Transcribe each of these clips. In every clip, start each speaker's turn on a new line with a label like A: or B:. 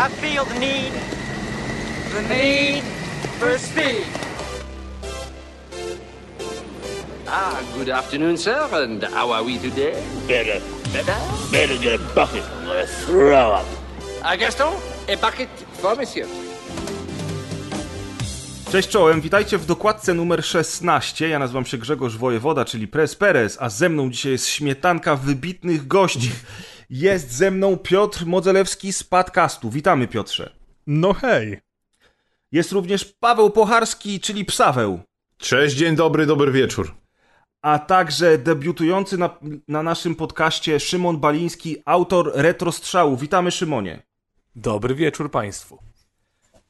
A: I feel the need, the need for speed.
B: Ah, good afternoon, sir, and how are we today?
C: Better,
B: Better?
C: better get a bucket. I'm gonna throw up.
B: Ah, Gaston, a bucket for monsieur.
D: Cześć czołem, witajcie w dokładce numer 16. Ja nazywam się Grzegorz Wojewoda, czyli Pres Perez, a ze mną dzisiaj jest śmietanka wybitnych gości. Jest ze mną Piotr Modzelewski z podcastu. Witamy Piotrze.
E: No hej.
D: Jest również Paweł Pocharski, czyli Psaweł.
F: Cześć, dzień dobry, dobry wieczór.
D: A także debiutujący na, na naszym podcaście Szymon Baliński, autor Retrostrzału. Witamy Szymonie.
E: Dobry wieczór Państwu.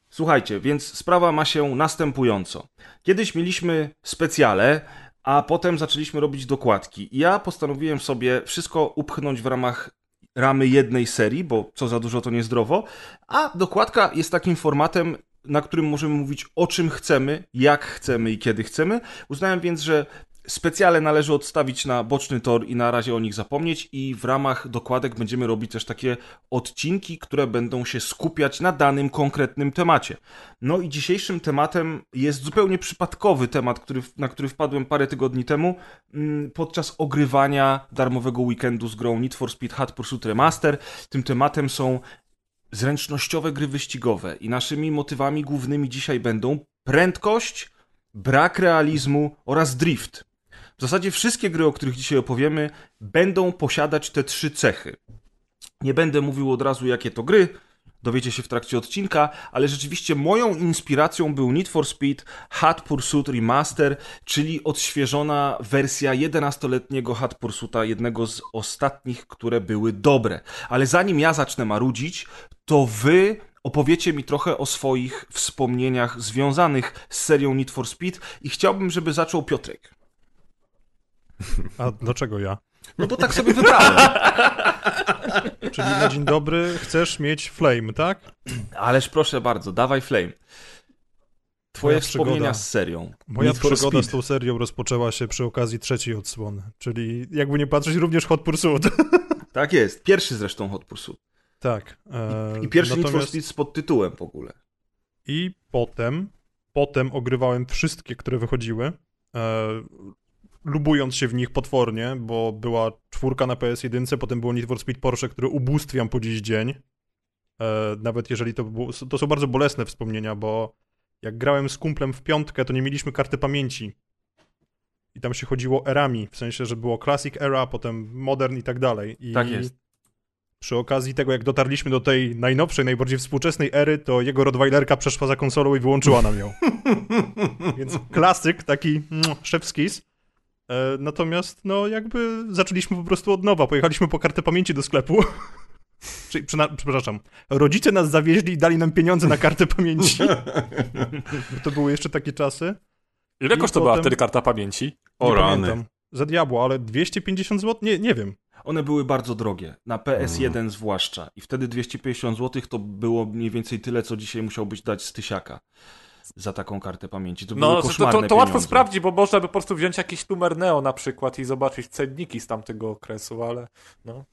D: Słuchajcie, więc sprawa ma się następująco. Kiedyś mieliśmy specjale, a potem zaczęliśmy robić dokładki. I ja postanowiłem sobie wszystko upchnąć w ramach ramy jednej serii, bo co za dużo to niezdrowo, a dokładka jest takim formatem, na którym możemy mówić o czym chcemy, jak chcemy i kiedy chcemy. Uznałem więc, że specjale należy odstawić na boczny tor i na razie o nich zapomnieć i w ramach dokładek będziemy robić też takie odcinki, które będą się skupiać na danym konkretnym temacie. No i dzisiejszym tematem jest zupełnie przypadkowy temat, który, na który wpadłem parę tygodni temu mm, podczas ogrywania darmowego weekendu z grą Need for Speed Hot Pursuit Remaster. Tym tematem są zręcznościowe gry wyścigowe i naszymi motywami głównymi dzisiaj będą prędkość, brak realizmu oraz drift. W zasadzie wszystkie gry, o których dzisiaj opowiemy, będą posiadać te trzy cechy. Nie będę mówił od razu, jakie to gry, dowiecie się w trakcie odcinka, ale rzeczywiście moją inspiracją był Need for Speed Hot Pursuit Remaster, czyli odświeżona wersja 11-letniego Hot Pursuita, jednego z ostatnich, które były dobre. Ale zanim ja zacznę marudzić, to wy opowiecie mi trochę o swoich wspomnieniach związanych z serią Need for Speed i chciałbym, żeby zaczął Piotrek.
E: A dlaczego ja?
D: No bo tak sobie wybrałem.
E: Czyli na dzień dobry chcesz mieć flame, tak?
D: Ależ proszę bardzo, dawaj Flame. Twoje
E: Moja
D: wspomnienia
E: przygoda.
D: z serią.
E: Moja
F: Need
E: przygoda z tą serią rozpoczęła się przy okazji trzeciej odsłony. Czyli jakby nie patrzeć, również Hot Pursuit.
D: Tak jest. Pierwszy zresztą Hot Pursuit.
E: tak. E,
D: I pierwszy Need for
E: natomiast-
D: Speed z podtytułem w ogóle.
E: I potem, potem ogrywałem wszystkie, które wychodziły, e, lubując się w nich potwornie, bo była czwórka na PS1, potem było Need for Speed Porsche, które ubóstwiam po dziś dzień. E, nawet jeżeli to było, to są bardzo bolesne wspomnienia, bo jak grałem z kumplem w piątkę, to nie mieliśmy karty pamięci. I tam się chodziło erami, w sensie, że było Classic Era, potem Modern i tak dalej. I
D: Tak jest.
E: przy okazji tego, jak dotarliśmy do tej najnowszej, najbardziej współczesnej ery, to jego Rottweilerka przeszła za konsolą i wyłączyła nam ją. Więc klasyk, taki mm, szewskis. E, natomiast, no, jakby zaczęliśmy po prostu od nowa. Pojechaliśmy po kartę pamięci do sklepu. Czyli, przepraszam, rodzice nas zawieźli i dali nam pieniądze na kartę pamięci. to były jeszcze takie czasy.
G: Ile
E: I
G: kosztowała
E: potem-
G: wtedy karta pamięci?
F: O
E: Nie
F: rany.
E: pamiętam. Za diabło, ale 250 zł? Nie, nie wiem.
D: One były bardzo drogie, na PS1 zwłaszcza. I wtedy 250 zł to było mniej więcej tyle, co dzisiaj musiałbyś dać z tysiaka za taką kartę pamięci. To
G: No, to,
D: koszmarne
G: to, to łatwo sprawdzić, bo można by po prostu wziąć jakiś numer Neo na przykład i zobaczyć cenniki z tamtego okresu, ale no.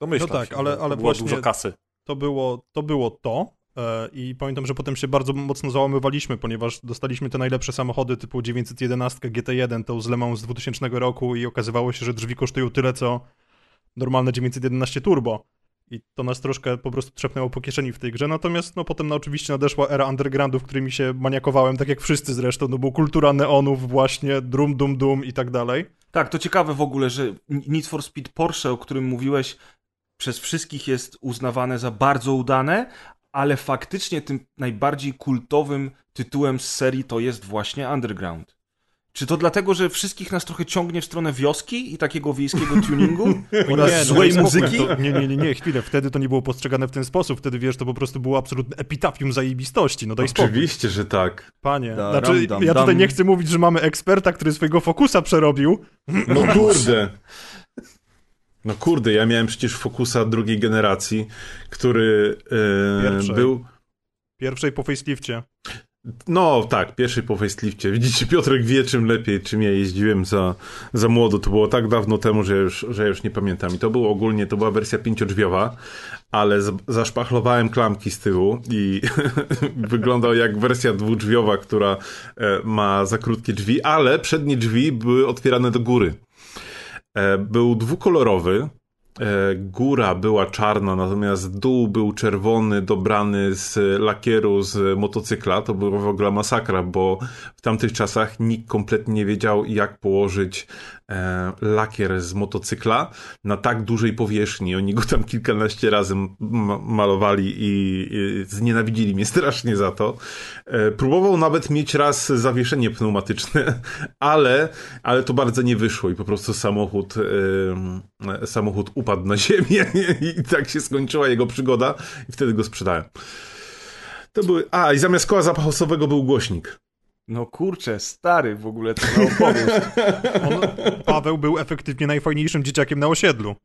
G: Domyślam
E: No tak,
G: się,
E: ale- ale
G: było dużo kasy.
E: to było to. Było to. e, I pamiętam, że potem się bardzo mocno załamywaliśmy, ponieważ dostaliśmy te najlepsze samochody typu 911 GT1, tą z Le Mans z 2000 roku i okazywało się, że drzwi kosztują tyle, co normalne 911 Turbo. I to nas troszkę po prostu trzepnęło po kieszeni w tej grze. Natomiast no potem no, oczywiście nadeszła era undergroundów, którymi się maniakowałem, tak jak wszyscy zresztą, no bo kultura neonów właśnie, drum, dum, dum i tak dalej.
D: Tak, to ciekawe w ogóle, że Need for Speed Porsche, o którym mówiłeś, przez wszystkich jest uznawane za bardzo udane, ale faktycznie tym najbardziej kultowym tytułem z serii to jest właśnie Underground. Czy to dlatego, że wszystkich nas trochę ciągnie w stronę wioski i takiego wiejskiego tuningu oraz
E: Nie, no,
D: złej
E: spokój,
D: muzyki?
E: To, nie, nie, nie, nie, chwilę. Wtedy to nie było postrzegane w ten sposób. Wtedy, wiesz, to po prostu było absolutne epitafium zajebistości. No daj spokój.
F: Oczywiście, że tak.
E: Panie.
D: Da,
E: Znaczy,
D: ram, dam,
E: ja tutaj
D: dam.
E: nie chcę mówić, że mamy eksperta, który swojego fokusa przerobił.
F: No kurde. No kurde, ja miałem przecież Focusa drugiej generacji, który
E: Pierwszej.
F: był...
E: Pierwszej po facelifcie.
F: No tak, pierwszy po facelifcie. Widzicie, Piotrek wie czym lepiej, czym ja jeździłem za, za młodo. To było tak dawno temu, że już, że już nie pamiętam. I to było ogólnie, to była wersja pięciodrzwiowa, ale z, zaszpachlowałem klamki z tyłu i wyglądał jak wersja dwudrzwiowa, która e, ma za krótkie drzwi, ale przednie drzwi były otwierane do góry. E, był dwukolorowy, góra była czarna, natomiast dół był czerwony, dobrany z lakieru z motocykla. To była w ogóle masakra, bo w tamtych czasach nikt kompletnie nie wiedział, jak położyć e, lakier z motocykla na tak dużej powierzchni. Oni go tam kilkanaście razy malowali i, i znienawidzili mnie strasznie za to. E, próbował nawet mieć raz zawieszenie pneumatyczne, ale, ale to bardzo nie wyszło i po prostu samochód, e, samochód upadł na ziemię i tak się skończyła jego przygoda i wtedy go sprzedałem. To były... A, i zamiast koła zapachowego był głośnik.
D: No kurczę, stary w ogóle to opowieść.
E: On, Paweł był efektywnie najfajniejszym dzieciakiem na osiedlu.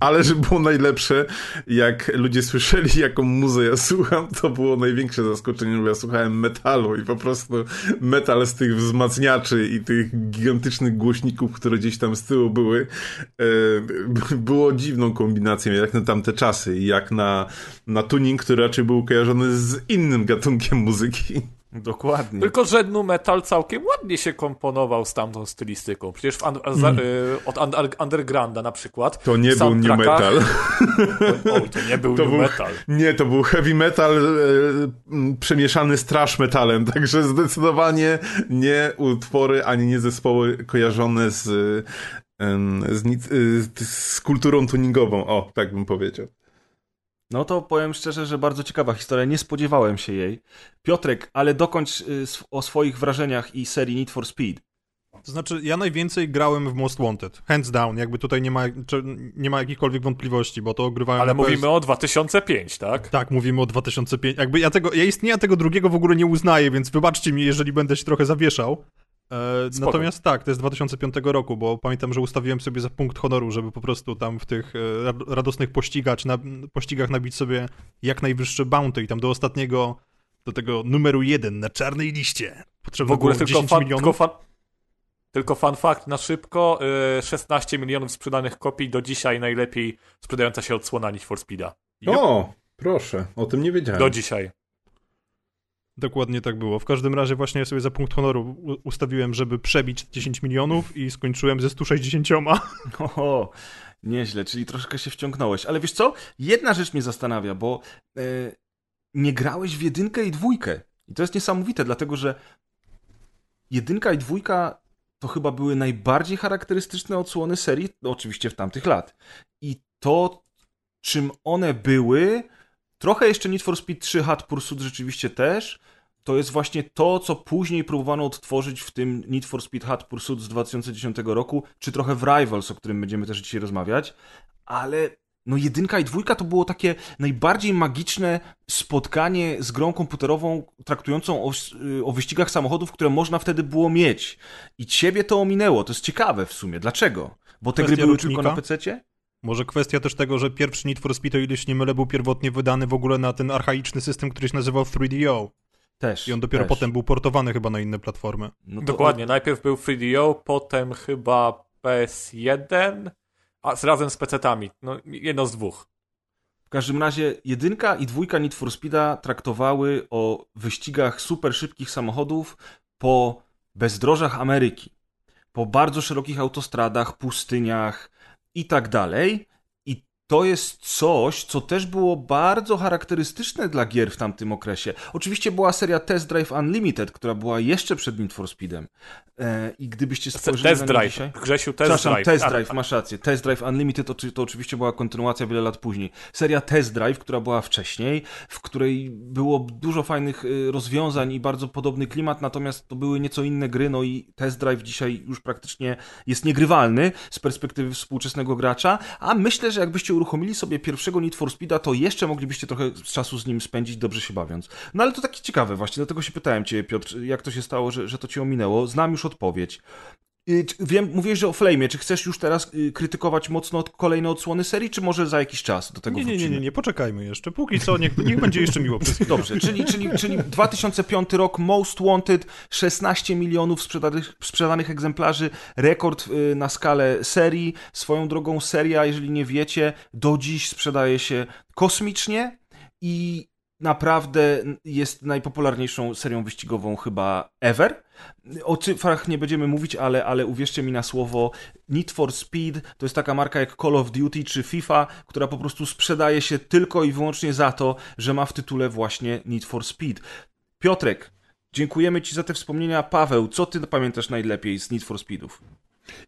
F: Ale że było najlepsze, jak ludzie słyszeli, jaką muzę ja słucham, to było największe zaskoczenie, bo ja słuchałem metalu i po prostu metal z tych wzmacniaczy i tych gigantycznych głośników, które gdzieś tam z tyłu były, e, było dziwną kombinacją, jak na tamte czasy i jak na, na tuning, który raczej był kojarzony z innym gatunkiem muzyki.
D: Dokładnie.
G: Tylko, że nu metal całkiem ładnie się komponował z tamtą stylistyką. Przecież w,
F: Mm.
G: y, od under, Undergrounda na przykład.
F: To nie był new metal.
G: Oj, to nie był
F: To
G: new
F: był-
G: metal.
F: Nie, to był heavy metal m, przemieszany z trash metalem, także zdecydowanie nie utwory, ani nie zespoły kojarzone z, em, z, y, z kulturą tuningową. O, tak bym powiedział.
D: No to powiem szczerze, że bardzo ciekawa historia. Nie spodziewałem się jej. Piotrek, ale dokończ y, o swoich wrażeniach i serii Need for Speed.
E: To znaczy, ja najwięcej grałem w Most Wanted. Hands down, jakby tutaj nie ma, nie ma jakichkolwiek wątpliwości, bo to ogrywałem
G: Ale
E: na PS...
G: mówimy o 2005, tak?
E: Tak, mówimy o 2005. Jakby ja tego, ja istnienia tego drugiego w ogóle nie uznaję, więc wybaczcie mi, jeżeli będę się trochę zawieszał. E,
G: Spoko.
E: natomiast tak, to jest 2005 roku, bo pamiętam, że ustawiłem sobie za punkt honoru, żeby po prostu tam w tych e, rad- radosnych pościgach, na, pościgach nabić sobie jak najwyższe bounty i tam do ostatniego, do tego numeru jeden na czarnej liście. Potrzebne
G: W ogóle
E: było
G: tylko
E: 10
G: fan,
E: milionów.
G: tylko, fan, tylko fun fact na szybko. y, 16 milionów sprzedanych kopii do dzisiaj najlepiej sprzedająca się odsłona Need for Speeda.
F: O, proszę, o tym nie wiedziałem.
G: Do dzisiaj.
E: Dokładnie tak było. W każdym razie właśnie sobie za punkt honoru ustawiłem, żeby przebić 10 milionów i skończyłem ze 160.
D: Oho, nieźle, czyli troszkę się wciągnąłeś. Ale wiesz co? Jedna rzecz mnie zastanawia, bo e, nie grałeś w jedynkę i dwójkę. I to jest niesamowite, dlatego że jedynka i dwójka to chyba były najbardziej charakterystyczne odsłony serii, oczywiście w tamtych lat. I to, czym one były, trochę jeszcze Need for Speed 3 Hot Pursuit rzeczywiście też, to jest właśnie to, co później próbowano odtworzyć w tym Need for Speed Hot Pursuit z 2010 roku, czy trochę w Rivals, o którym będziemy też dzisiaj rozmawiać, ale no jedynka i dwójka to było takie najbardziej magiczne spotkanie z grą komputerową traktującą o, y, o wyścigach samochodów, które można wtedy było mieć. I ciebie to ominęło, to jest ciekawe w sumie. Dlaczego? Bo te
E: Kwestia
D: gry były tylko na PC-cie?
E: Może kwestia też tego, że pierwszy Need for Speed, o ile się nie mylę, był pierwotnie wydany w ogóle na ten archaiczny system, który się nazywał 3DO.
D: Też.
E: I on dopiero
D: też.
E: potem był portowany chyba na inne platformy.
D: No to-
G: Dokładnie. Najpierw był 3DO, potem chyba PS1, a z razem z PC-tami. No, jedno z dwóch.
D: W każdym razie jedynka i dwójka Need for Speeda traktowały o wyścigach super szybkich samochodów po bezdrożach Ameryki, po bardzo szerokich autostradach, pustyniach i tak dalej. To jest coś, co też było bardzo charakterystyczne dla gier w tamtym okresie. Oczywiście była seria Test Drive Unlimited, która była jeszcze przed Need for Speedem. E, I gdybyście spojrzeli
G: Test
D: na
G: Drive.
D: dzisiaj...
G: Grzesiu, Test
D: Przepraszam,
G: Drive.
D: Test Drive, masz rację. Test Drive Unlimited to, to oczywiście była kontynuacja wiele lat później. Seria Test Drive, która była wcześniej, w której było dużo fajnych y, rozwiązań i bardzo podobny klimat, natomiast to były nieco inne gry, no i Test Drive dzisiaj już praktycznie jest niegrywalny z perspektywy współczesnego gracza, a myślę, że jakbyście uruchomili sobie pierwszego Need for Speeda, to jeszcze moglibyście trochę czasu z nim spędzić, dobrze się bawiąc. No ale to takie ciekawe właśnie, dlatego się pytałem cię, Piotr, jak to się stało, że, że to cię ominęło. Znam już odpowiedź. Wiem, mówiłeś, że o Flame'ie. Czy chcesz już teraz y, krytykować mocno kolejne odsłony serii, czy może za jakiś czas do tego
E: Nie, nie, nie,
D: wrócimy?
E: nie, nie, poczekajmy jeszcze. Póki co, niech, niech będzie jeszcze miło przez.
D: Dobrze, czyli, czyli, czyli 2005 rok, Most Wanted, 16 milionów sprzedanych, sprzedanych egzemplarzy, rekord y, na skalę serii. Swoją drogą seria, jeżeli nie wiecie, do dziś sprzedaje się kosmicznie i naprawdę jest najpopularniejszą serią wyścigową chyba ever. O cyfrach nie będziemy mówić, ale, ale uwierzcie mi na słowo, Need for Speed to jest taka marka jak Call of Duty czy FIFA, która po prostu sprzedaje się tylko i wyłącznie za to, że ma w tytule właśnie Need for Speed. Piotrek, dziękujemy Ci za te wspomnienia. Paweł, co Ty pamiętasz najlepiej z Need for Speedów?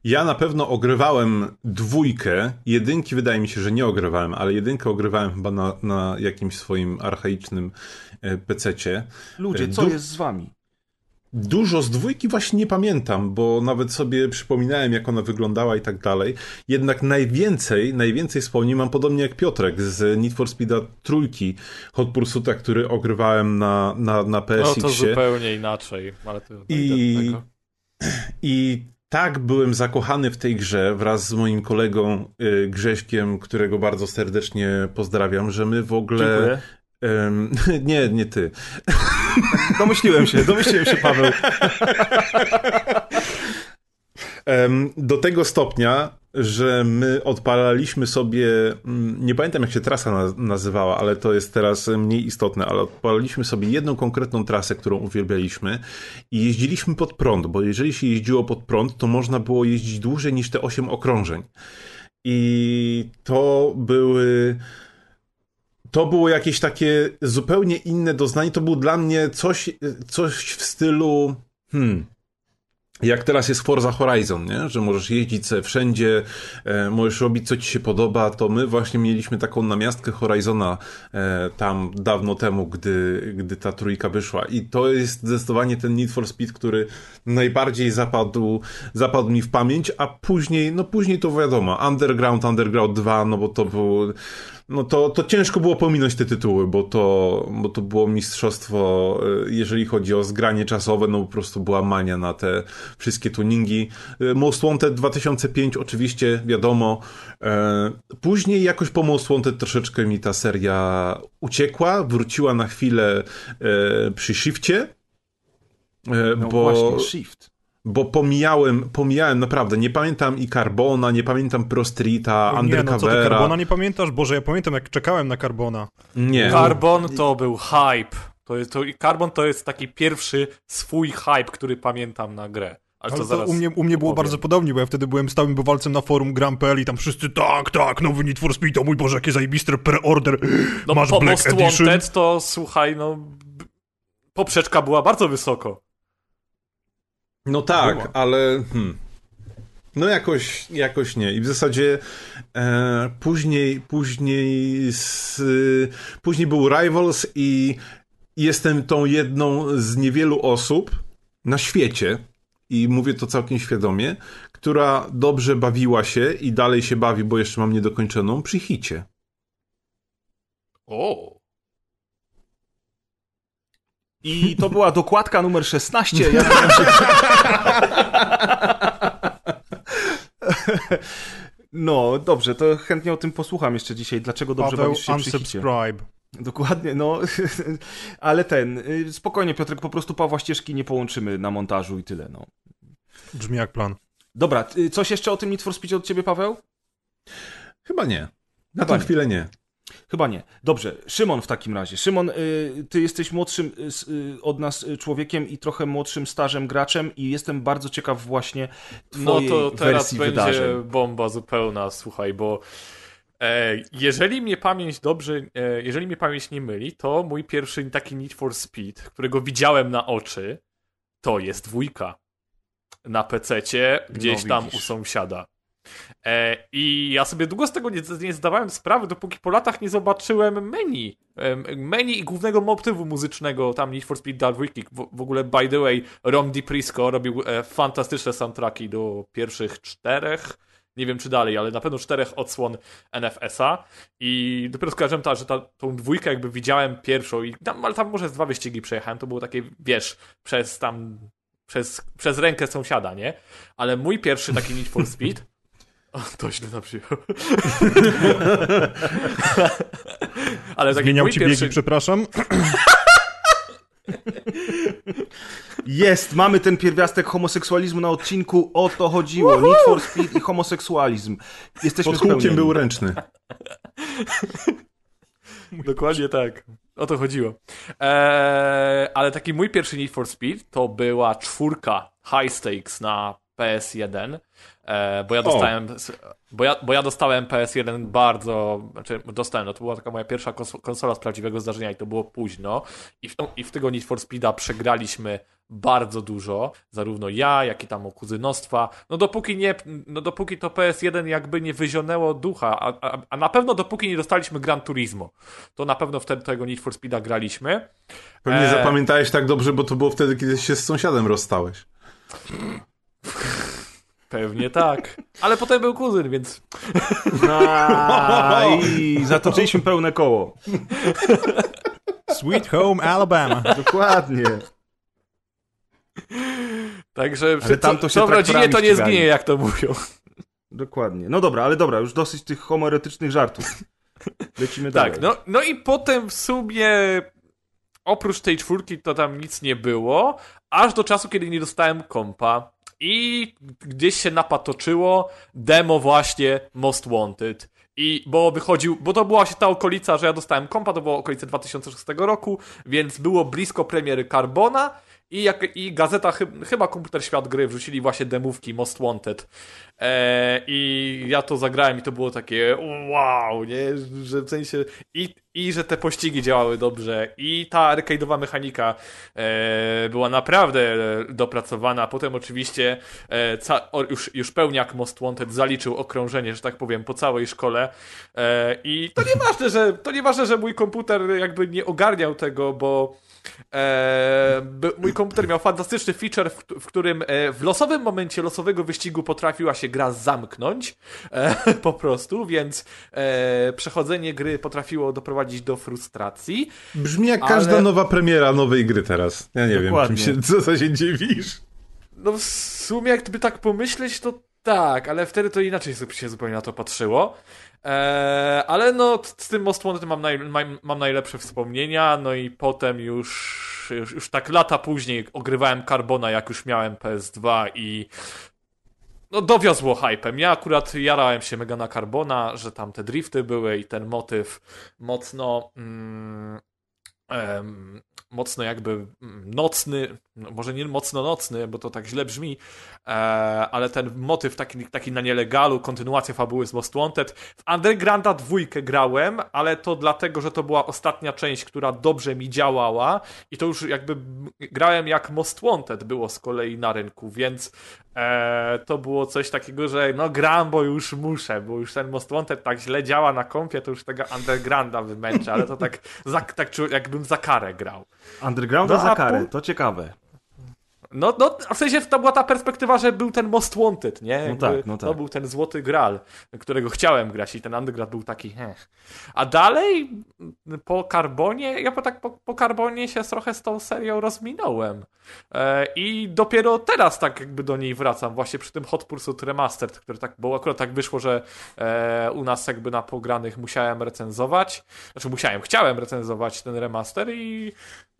F: Ja na pewno ogrywałem dwójkę. Jedynki wydaje mi się, że nie ogrywałem, ale jedynkę ogrywałem chyba na, na jakimś swoim archaicznym e, pececie.
D: Ludzie,
F: E,
D: co
F: du-
D: jest z Wami?
F: Dużo z dwójki właśnie nie pamiętam, bo nawet sobie przypominałem, jak ona wyglądała i tak dalej. Jednak najwięcej, najwięcej wspomnień mam podobnie jak Piotrek z Need for Speeda trójki Hot Pursuita, który ogrywałem na, na, na
G: No to
F: PSX-ie.
G: zupełnie inaczej, ale to
F: I-. I tak byłem zakochany w tej grze wraz z moim kolegą y, Grześkiem, którego bardzo serdecznie pozdrawiam, że my w ogóle... Nie, nie ty.
D: Domyśliłem się, domyśliłem się, Paweł.
F: Do tego stopnia, że my odpalaliśmy sobie, mm, nie pamiętam jak się trasa na, nazywała, ale to jest teraz mniej istotne, ale odpalaliśmy sobie jedną konkretną trasę, którą uwielbialiśmy i jeździliśmy pod prąd, bo jeżeli się jeździło pod prąd, to można było jeździć dłużej niż te 8 okrążeń. I to były to było jakieś takie zupełnie inne doznanie. To był dla mnie coś, coś w stylu. Hmm. Jak teraz jest Forza Horizon, nie? że możesz jeździć wszędzie, e, możesz robić co ci się podoba, to my właśnie mieliśmy taką namiastkę Horizona e, tam dawno temu, gdy, gdy ta trójka wyszła. I to jest zdecydowanie ten Need for Speed, który najbardziej zapadł, zapadł mi w pamięć, a później, no później to wiadomo, Underground, Underground 2, no bo to był, no to, to ciężko było pominąć te tytuły, bo to, bo to było mistrzostwo, e, jeżeli chodzi o zgranie czasowe, no po prostu była mania na te wszystkie tuningi. E, Most Wanted 2005 oczywiście, wiadomo. E, Później jakoś po Most Wanted troszeczkę mi ta seria uciekła, wróciła na chwilę przy shifcie,
D: No
F: bo...
D: właśnie, Shift.
F: Bo pomijałem, pomijałem naprawdę, nie pamiętam i Carbona, nie pamiętam Pro Streeta,
E: Nie, no co ty,
F: Undercovera.
E: Carbona nie pamiętasz? Boże, ja pamiętam jak czekałem na Carbona.
F: nie.
G: Carbon to był hype. To jest, to, i Carbon to jest taki pierwszy swój hype, który pamiętam na grę. Ale,
E: Ale
G: to
E: to
G: zaraz
E: u mnie, u mnie było bardzo podobnie, bo ja wtedy byłem stałym bywalcem na forum Gram.pl i tam wszyscy tak, tak, nowy Need for Speed, o mój Boże, jakie zajebiste pre-order,
G: No
E: masz
G: po
E: Black
G: Most
E: Edition.
G: Wanted to słuchaj, no poprzeczka była bardzo wysoko.
F: No tak,
D: Było.
F: ale hmm. no jakoś, jakoś nie. I w zasadzie e, później, później, z, później był Rivals i jestem tą jedną z niewielu osób na świecie i mówię to całkiem świadomie, która dobrze bawiła się i dalej się bawi, bo jeszcze mam niedokończoną przy hicie.
G: O.
D: I to była dokładka numer 16. Ja wiem, że... No, dobrze, to chętnie o tym posłucham jeszcze dzisiaj. Dlaczego dobrze
E: Paweł,
D: bawisz się
E: unsubscribe.
D: Dokładnie, no. Ale ten, y, spokojnie Piotrek, po prostu Pawła ścieżki nie połączymy na montażu i tyle, no.
E: Brzmi jak plan.
D: Dobra, y, coś jeszcze o tym Need for Speed od ciebie, Paweł?
F: Chyba nie. Na
D: Chyba
F: tę chwilę nie.
D: Chyba nie. Dobrze, Szymon w takim razie. Szymon, y, ty jesteś młodszym y, y, od nas człowiekiem i trochę młodszym stażem graczem i jestem bardzo ciekaw właśnie
G: No
D: twojej
G: to teraz będzie
D: wydarzeń.
G: bomba zupełna, słuchaj, bo e, jeżeli mnie pamięć dobrze, e, jeżeli mnie pamięć nie myli, to mój pierwszy taki Need for Speed, którego widziałem na oczy, to jest dwójka. Na PC-cie, gdzieś
D: No,
G: tam u sąsiada. E, I ja sobie długo z tego nie, nie zdawałem sprawy, dopóki po latach nie zobaczyłem menu. Em, Menu i głównego motywu muzycznego tam Need for Speed Dark Wiki. W, w ogóle, by the way, Rom DiPrisco robił e, fantastyczne soundtracki do pierwszych czterech, nie wiem czy dalej, ale na pewno czterech odsłon NFS-a i dopiero skojarzyłem ta, że ta, tą dwójkę jakby widziałem pierwszą i tam, ale tam może z dwa wyścigi przejechałem, to było takie, wiesz, przez tam przez, przez rękę sąsiada, nie? Ale mój pierwszy taki Need for Speed... O, to źle zabrzmiało. Ale taki
E: Zmieniał ci
G: pierwszy...
E: biegi, przepraszam.
D: Jest, mamy ten pierwiastek homoseksualizmu na odcinku, o to chodziło. Need for Speed i homoseksualizm. Jesteśmy
F: Pod kółkiem był ręczny.
G: Dokładnie tak. O to chodziło. Eee, ale taki mój pierwszy Need for Speed to była czwórka High Stakes na PS1, e, bo ja dostałem, bo ja, bo ja dostałem PS1 bardzo, znaczy dostałem, no to była taka moja pierwsza kons- konsola z prawdziwego zdarzenia i to było późno i w, i w tego Need for Speeda przegraliśmy bardzo dużo, zarówno ja, jak i tam o kuzynostwa, no dopóki nie, no dopóki to PS1 jakby nie wyzionęło ducha, a, a, a na pewno dopóki nie dostaliśmy Gran Turismo, to na pewno wtedy tego Need for Speeda graliśmy.
F: Pewnie
G: Eee.
F: zapamiętałeś tak dobrze, bo to było wtedy, kiedy się z sąsiadem rozstałeś.
G: Pewnie tak. Ale potem był kuzyn, więc
D: A, I zatoczyliśmy pełne koło.
E: Sweet Home Alabama.
D: Dokładnie.
G: Także
D: Ale tam to się
G: co w rodzinie to
D: traktorami
G: nie zginie, jak to mówią.
D: Dokładnie. No dobra, ale dobra, już dosyć tych homoeretycznych żartów. Lecimy dalej.
G: Tak, no, no i potem w sumie oprócz tej czwórki to tam nic nie było, aż do czasu, kiedy nie dostałem kompa i gdzieś się napatoczyło demo właśnie Most Wanted. I bo wychodził, bo to była właśnie ta okolica, że ja dostałem kompa, to było okolice 2006 roku, więc było blisko premiery Carbona i, jak, i gazeta, chy- chyba Komputer Świat Gry wrzucili właśnie demówki Most Wanted. E, I ja to zagrałem i to było takie wow, nie? Że w sensie i, i że te pościgi działały dobrze i ta arcade'owa mechanika e, była naprawdę dopracowana. Potem oczywiście e, o, już, już pełniak Most Wanted zaliczył okrążenie, że tak powiem, po całej szkole e, i to nieważne, że to nieważne, że mój komputer jakby nie ogarniał tego, bo E, by- mój komputer miał fantastyczny feature, w, w którym e, w losowym momencie losowego wyścigu potrafiła się gra zamknąć e, po prostu, więc e, przechodzenie gry potrafiło doprowadzić do frustracji.
F: Brzmi jak
G: Ale-
F: każda nowa premiera nowej gry teraz. Ja nie
D: Dokładnie.
F: wiem, czym się, co, co się dziwisz.
G: No w sumie jakby tak pomyśleć, to tak, ale wtedy to inaczej się zupełnie na to patrzyło. Eee, ale no z tym Most Wanted mam, naj, mam, najlepsze wspomnienia, no i potem już, już, już tak lata później ogrywałem Carbona, jak już miałem PS2 i no dowiozło hypem. Ja akurat jarałem się mega na Carbona, że tam te drifty były i ten motyw mocno mm, mocno jakby mm, nocny, no może nie mocno nocny, bo to tak źle brzmi, e, ale ten motyw taki, taki na nielegalu, kontynuacja fabuły z Most Wanted. W Undergrounda dwójkę grałem, ale to dlatego, że to była ostatnia część, która dobrze mi działała i to już jakby grałem jak Most Wanted było z kolei na rynku, więc e, to było coś takiego, że no gram, bo już muszę, bo już ten Most Wanted tak źle działa na kompie, to już tego Undergrounda wymęczę, ale to tak, za, tak jakbym za karę grał.
D: Undergrounda
G: No,
D: za karę, to ciekawe.
G: No, no, w sensie to była ta perspektywa, że był ten Most Wanted, nie? Jakby
D: tak, no tak.
G: To był ten złoty gral, którego chciałem grać i ten Underground był taki heh. A dalej po Carbonie, ja po, tak po, po Carbonie się trochę z tą serią rozminąłem. E, I dopiero teraz tak jakby do niej wracam, właśnie przy tym Hot Pursuit Remastered, który tak, bo akurat tak wyszło, że e, u nas jakby na pogranych musiałem recenzować, znaczy musiałem, chciałem recenzować ten remaster i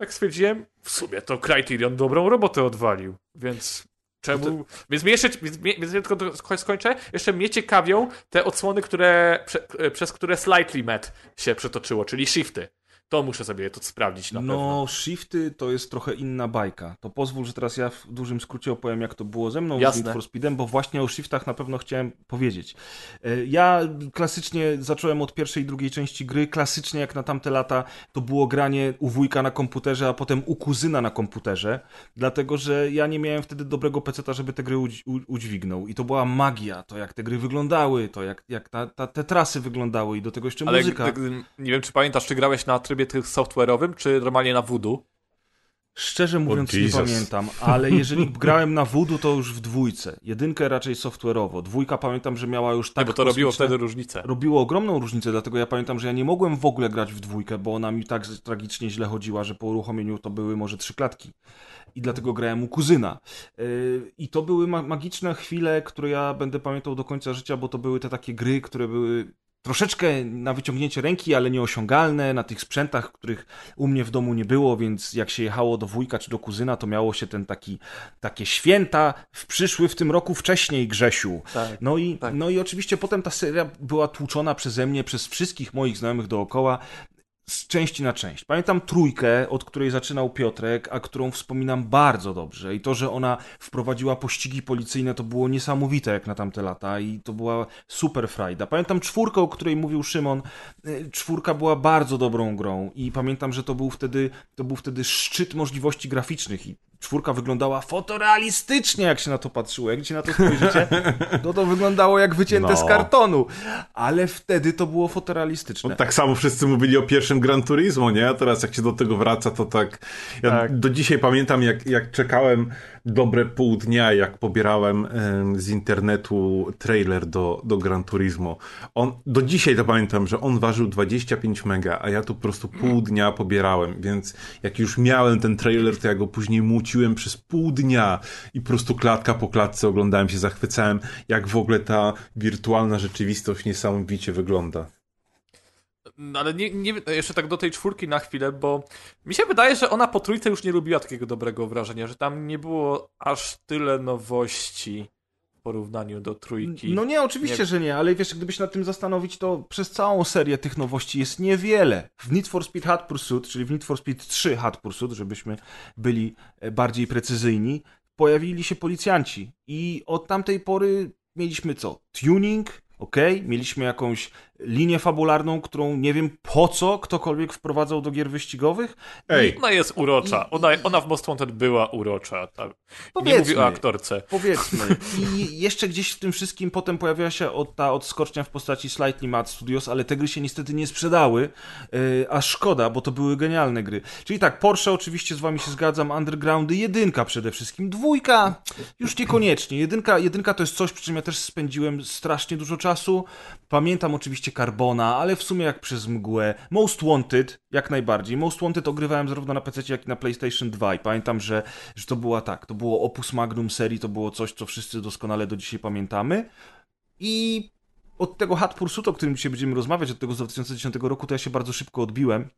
G: tak stwierdziłem, w sumie to Criterion dobrą robotę odwalił, więc czemu... Więc mnie jeszcze, więc, mnie- więc ja tylko to skończę, jeszcze mnie ciekawią te odsłony, które, prze, e, przez które Slightly Met się przetoczyło, czyli shifty. To muszę sobie to sprawdzić na pewno.
D: No, shifty to jest trochę inna bajka. To pozwól, że teraz ja w dużym skrócie opowiem, jak to było ze mną
G: Jasne.
D: z Need for Speedem, bo właśnie o shiftach na pewno chciałem powiedzieć. E, Ja klasycznie zacząłem od pierwszej i drugiej części gry. Klasycznie jak na tamte lata to było granie u wujka na komputerze, a potem u kuzyna na komputerze, dlatego że ja nie miałem wtedy dobrego peceta, żeby te gry udź- udźwignął. I to była magia, to jak te gry wyglądały, to jak, jak ta, ta, te trasy wyglądały i do tego jeszcze
G: Ale
D: muzyka.
G: nie wiem, czy pamiętasz, czy grałeś na trybie tych software'owym, czy normalnie na Voodoo?
D: Szczerze mówiąc nie
F: Jesus.
D: pamiętam, ale jeżeli grałem na Voodoo, to już w dwójce. Jedynkę raczej software'owo. Dwójka pamiętam, że miała już tak
G: Tak, bo to robiło wtedy różnicę.
D: robiło ogromną różnicę, dlatego ja pamiętam, że ja nie mogłem w ogóle grać w dwójkę, bo ona mi tak tragicznie źle chodziła, że po uruchomieniu to były może trzy klatki. I dlatego grałem u kuzyna. Yy, I to były ma magiczne chwile, które ja będę pamiętał do końca życia, bo to były te takie gry, które były troszeczkę na wyciągnięcie ręki, ale nieosiągalne na tych sprzętach, których u mnie w domu nie było, więc jak się jechało do wujka czy do kuzyna, to miało się ten taki, takie święta w przyszły w tym roku wcześniej, Grzesiu.
G: Tak.
D: No i,
G: Tak.
D: no i oczywiście potem ta seria była tłuczona przeze mnie, przez wszystkich moich znajomych dookoła, z części na część. Pamiętam trójkę, od której zaczynał Piotrek, a którą wspominam bardzo dobrze. I to, że ona wprowadziła pościgi policyjne, to było niesamowite jak na tamte lata i to była super frajda. Pamiętam czwórkę, o której mówił Szymon. Y, Czwórka była bardzo dobrą grą i pamiętam, że to był wtedy, to był wtedy szczyt możliwości graficznych i czwórka wyglądała fotorealistycznie, jak się na to patrzyło. Jak się na to spojrzycie, to to wyglądało jak wycięte
F: No.
D: z kartonu. Ale wtedy to było fotorealistyczne.
F: No, tak samo wszyscy mówili o pierwszym Gran Turismo, nie? A teraz jak się do tego wraca, to tak... Ja
D: Tak.
F: do dzisiaj pamiętam, jak, jak czekałem dobre pół dnia, jak pobierałem em, z internetu trailer do, do Gran Turismo. On, do dzisiaj to pamiętam, że on ważył 25 mega, a ja tu po prostu pół dnia pobierałem, więc jak już miałem ten trailer, to ja go później muciłem przez pół dnia i po prostu klatka po klatce oglądałem się, zachwycałem, jak w ogóle ta wirtualna rzeczywistość niesamowicie wygląda.
G: No, ale nie, nie, jeszcze tak do tej czwórki na chwilę, bo mi się wydaje, że ona po trójce już nie robiła takiego dobrego wrażenia, że tam nie było aż tyle nowości w porównaniu do trójki.
D: No nie, oczywiście,
G: Nie-
D: że nie, ale wiesz, gdyby się nad tym zastanowić, to przez całą serię tych nowości jest niewiele. W Need for Speed Hot Pursuit, czyli w Need for Speed 3 Hot Pursuit, żebyśmy byli e, bardziej precyzyjni, pojawili się policjanci i od tamtej pory mieliśmy co? Tuning, ok? Mieliśmy jakąś linię fabularną, którą nie wiem po co ktokolwiek wprowadzał do gier wyścigowych.
F: Ej,
G: Ona jest urocza. Ona, ona w Most Wanted była urocza. Tak. I nie mówię o aktorce.
D: Powiedzmy. I jeszcze gdzieś w tym wszystkim potem pojawiła się od, ta odskocznia w postaci Slightly Mad Studios, ale te gry się niestety nie sprzedały, yy, a szkoda, bo to były genialne gry. Czyli tak, Porsche oczywiście z wami się zgadzam, Undergroundy, jedynka przede wszystkim, dwójka już niekoniecznie. Jedynka, jedynka to jest coś, przy czym ja też spędziłem strasznie dużo czasu. Pamiętam oczywiście Carbona, ale w sumie jak przez mgłę. Most Wanted, jak najbardziej. Most Wanted ogrywałem zarówno na PC, jak i na PlayStation 2 i pamiętam, że, że to była tak, to było opus magnum serii, to było coś, co wszyscy doskonale do dzisiaj pamiętamy. I od tego Hot Pursuit, o którym dzisiaj będziemy rozmawiać, od tego z 2010 roku, to ja się bardzo szybko odbiłem.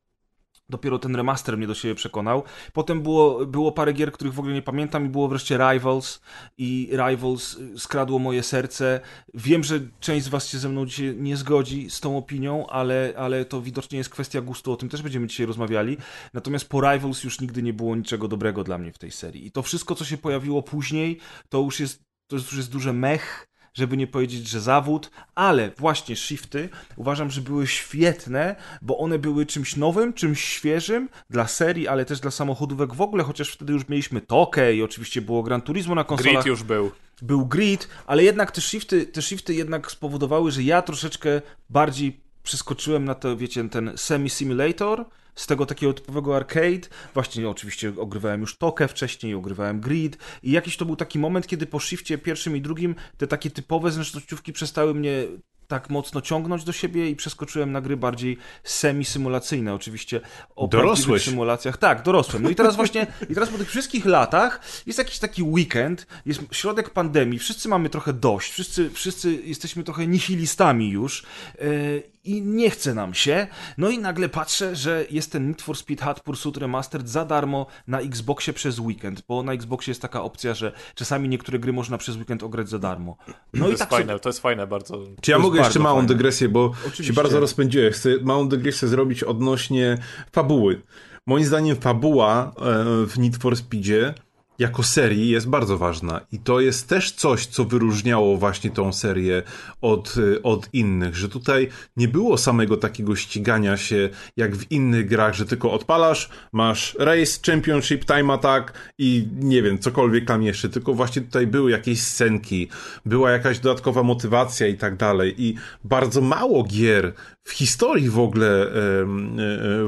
D: Dopiero ten remaster mnie do siebie przekonał. Potem było, było parę gier, których w ogóle nie pamiętam i było wreszcie Rivals i Rivals y, skradło moje serce. Wiem, że część z was się ze mną dzisiaj nie zgodzi z tą opinią, ale, ale to widocznie jest kwestia gustu, o tym też będziemy dzisiaj rozmawiali. Natomiast po Rivals już nigdy nie było niczego dobrego dla mnie w tej serii. I to wszystko, co się pojawiło później, to już jest, to już jest duże mech, żeby nie powiedzieć, że zawód, ale właśnie shifty uważam, że były świetne, bo one były czymś nowym, czymś świeżym dla serii, ale też dla samochodówek w ogóle, chociaż wtedy już mieliśmy Tokę i oczywiście było Gran Turismo na konsolach
G: Grid już był.
D: był grid, ale jednak te shifty, te shifty jednak spowodowały, że ja troszeczkę bardziej przeskoczyłem na to, wiecie, ten semi-simulator, z tego takiego typowego arcade. Właśnie oczywiście ogrywałem już Tokę wcześniej, ogrywałem Grid i jakiś to był taki moment, kiedy po shifcie pierwszym i drugim te takie typowe zręcznościówki przestały mnie tak mocno ciągnąć do siebie i przeskoczyłem na gry bardziej semi-symulacyjne. Oczywiście o
F: Dorosłeś.
D: symulacjach. Tak, dorosłem. No i teraz właśnie, i teraz po tych wszystkich latach jest jakiś taki weekend, jest środek pandemii, wszyscy mamy trochę dość, wszyscy, wszyscy jesteśmy trochę nihilistami już yy, i nie chce nam się. No i nagle patrzę, że jest ten Need for Speed Hot Pursuit Remastered za darmo na Xboxie przez weekend, bo na Xboxie jest taka opcja, że czasami niektóre gry można przez weekend ograć za darmo. No
G: To
D: i
G: jest
D: tak
G: fajne,
D: sobie...
G: to jest fajne bardzo.
F: Czy ja mogę jeszcze małą
D: fajne.
F: dygresję, bo
D: Oczywiście.
F: się bardzo rozpędziłem. Chcę małą dygresję zrobić odnośnie fabuły. Moim zdaniem fabuła e, w Need for Speedzie jako serii jest bardzo ważna. I to jest też coś, co wyróżniało właśnie tą serię od, y, od innych, że tutaj nie było samego takiego ścigania się jak w innych grach, że tylko odpalasz, masz race, championship, time attack i nie wiem, cokolwiek tam jeszcze, tylko właśnie tutaj były jakieś scenki, była jakaś dodatkowa motywacja i tak dalej. I bardzo mało gier w historii w ogóle em,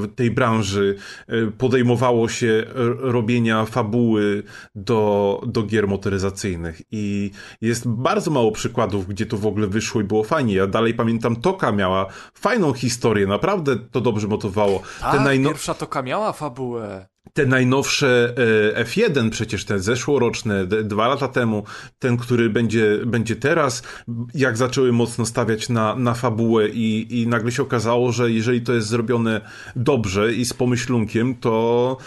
F: e, tej branży e, podejmowało się robienia fabuły do, do gier motoryzacyjnych i jest bardzo mało przykładów, gdzie to w ogóle wyszło i było fajnie. Ja dalej pamiętam Toka miała fajną historię, naprawdę to dobrze motowało.
G: Tak,
F: najno-
G: pierwsza toka miała fabułę.
F: Te najnowsze e, F1, przecież te zeszłoroczne, dwa lata temu, ten, który będzie, będzie teraz, jak zaczęły mocno stawiać na, na fabułę i, i nagle się okazało, że jeżeli to jest zrobione dobrze i z pomyślunkiem, to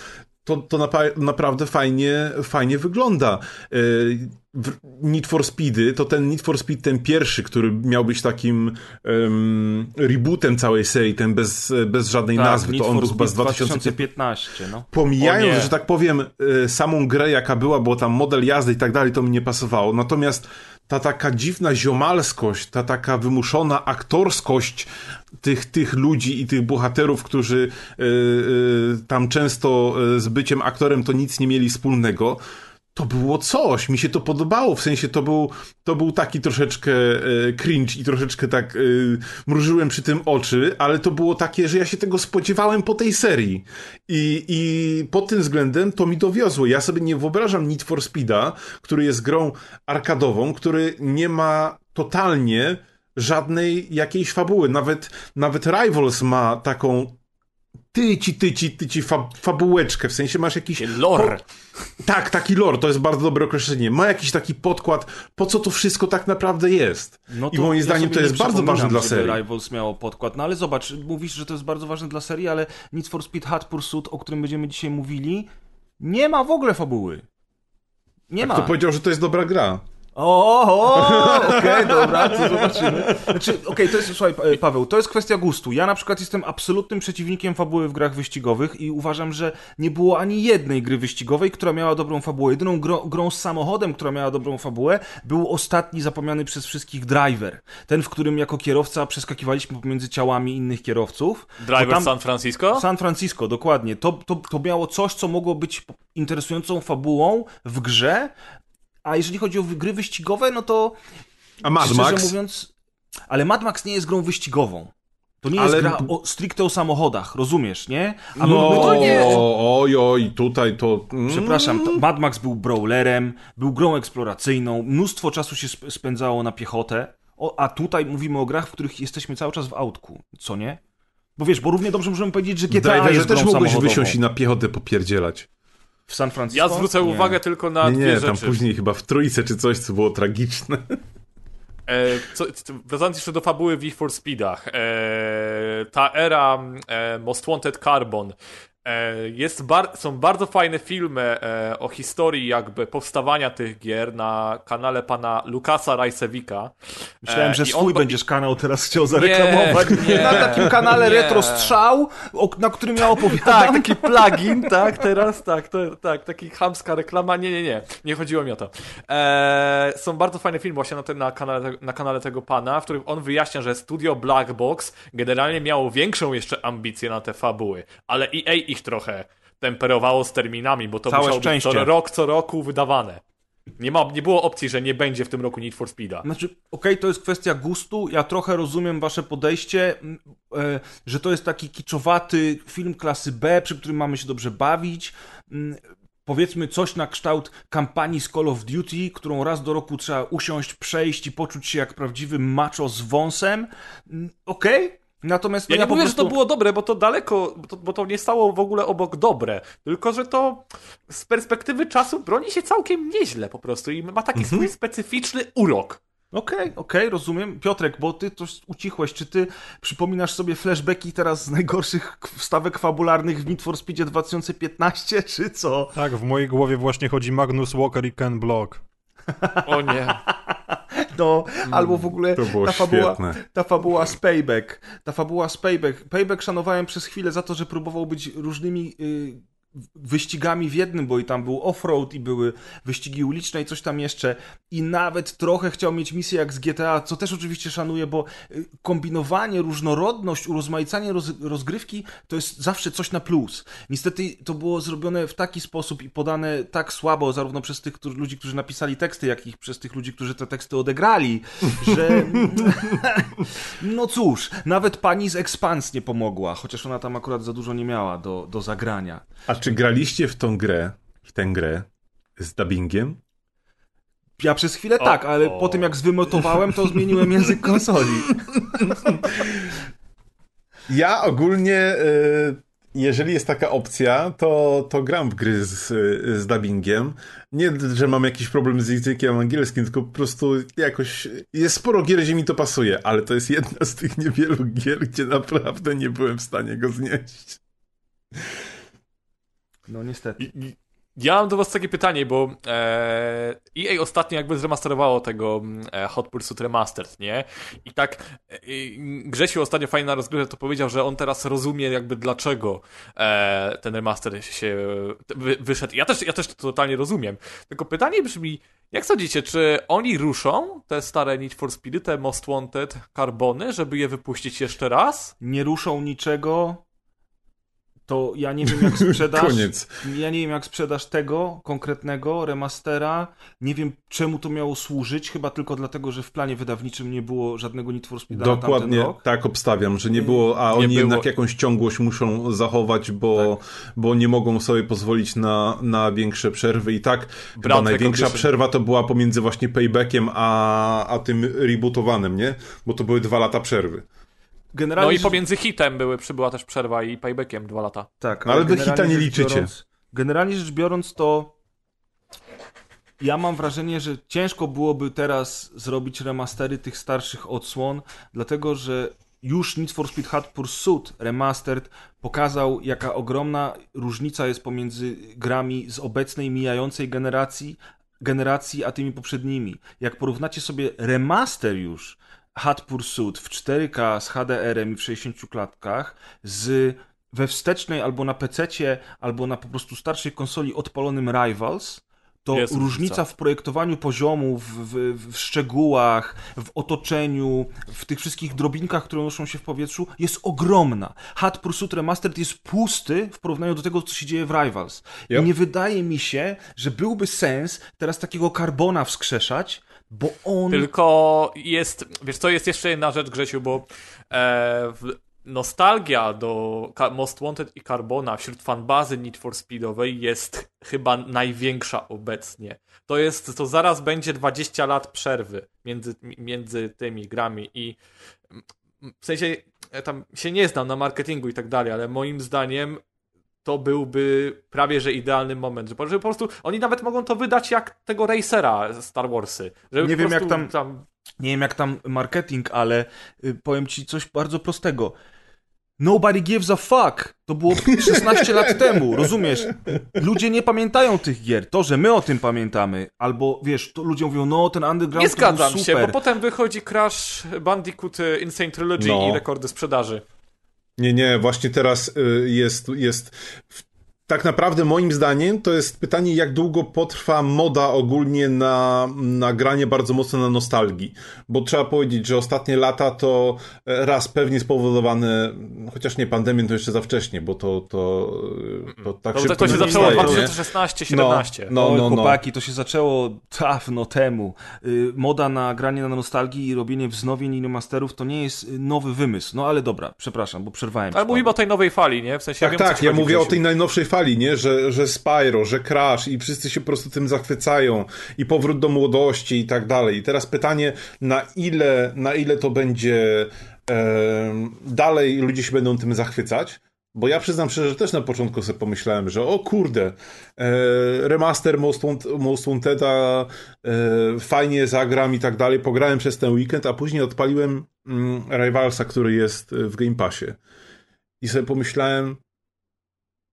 F: to, to napa- naprawdę fajnie, fajnie wygląda. E, Need for Speedy, to ten Need for Speed, ten pierwszy, który miał być takim em, rebootem całej serii, ten bez, bez żadnej nazwy,
D: Tak, Need
F: to on był chyba z
D: Speed
F: 2015
D: 2015, no.
F: Pomijając, że tak powiem, y, samą grę jaka była, bo tam model jazdy i tak dalej, to mi nie pasowało. Natomiast ta taka dziwna ziomalskość, ta taka wymuszona aktorskość tych, tych ludzi i tych bohaterów, którzy y, y, tam często y, z byciem aktorem to nic nie mieli wspólnego, to było coś, mi się to podobało, w sensie to był, to był taki troszeczkę e, cringe i troszeczkę tak e, mrużyłem przy tym oczy, ale to było takie, że ja się tego spodziewałem po tej serii i, i pod tym względem to mi dowiozło. Ja sobie nie wyobrażam Need for Speeda, który jest grą arkadową, który nie ma totalnie żadnej jakiejś fabuły. Nawet, nawet Rivals ma taką tyci, tyci, tyci fa fabułeczkę, w sensie masz jakiś...
G: Lore.
F: Tak, taki lore, to jest bardzo dobre określenie. Ma jakiś taki podkład, po co to wszystko tak naprawdę jest.
D: No
F: I moim
D: ja
F: zdaniem to jest bardzo ważne dla serii.
D: Rivals miało podkład, no ale zobacz, mówisz, że to jest bardzo ważne dla serii, ale Need for Speed Hot Pursuit, o którym będziemy dzisiaj mówili, nie ma w ogóle fabuły. Nie ma.
F: Kto powiedział, że to jest dobra gra?
D: O, o, okej, dobra, to zobaczymy. Znaczy, okej, to jest, słuchaj, Pa- Paweł, to jest kwestia gustu. Ja na przykład jestem absolutnym przeciwnikiem fabuły w grach wyścigowych i uważam, że nie było ani jednej gry wyścigowej, która miała dobrą fabułę. Jedyną grą, grą z samochodem, która miała dobrą fabułę, był ostatni zapomniany przez wszystkich driver. Ten, w którym jako kierowca przeskakiwaliśmy pomiędzy ciałami innych kierowców.
G: Driver
D: tam-
G: San Francisco?
D: San Francisco, dokładnie. To, to, to miało coś, co mogło być interesującą fabułą w grze, a jeżeli chodzi o gry wyścigowe, no to
F: A Mad Max?
D: mówiąc... Ale Mad Max nie jest grą wyścigową. To nie
F: Ale-
D: jest gra o, stricte o samochodach, rozumiesz, nie? A
F: No,
D: my to nie...
F: oj, oj, tutaj to... Mm,
D: Przepraszam, to Mad Max był brawlerem, był grą eksploracyjną, mnóstwo czasu się sp- spędzało na piechotę, o, a tutaj mówimy o grach, w których jesteśmy cały czas w autku, co nie? Bo wiesz, bo równie dobrze możemy powiedzieć, że GTA
F: Driverze
D: jest
F: też
D: grą
F: mogłeś
D: samochodową.
F: wysiąść i na piechotę popierdzielać.
D: W San Francisco?
G: Ja zwrócę
D: Nie.
G: uwagę tylko na
F: Nie,
G: dwie
F: nie, tam później chyba w trójce czy coś, co było tragiczne.
G: E, co, wracając jeszcze do fabuły w Need for Speedach. E, ta era e, Most Wanted Carbon. E, jest bar są bardzo fajne filmy e, o historii jakby powstawania tych gier na kanale pana Lukasa Rajsewika.
D: Myślałem,
G: E,
D: że
G: i
D: swój
G: on-
D: będziesz kanał teraz chciał zareklamować.
G: nie.
D: Na takim kanale
G: Nie.
D: Retro Strzał, o- na którym ja opowiadam.
G: Tak, taki plugin, tak, teraz, tak, to, tak, taki chamska reklama, nie, nie, nie, nie chodziło mi o to. Eee, są bardzo fajne filmy właśnie na, te, na, kanale, na kanale tego pana, w którym on wyjaśnia, że studio Black Box generalnie miało większą jeszcze ambicję na te fabuły, ale EA ich trochę temperowało z terminami, bo to
D: Całe
G: musiało być
D: szczęście.
G: co rok, co roku wydawane. Nie, ma, nie było opcji, że nie będzie w tym roku Need for Speeda.
D: Znaczy, okej, to jest kwestia gustu. Ja trochę rozumiem wasze podejście, e, że to jest taki kiczowaty film klasy B, przy którym mamy się dobrze bawić. Powiedzmy coś na kształt kampanii z Call of Duty, którą raz do roku trzeba usiąść, przejść i poczuć się jak prawdziwy macho z wąsem. Okej? Natomiast no
G: Ja nie mówię, że
D: prostu...
G: to było dobre, bo to daleko, bo to, bo to nie stało w ogóle obok dobre, tylko że to z perspektywy czasu broni się całkiem nieźle po prostu i ma taki swój specyficzny urok.
D: Okej, okej, rozumiem. Piotrek, bo ty to ucichłeś. Czy ty przypominasz sobie flashbacki teraz z najgorszych wstawek fabularnych w Need for Speedzie 2015, czy co?
E: Tak, w mojej głowie właśnie chodzi Magnus Walker i Ken Block.
G: O nie.
D: No, albo w ogóle
F: To było
D: ta fabuła,
F: świetne.
D: ta fabuła z Payback. Ta fabuła z Payback. Payback szanowałem przez chwilę za to, że próbował być różnymi y, wyścigami w jednym, bo i tam był off-road i były wyścigi uliczne i coś tam jeszcze i nawet trochę chciał mieć misję jak z GTA, co też oczywiście szanuję, bo y, kombinowanie, różnorodność, urozmaicanie roz, rozgrywki to jest zawsze coś na plus. Niestety to było zrobione w taki sposób i podane tak słabo, zarówno przez tych którzy, ludzi, którzy napisali teksty, jak i przez tych ludzi, którzy te teksty odegrali, że no cóż, nawet pani z Expans nie pomogła, chociaż ona tam akurat za dużo nie miała do, do zagrania.
F: A czy graliście w tą grę, w tę grę z dubbingiem?
D: Ja przez chwilę tak, ale po tym jak zwymotowałem, to zmieniłem język konsoli.
F: Ja ogólnie, y, jeżeli jest taka opcja, to, to gram w gry z, z dubbingiem. Nie, że mam jakiś problem z językiem angielskim, tylko po prostu jakoś jest sporo gier, gdzie mi to pasuje, ale to jest jedna z tych niewielu gier, gdzie naprawdę nie byłem w stanie go znieść.
D: No niestety.
G: Ja mam do was takie pytanie, bo e, EA ostatnio jakby zremasterowało tego mm, e, Hot Pursuit Remastered, nie? I tak e, Grzesiu ostatnio fajnie na rozgrywce to powiedział, że on teraz rozumie jakby dlaczego e, ten remaster się wy, wyszedł. Ja też, ja też to totalnie rozumiem. Tylko pytanie brzmi, jak sądzicie, czy oni ruszą te stare Need for Speedy, te Most Wanted karbony, żeby je wypuścić jeszcze raz?
D: Nie ruszą niczego, to ja nie wiem jak sprzedasz.
F: Koniec.
D: Ja nie wiem jak sprzedasz tego konkretnego remastera. Nie wiem czemu to miało służyć, chyba tylko dlatego, że w planie wydawniczym nie było żadnego Need for Speeda
F: Dokładnie
D: rok.
F: tak obstawiam, że nie było, a oni
G: było.
F: jednak jakąś ciągłość muszą zachować, bo, bo nie mogą sobie pozwolić na, na większe przerwy i tak chyba największa przerwa to była pomiędzy właśnie Paybackiem a, a tym rebootowanym, nie? Bo to były dwa lata przerwy.
D: Generalnie
G: No i pomiędzy hitem były, przybyła też przerwa i paybackiem dwa lata.
D: Tak,
F: No ale wy
D: generalnie
F: hita nie liczycie.
D: Biorąc, generalnie rzecz biorąc, to ja mam wrażenie, że ciężko byłoby teraz zrobić remastery tych starszych odsłon, dlatego że już Need for Speed Hot Pursuit Remastered pokazał, jaka ogromna różnica jest pomiędzy grami z obecnej, mijającej generacji, generacji, a tymi poprzednimi. Jak porównacie sobie remaster już Hot Pursuit w 4K z HDR-em i w 60 klatkach z we wstecznej albo na PC-cie, albo na po prostu starszej konsoli odpalonym Rivals, to
G: Jest
D: różnica w projektowaniu poziomów, w, w, w szczegółach, w otoczeniu, w tych wszystkich drobinkach, które noszą się w powietrzu, jest ogromna. Hot Pursuit Remastered jest pusty w porównaniu do tego, co się dzieje w Rivals.
F: Yep.
D: I nie wydaje mi się, że byłby sens teraz takiego karbona wskrzeszać, bo on...
G: Tylko jest, wiesz co, jest jeszcze jedna rzecz, Grzesiu, bo e, nostalgia do Most Wanted i Carbona wśród fanbazy Need for Speedowej jest chyba największa obecnie. To jest, to zaraz będzie 20 lat przerwy między, między tymi grami i w sensie ja tam się nie znam na marketingu i tak dalej, ale moim zdaniem to byłby prawie że idealny moment, że po, prostu oni nawet mogą to wydać jak tego Racera Star Warsy. Żeby
D: Nie wiem, jak
G: prostu
D: tam- Nie wiem jak tam marketing, ale y, powiem ci coś bardzo prostego. Nobody gives a fuck. To było 16 lat temu, rozumiesz? Ludzie nie pamiętają tych gier. To, że my o tym pamiętamy, albo wiesz, to ludzie mówią, no ten underground
G: Nie zgadzam
D: był
G: się,
D: super.
G: bo potem wychodzi Crash Bandicoot y, Insane Trilogy
F: No.
G: i rekordy sprzedaży.
F: Nie, nie, właśnie teraz y, jest, jest. w- Tak naprawdę, moim zdaniem, to jest pytanie, jak długo potrwa moda ogólnie na, na granie bardzo mocno na nostalgii. Bo trzeba powiedzieć, że ostatnie lata to raz pewnie spowodowane, chociaż nie pandemią, to jeszcze za wcześnie, bo to, to, to tak
G: To,
F: szybko
G: to się
F: nie
G: zaczęło w
F: powstaje, nie?
G: 2016-17.
F: No,
D: Oj,
F: no, no.
D: chłopaki, to się zaczęło dawno temu. Y, moda na granie na nostalgii i robienie wznowień i remasterów to nie jest y, nowy wymysł. No ale dobra, przepraszam, bo przerwałem.
G: Ale mówimy o tej nowej fali, nie? W sensie
F: Tak,
G: ja wiem,
F: tak, ja mówię o tej najnowszej fali, nie? Że, że Spyro, że Crash i wszyscy się po prostu tym zachwycają i powrót do młodości i tak dalej. I teraz pytanie, na ile, na ile to będzie em, dalej ludzie się będą tym zachwycać? Bo ja przyznam szczerze, że też na początku sobie pomyślałem, że o kurde, e, remaster Most, Want, Most Wanteda, e, fajnie zagram i tak dalej. Pograłem przez ten weekend, a później odpaliłem mm, Rivalsa, który jest w Game Passie. I sobie pomyślałem,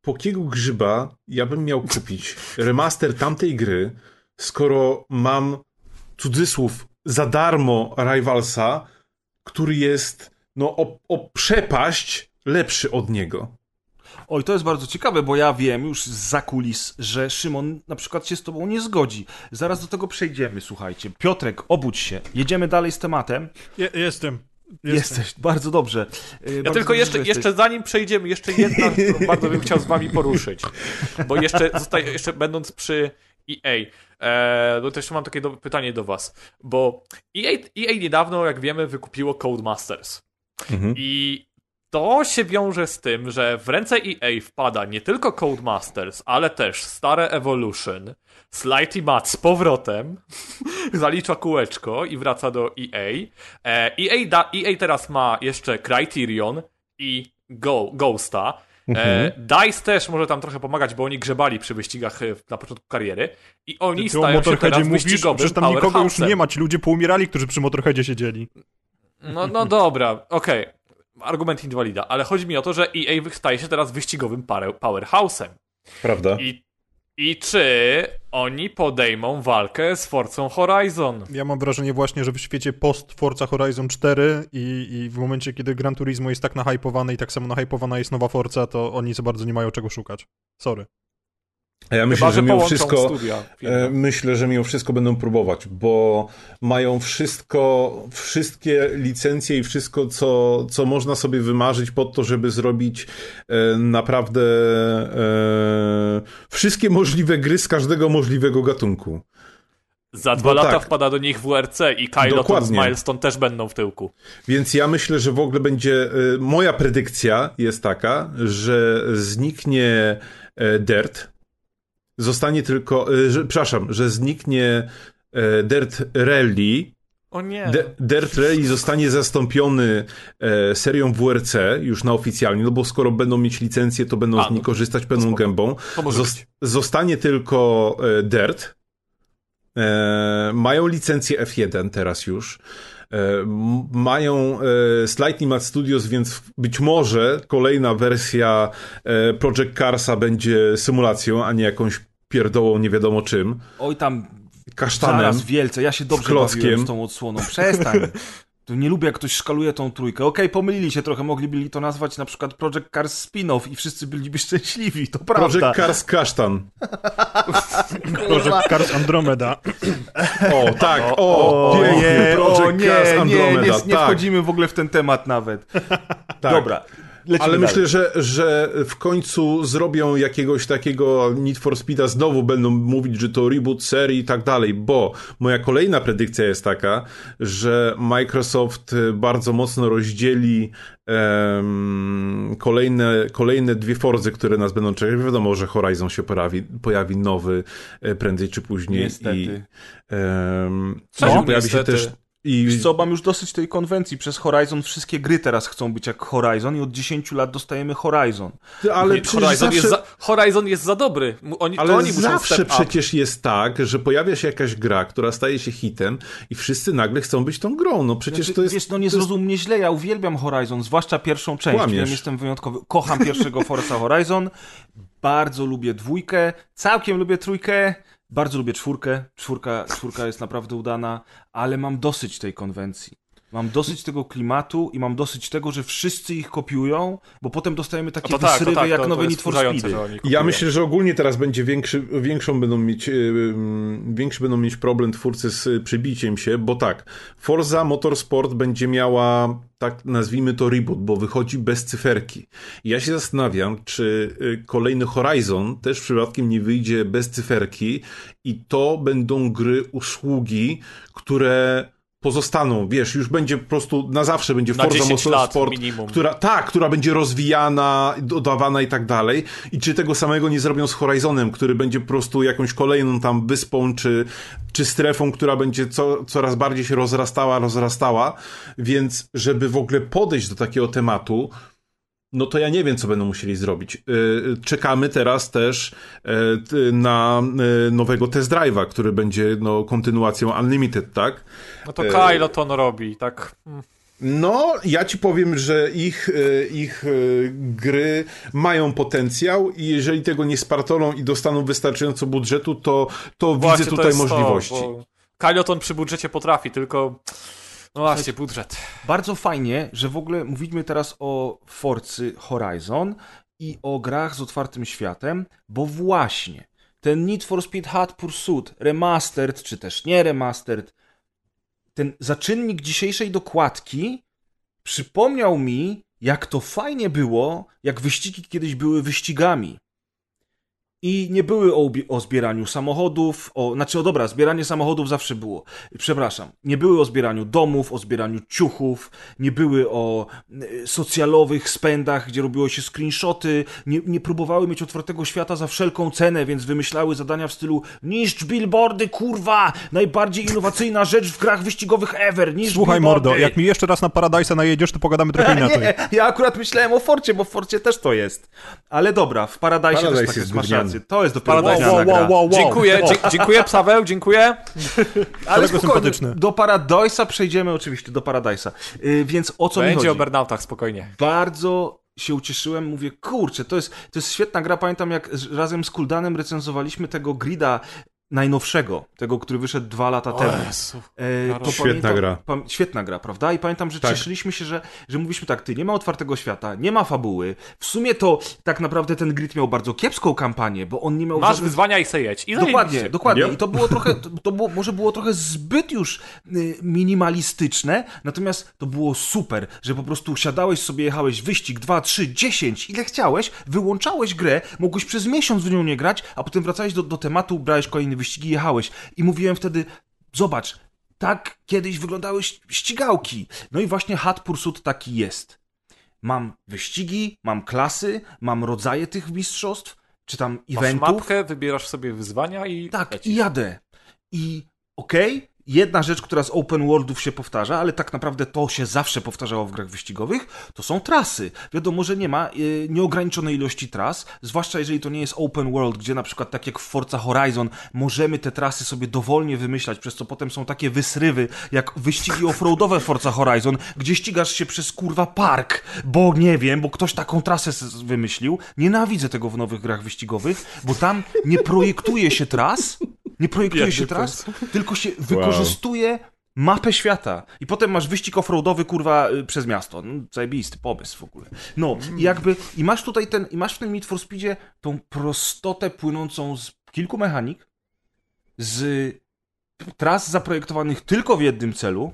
F: po kiego grzyba ja bym miał kupić remaster tamtej gry, skoro mam cudzysłów za darmo Rivalsa, który jest no o, o przepaść lepszy od niego.
D: Oj, to jest bardzo ciekawe, bo ja wiem już z zakulis, że Szymon na przykład się z tobą nie zgodzi. Zaraz do tego przejdziemy, słuchajcie. Piotrek, obudź się. Jedziemy dalej z tematem.
E: Je, jestem.
D: Jesteś, bardzo dobrze. Y,
G: Ja
D: bardzo
G: tylko
D: dobrze,
G: jeszcze, jeszcze zanim przejdziemy, jeszcze jedna, bardzo bym chciał z wami poruszyć. Bo jeszcze, zostaje, jeszcze będąc przy EA, e, no to jeszcze mam takie do, pytanie do was. Bo EA, EA niedawno, jak wiemy, wykupiło Codemasters.
F: Mhm.
G: I to się wiąże z tym, że w ręce EA wpada nie tylko Codemasters, ale też stare Evolution, Slighty Mat z powrotem, zalicza kółeczko i wraca do EA. E, EA, da, EA teraz ma jeszcze Criterion i Go, Ghosta. E, DICE też może tam trochę pomagać, bo oni grzebali przy wyścigach e, na początku kariery i oni
E: Ty
G: stają się
E: Motorheadzie
G: teraz
E: mówisz?
G: wyścigowym
E: Przecież tam nikogo już
G: powerhouse'em.
E: nie ma. Ci ludzie poumierali, którzy przy Motorheadzie siedzieli.
G: No, no dobra, okej. Argument inwalida, ale chodzi mi o to, że EA staje się teraz wyścigowym powerhouse'em.
F: Prawda?
G: I, I czy oni podejmą walkę z Forcą Horizon?
E: Ja mam wrażenie właśnie, że w świecie post Forza Horizon 4 i, i w momencie, kiedy Gran Turismo jest tak nahypowane i tak samo nahypowana jest nowa Forza, to oni za bardzo nie mają czego szukać. Sorry.
F: A ja myślę,
G: Chyba,
F: że
G: że
F: mimo wszystko.
G: studia.
F: E, Myślę, że mimo wszystko będą próbować, bo mają wszystko, wszystkie licencje i wszystko, co, co można sobie wymarzyć pod to, żeby zrobić e, naprawdę e, wszystkie możliwe gry z każdego możliwego gatunku.
G: Za dwa
F: bo
G: lata
F: tak.
G: wpada do nich WRC i Kylo z
F: Dokładnie.
G: Milestone też będą w tyłku.
F: Więc ja myślę, że w ogóle będzie. e, Moja predykcja jest taka, że zniknie e, Dirt. Zostanie tylko. e, Że, przepraszam, że zniknie e, Dirt Rally.
G: O nie.
F: De- Dirt Rally zostanie zastąpiony e, serią WRC już na oficjalnie, no bo skoro będą mieć licencję, to będą
G: A,
F: z niej
G: no,
F: korzystać pełną
G: spoko.
F: gębą.
G: Być.
F: zostanie tylko Dirt. E, mają licencję F1 teraz już. E, mają e, Slightly Mad Studios, więc być może kolejna wersja e, Project Carsa będzie symulacją, a nie jakąś pierdołą nie wiadomo czym.
D: Oj tam,
F: Kasztanem.
D: zaraz wielce, ja się dobrze bawiłem z tą odsłoną. Przestań. To nie lubię, jak ktoś szkaluje tą trójkę. Okej, pomylili się trochę, mogliby to nazwać na przykład Project Cars spin-off i wszyscy byliby szczęśliwi, to prawda.
F: Project Cars Kasztan.
E: Project Cars Andromeda.
F: O, tak, o,
D: O
F: pięknie.
D: nie,
F: Project
D: o nie,
F: Cars
D: nie,
F: Andromeda,
D: nie, nie
F: tak.
D: wchodzimy w ogóle w ten temat nawet.
F: Tak.
D: Dobra, lecimy
F: Ale
D: dalej.
F: myślę, że, że w końcu zrobią jakiegoś takiego Need for Speeda, znowu będą mówić, że to reboot serii i tak dalej, bo moja kolejna predykcja jest taka, że Microsoft bardzo mocno rozdzieli em, kolejne, kolejne dwie Forzy, które nas będą czekać. Wiadomo, że Horizon się pojawi, pojawi nowy e, prędzej czy później.
D: Niestety.
F: I, em,
G: Co?
F: że pojawi się
G: Niestety.
F: też i
D: Wiesz co, mam już dosyć tej konwencji. Przez Horizon wszystkie gry teraz chcą być jak Horizon i od 10 lat dostajemy Horizon.
F: ale
G: Nie, Horizon,
F: zawsze...
G: jest za, Horizon jest za dobry. Oni,
F: Ale
G: oni
F: zawsze
G: up.
F: przecież jest tak, że pojawia się jakaś gra, która staje się hitem i wszyscy nagle chcą być tą grą. No przecież
D: Znaczy,
F: to jest...
D: Wiesz, no nie zrozum mnie źle, ja uwielbiam Horizon, zwłaszcza pierwszą część,
F: Kłamiesz.
D: jestem wyjątkowy. Kocham pierwszego Forza Horizon, bardzo lubię dwójkę, całkiem lubię trójkę, bardzo lubię czwórkę, czwórka, czwórka jest naprawdę udana, ale mam dosyć tej konwencji. Mam dosyć tego klimatu i mam dosyć tego, że wszyscy ich kopiują, bo potem dostajemy takie
G: to tak, to
D: wysrywy
G: tak,
D: jak
G: to, to
D: nowe
G: jest
D: Need for Speedy.
F: Ja myślę, że ogólnie teraz będzie większy, większą będą mieć, yy, większy będą mieć problem twórcy z y, przybiciem się, bo tak, Forza Motorsport będzie miała, tak nazwijmy to reboot, bo wychodzi bez cyferki. I ja się zastanawiam, czy y, kolejny Horizon też przypadkiem nie wyjdzie bez cyferki i to będą gry, usługi, które pozostaną, wiesz, już będzie po prostu na zawsze będzie
G: Na
F: Forza
G: 10 lat
F: Motorsport, która, tak, która będzie rozwijana, dodawana i tak dalej. I czy tego samego nie zrobią z Horizonem, który będzie po prostu jakąś kolejną tam wyspą, czy, czy strefą, która będzie co, coraz bardziej się rozrastała, rozrastała. Więc, żeby w ogóle podejść do takiego tematu, no to ja nie wiem, co będą musieli zrobić. Yy, Czekamy teraz też t- na nowego test drive'a, który będzie no, kontynuacją Unlimited, tak?
G: No to Kylo to on robi, tak. Mm.
F: No, ja ci powiem, że ich, ich gry mają potencjał i jeżeli tego nie spartolą i dostaną wystarczająco budżetu, to, to
G: Właśnie
F: widzę
G: to
F: tutaj
G: jest
F: możliwości.
G: To, bo Kyloton przy budżecie potrafi, tylko... No właśnie, budżet.
D: Bardzo fajnie, że w ogóle mówimy teraz o Forcy Horizon i o grach z otwartym światem, bo właśnie ten Need for Speed Hot Pursuit remastered, czy też nie remastered, ten zaczynnik dzisiejszej dokładki przypomniał mi, jak to fajnie było, jak wyścigi kiedyś były wyścigami. I nie były o, o zbieraniu samochodów, o, znaczy, o dobra, zbieranie samochodów zawsze było. Przepraszam, nie były o zbieraniu domów, o zbieraniu ciuchów, nie były o e, socjalowych spędach, gdzie robiło się screenshoty, nie, nie próbowały mieć otwartego świata za wszelką cenę, więc wymyślały zadania w stylu niszcz billboardy, kurwa, najbardziej innowacyjna rzecz w grach wyścigowych ever, niszcz
E: Słuchaj,
D: billboardy.
E: mordo, jak mi jeszcze raz na Paradise'a najedziesz, to pogadamy trochę inaczej.
D: Nie, ja akurat myślałem o Forcie, bo w Forcie też to jest. Ale dobra, w Paradise,
F: Paradise
D: też tak
F: jest.
D: Rację. To jest dopiero
G: Paradise.
D: gówniana gra.
G: Dziękuję, dzie- dziękuję, Paweł, dziękuję.
D: Ale
E: sympatyczny.
D: do Paradise'a przejdziemy oczywiście, do Paradise'a. Yy, więc o co mi
G: Będzie o
D: chodzi?
G: burnoutach, spokojnie.
D: Bardzo się ucieszyłem, mówię, kurczę, to jest, to jest świetna gra. Pamiętam, jak razem z Kuldanem recenzowaliśmy tego grida najnowszego, tego, który wyszedł dwa lata temu. E, to
F: Świetna
D: pamiętam,
F: gra.
D: Świetna gra, prawda? I pamiętam, że
F: Tak.
D: cieszyliśmy się, że, że mówiliśmy tak, ty, nie ma otwartego świata, nie ma fabuły. W sumie to tak naprawdę ten grid miał bardzo kiepską kampanię, bo on nie miał
G: Masz
D: żadnych-
G: wyzwania i se jedź. I
D: Dokładnie, dokładnie.
F: Yep.
D: I to było trochę, to, to było, może było trochę zbyt już y, minimalistyczne, natomiast to było super, że po prostu siadałeś sobie, jechałeś wyścig 2, 3, 10, ile chciałeś, wyłączałeś grę, mogłeś przez miesiąc w nią nie grać, a potem wracałeś do, do tematu, brałeś kolejny wyścig i jechałeś. I mówiłem wtedy, zobacz, tak kiedyś wyglądały ścigałki. No i właśnie Hot Pursuit taki jest. Mam wyścigi, mam klasy, mam rodzaje tych mistrzostw, czy tam
G: Masz
D: eventów.
G: mapkę, wybierasz sobie wyzwania i
D: Tak,
G: lecisz.
D: i jadę. I okej, jedna rzecz, która z open worldów się powtarza, ale tak naprawdę to się zawsze powtarzało w grach wyścigowych, to są trasy. Wiadomo, że nie ma y, nieograniczonej ilości tras, zwłaszcza jeżeli to nie jest open world, gdzie na przykład tak jak w Forza Horizon możemy te trasy sobie dowolnie wymyślać, przez co potem są takie wysrywy, jak wyścigi offroadowe Forza Horizon, gdzie ścigasz się przez kurwa park, bo nie wiem, bo ktoś taką trasę wymyślił. Nienawidzę tego w nowych grach wyścigowych, bo tam nie projektuje się tras, nie projektuje się tras, tylko się wykorzystuje mapę świata. I potem masz wyścig offroadowy, kurwa, y, przez miasto. No, zajebisty pomysł w ogóle. No, i jakby, i masz tutaj ten, i masz w tym Need for Speedzie tą prostotę płynącą z kilku mechanik, z tras zaprojektowanych tylko w jednym celu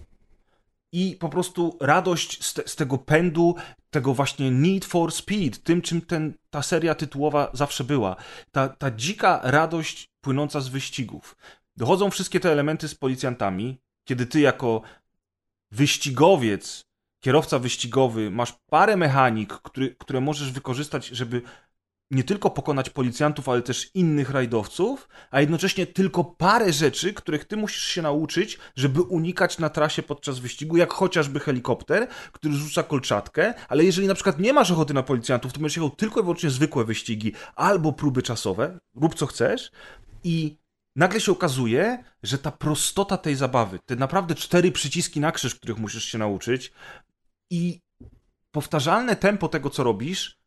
D: i po prostu radość z, te, z tego pędu, tego właśnie Need for Speed, tym czym ten, ta seria tytułowa zawsze była. Ta, ta dzika radość płynąca z wyścigów. Dochodzą wszystkie te elementy z policjantami, kiedy ty jako wyścigowiec, kierowca wyścigowy, masz parę mechanik, który, które możesz wykorzystać, żeby nie tylko pokonać policjantów, ale też innych rajdowców, a jednocześnie tylko parę rzeczy, których ty musisz się nauczyć, żeby unikać na trasie podczas wyścigu, jak chociażby helikopter, który rzuca kolczatkę, ale jeżeli na przykład nie masz ochoty na policjantów, to będziesz jechał tylko i wyłącznie zwykłe wyścigi albo próby czasowe, rób co chcesz i nagle się okazuje, że ta prostota tej zabawy, te naprawdę cztery przyciski na krzyż, których musisz się nauczyć i powtarzalne tempo tego, co robisz,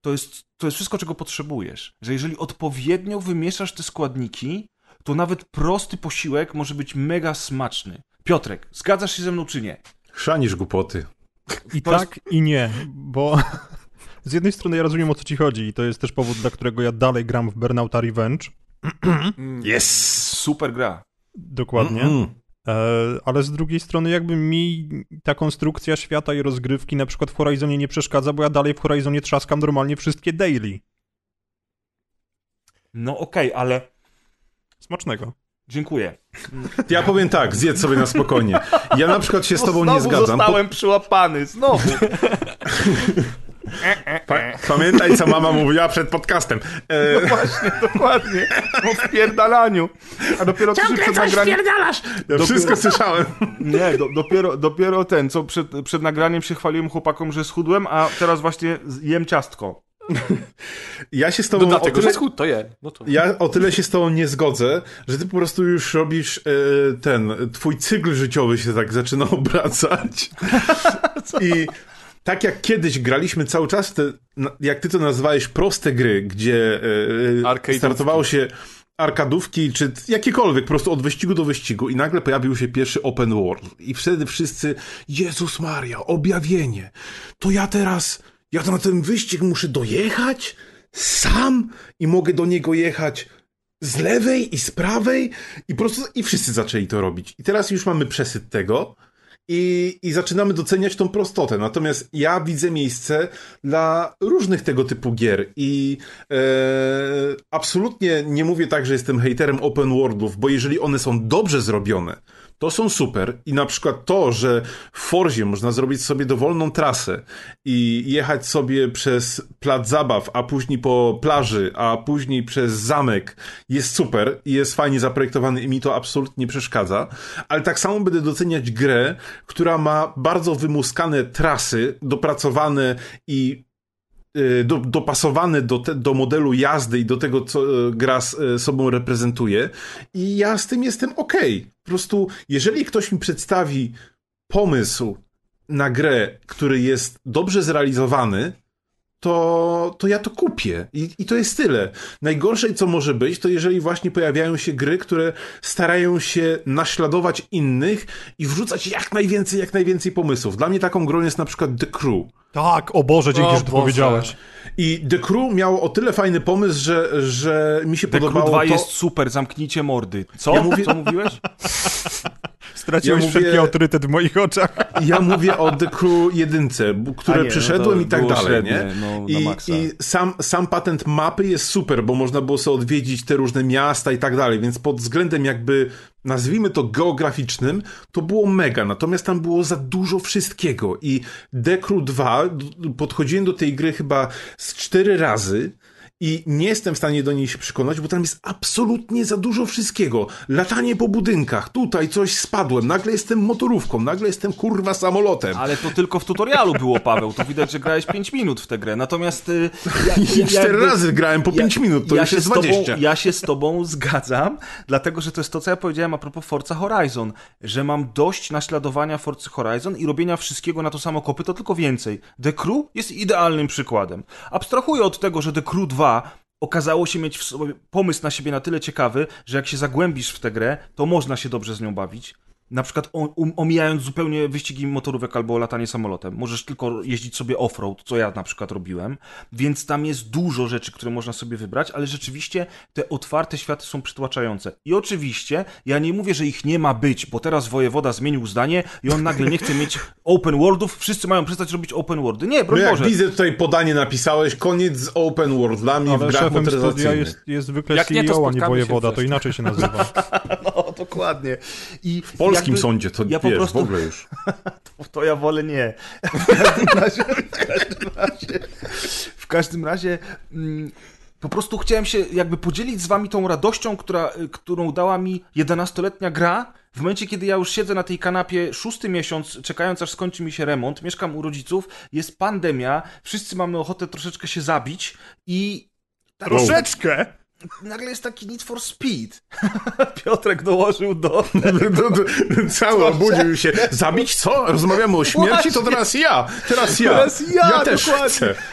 D: to jest, to jest wszystko, czego potrzebujesz. Że jeżeli odpowiednio wymieszasz te składniki, to nawet prosty posiłek może być mega smaczny. Piotrek, zgadzasz się ze mną czy nie?
F: Chrzanisz głupoty.
E: I
D: Po
E: tak, i nie, bo z jednej strony ja rozumiem o co ci chodzi i to jest też powód, dla którego ja dalej gram w Burnouta Revenge.
F: Yes!
D: Super gra.
E: Dokładnie.
F: Mm.
E: E, ale z drugiej strony jakby mi ta konstrukcja świata i rozgrywki na przykład w Horizonie nie przeszkadza, bo ja dalej w Horizonie trzaskam normalnie wszystkie daily.
D: No okej, ale
E: Smacznego.
D: dziękuję.
F: Ja powiem tak, zjedz sobie na spokojnie. Ja na przykład się z tobą nie
D: Znowu
F: zgadzam.
D: zostałem przyłapany, znowu.
F: Pa, pamiętaj, co mama mówiła przed podcastem. E,
D: Właśnie, dokładnie. O wpierdalaniu. A dopiero co się przed nagraniem...
F: ja wszystko słyszałem.
D: Nie, do, dopiero, dopiero ten, co przed, przed nagraniem się chwaliłem chłopakom, że schudłem, a teraz właśnie jem ciastko.
F: Ja się z tobą
G: No
F: o
G: dlatego,
F: tyle,
G: że schód to je. No to...
F: ja o tyle się z tobą nie zgodzę, że ty po prostu już robisz e, ten, twój cykl życiowy się tak zaczyna obracać. I tak jak kiedyś graliśmy cały czas, te, jak ty to nazwałeś, proste gry, gdzie e,
G: Arkadówki.
F: startowało się arkadówki, czy jakiekolwiek, po prostu od wyścigu do wyścigu i nagle pojawił się pierwszy open world i wtedy wszyscy, Jezus Maria, objawienie, to ja teraz, Ja na ten wyścig muszę dojechać sam i mogę do niego jechać z lewej i z prawej i po prostu i wszyscy zaczęli to robić. I teraz już mamy przesyt tego i, i zaczynamy doceniać tą prostotę. Natomiast ja widzę miejsce dla różnych tego typu gier i e, absolutnie nie mówię tak, że jestem haterem open worldów, bo jeżeli one są dobrze zrobione, to są super i na przykład to, że w Forzie można zrobić sobie dowolną trasę i jechać sobie przez plac zabaw, a później po plaży, a później przez zamek jest super i jest fajnie zaprojektowany i mi to absolutnie nie przeszkadza, ale tak samo będę doceniać grę, która ma bardzo wymuskane trasy, dopracowane i do, dopasowane do, te, do modelu jazdy i do tego, co e, gra s- e, sobą reprezentuje. I ja z tym jestem okej. Po prostu, jeżeli ktoś mi przedstawi pomysł na grę, który jest dobrze zrealizowany, to, to ja to kupię. I, I to jest tyle. Najgorsze, co może być, to jeżeli właśnie pojawiają się gry, które starają się naśladować innych i wrzucać jak najwięcej, jak najwięcej pomysłów. Dla mnie taką grą jest na przykład The Crew.
E: Tak, o Boże, dzięki,
G: O
E: że to
G: Boże.
E: powiedziałeś.
F: I The Crew miało o tyle fajny pomysł, że, że mi się
D: The Crew
F: podobało
D: 2
F: to...
D: jest super, zamknijcie mordy. Co?
F: Ja mówię-
D: Co mówiłeś?
E: Straciłeś
F: Ja mówię-
E: wszelki autorytet w moich oczach.
F: Ja mówię o The Crew jedynce, które
D: nie, no
F: przyszedłem
D: to
F: i tak dalej,
D: średnie,
F: nie?
D: no,
F: I,
D: maksa.
F: I sam, sam patent mapy jest super, bo można było sobie odwiedzić te różne miasta i tak dalej, więc pod względem jakby, nazwijmy to geograficznym, to było mega, natomiast tam było za dużo wszystkiego i The Crew 2, d- podchodziłem do tej gry chyba z cztery razy, i nie jestem w stanie do niej się przekonać, bo tam jest absolutnie za dużo wszystkiego. Latanie po budynkach, tutaj coś spadłem, nagle jestem motorówką, nagle jestem kurwa samolotem.
D: Ale to tylko w tutorialu było, Paweł. To widać, że grałeś 5 minut w tę grę. Natomiast y, ja,
F: I cztery razy grałem po pięć minut, to już
D: się
F: jest
D: z tobą,
F: 20.
D: Ja się z tobą zgadzam, dlatego że to jest to, co ja powiedziałem a propos Forza Horizon, że mam dość naśladowania Forza Horizon i robienia wszystkiego na to samo kopy, to tylko więcej. The Crew jest idealnym przykładem. Abstrahuję od tego, że The Crew 2 okazało się mieć w sobie pomysł na siebie na tyle ciekawy, że jak się zagłębisz w tę grę, to można się dobrze z nią bawić. Na przykład um, omijając zupełnie wyścigi motorówek albo latanie samolotem. Możesz tylko jeździć sobie off-road, co ja na przykład robiłem. Więc tam jest dużo rzeczy, które można sobie wybrać, ale rzeczywiście te otwarte światy są przytłaczające. I oczywiście ja nie mówię, że ich nie ma być, bo teraz wojewoda zmienił zdanie i on nagle nie chce mieć open worldów. Wszyscy mają przestać robić open worldy. Nie,
F: No
D: broń
F: jak
D: Boże.
F: widzę tutaj podanie napisałeś, koniec z open worldami w
E: Ale
F: grach
E: szefem studia
F: motoryzacyjnych.
E: jest, jest zwykle
G: Jak nie, to
E: CEO, a nie wojewoda, to inaczej się nazywa.
D: No, dokładnie. I
F: W polskim sądzie to
D: ja po
F: wiesz,
D: prostu-
F: w ogóle już.
D: To ja wolę nie. W każdym razie, w każdym razie, w każdym razie mm, po prostu chciałem się jakby podzielić z wami tą radością, która, którą dała mi 11-letnia gra. W momencie, kiedy ja już siedzę na tej kanapie szósty miesiąc, czekając aż skończy mi się remont, mieszkam u rodziców, jest pandemia, wszyscy mamy ochotę troszeczkę się zabić i
E: Troszeczkę!
D: Nagle jest taki Need for Speed. Piotrek dołożył do...
F: To- to- Cały obudził się. Zabić co? Rozmawiamy o śmierci? To teraz ja. Teraz ja.
D: Teraz ja,
F: ja też
D: dokładnie.
F: chcę.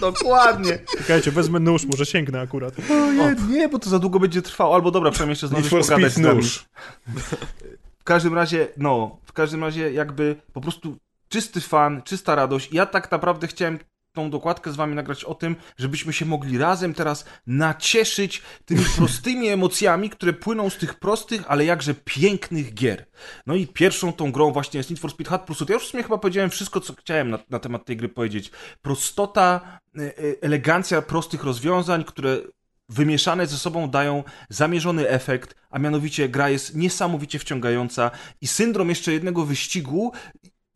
D: Dokładnie.
E: Czekajcie, wezmę nóż, może sięgnę akurat.
D: O nie, nie, bo to za długo będzie trwało. Albo dobra, przynajmniej jeszcze
F: Need
D: zdążysz
F: for
D: pogadać
F: Speed
D: z
F: nóż.
D: W każdym razie, no, w każdym razie jakby po prostu czysty fan, czysta radość. Ja tak naprawdę chciałem tą dokładkę z wami nagrać o tym, żebyśmy się mogli razem teraz nacieszyć tymi prostymi emocjami, które płyną z tych prostych, ale jakże pięknych gier. No i pierwszą tą grą właśnie jest Need for Speed Hot Pursuit. Ja już w sumie chyba powiedziałem wszystko, co chciałem na, na temat tej gry powiedzieć. Prostota, e, e, elegancja prostych rozwiązań, które wymieszane ze sobą dają zamierzony efekt, a mianowicie gra jest niesamowicie wciągająca i syndrom jeszcze jednego wyścigu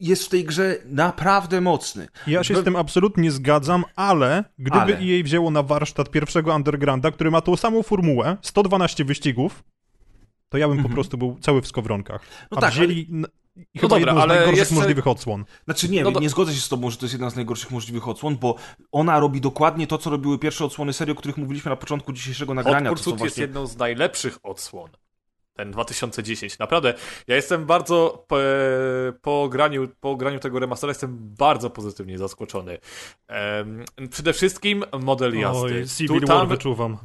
D: jest w tej grze naprawdę mocny.
E: Ja się z tym absolutnie zgadzam, ale gdyby
D: Ale.
E: EA wzięło na warsztat pierwszego Undergrounda, który ma tą samą formułę, 112 wyścigów, to ja bym po prostu był cały w skowronkach.
D: No
E: A
D: tak,
E: wzięli n- chyba
G: dobra,
E: jedną z
G: ale
E: najgorszych
G: jeszcze-
E: możliwych odsłon.
D: Znaczy nie,
G: No to-
D: nie zgodzę się z tobą, że to jest jedna z najgorszych możliwych odsłon, bo ona robi dokładnie to, co robiły pierwsze odsłony serii, o których mówiliśmy na początku dzisiejszego nagrania. To
G: jest
D: właśnie...
G: jedną z najlepszych odsłon. Ten 2010. Naprawdę, ja jestem bardzo po, po, graniu, po graniu tego remastera jestem bardzo pozytywnie zaskoczony. Em, przede wszystkim model jazdy.
E: Oj,
G: Tu,
E: Civil
G: tam,
E: War wyczuwam.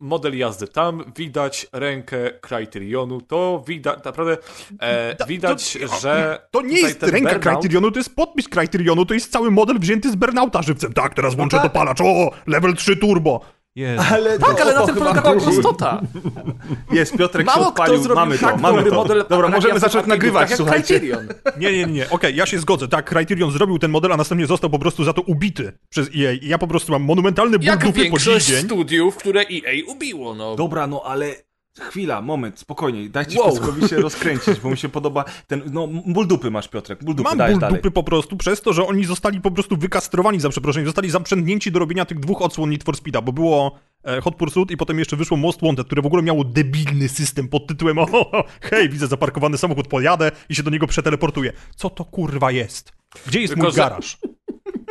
G: model jazdy. Tam widać rękę Criterionu, to widać, naprawdę e, widać,
E: to,
G: że
E: To nie jest
G: ten
E: ręka
G: burnout-
E: Criterionu, to jest podpis Criterionu, to jest cały model wzięty z Burnouta żywcem. Tak, teraz włączę
D: tak.
E: dopalacz, o, level 3 turbo. Jest.
D: Ale
G: Tak, ale na tym polegała
D: chodzi.
G: prostota.
D: Jest, Piotrek
G: Mało
D: się
G: kto
D: odpalił,
G: zrobił
D: mamy to,
G: tak
D: mamy to.
G: model
D: Dobra, możemy zacząć nagrywać,
G: tak jak
D: słuchajcie.
G: Criterion.
E: Nie, nie, nie, nie. Okej, ja się zgodzę. Tak, Criterion zrobił ten model, a następnie został po prostu za to ubity przez EA. I ja po prostu mam monumentalny ból dupy po dziś
G: większość
E: dzień.
G: studiów, które EA ubiło, no.
D: Dobra, no ale chwila, moment, spokojnie, dajcie
G: Wow.
D: Piotrkowi się rozkręcić, bo mi się podoba ten, no ból dupy masz Piotrek, ból dupy,
E: Mam ból
D: dalej.
E: dupy po prostu przez to, że oni zostali po prostu wykastrowani za przeproszeniem, zostali zaprzęgnięci do robienia tych dwóch odsłon Need for Speeda, bo było e, Hot Pursuit i potem jeszcze wyszło Most Wanted, które w ogóle miało debilny system pod tytułem o, ho, hej, widzę zaparkowany samochód, pojadę i się do niego przeteleportuję. Co to kurwa jest? Gdzie jest
G: Tylko,
E: mój garaż?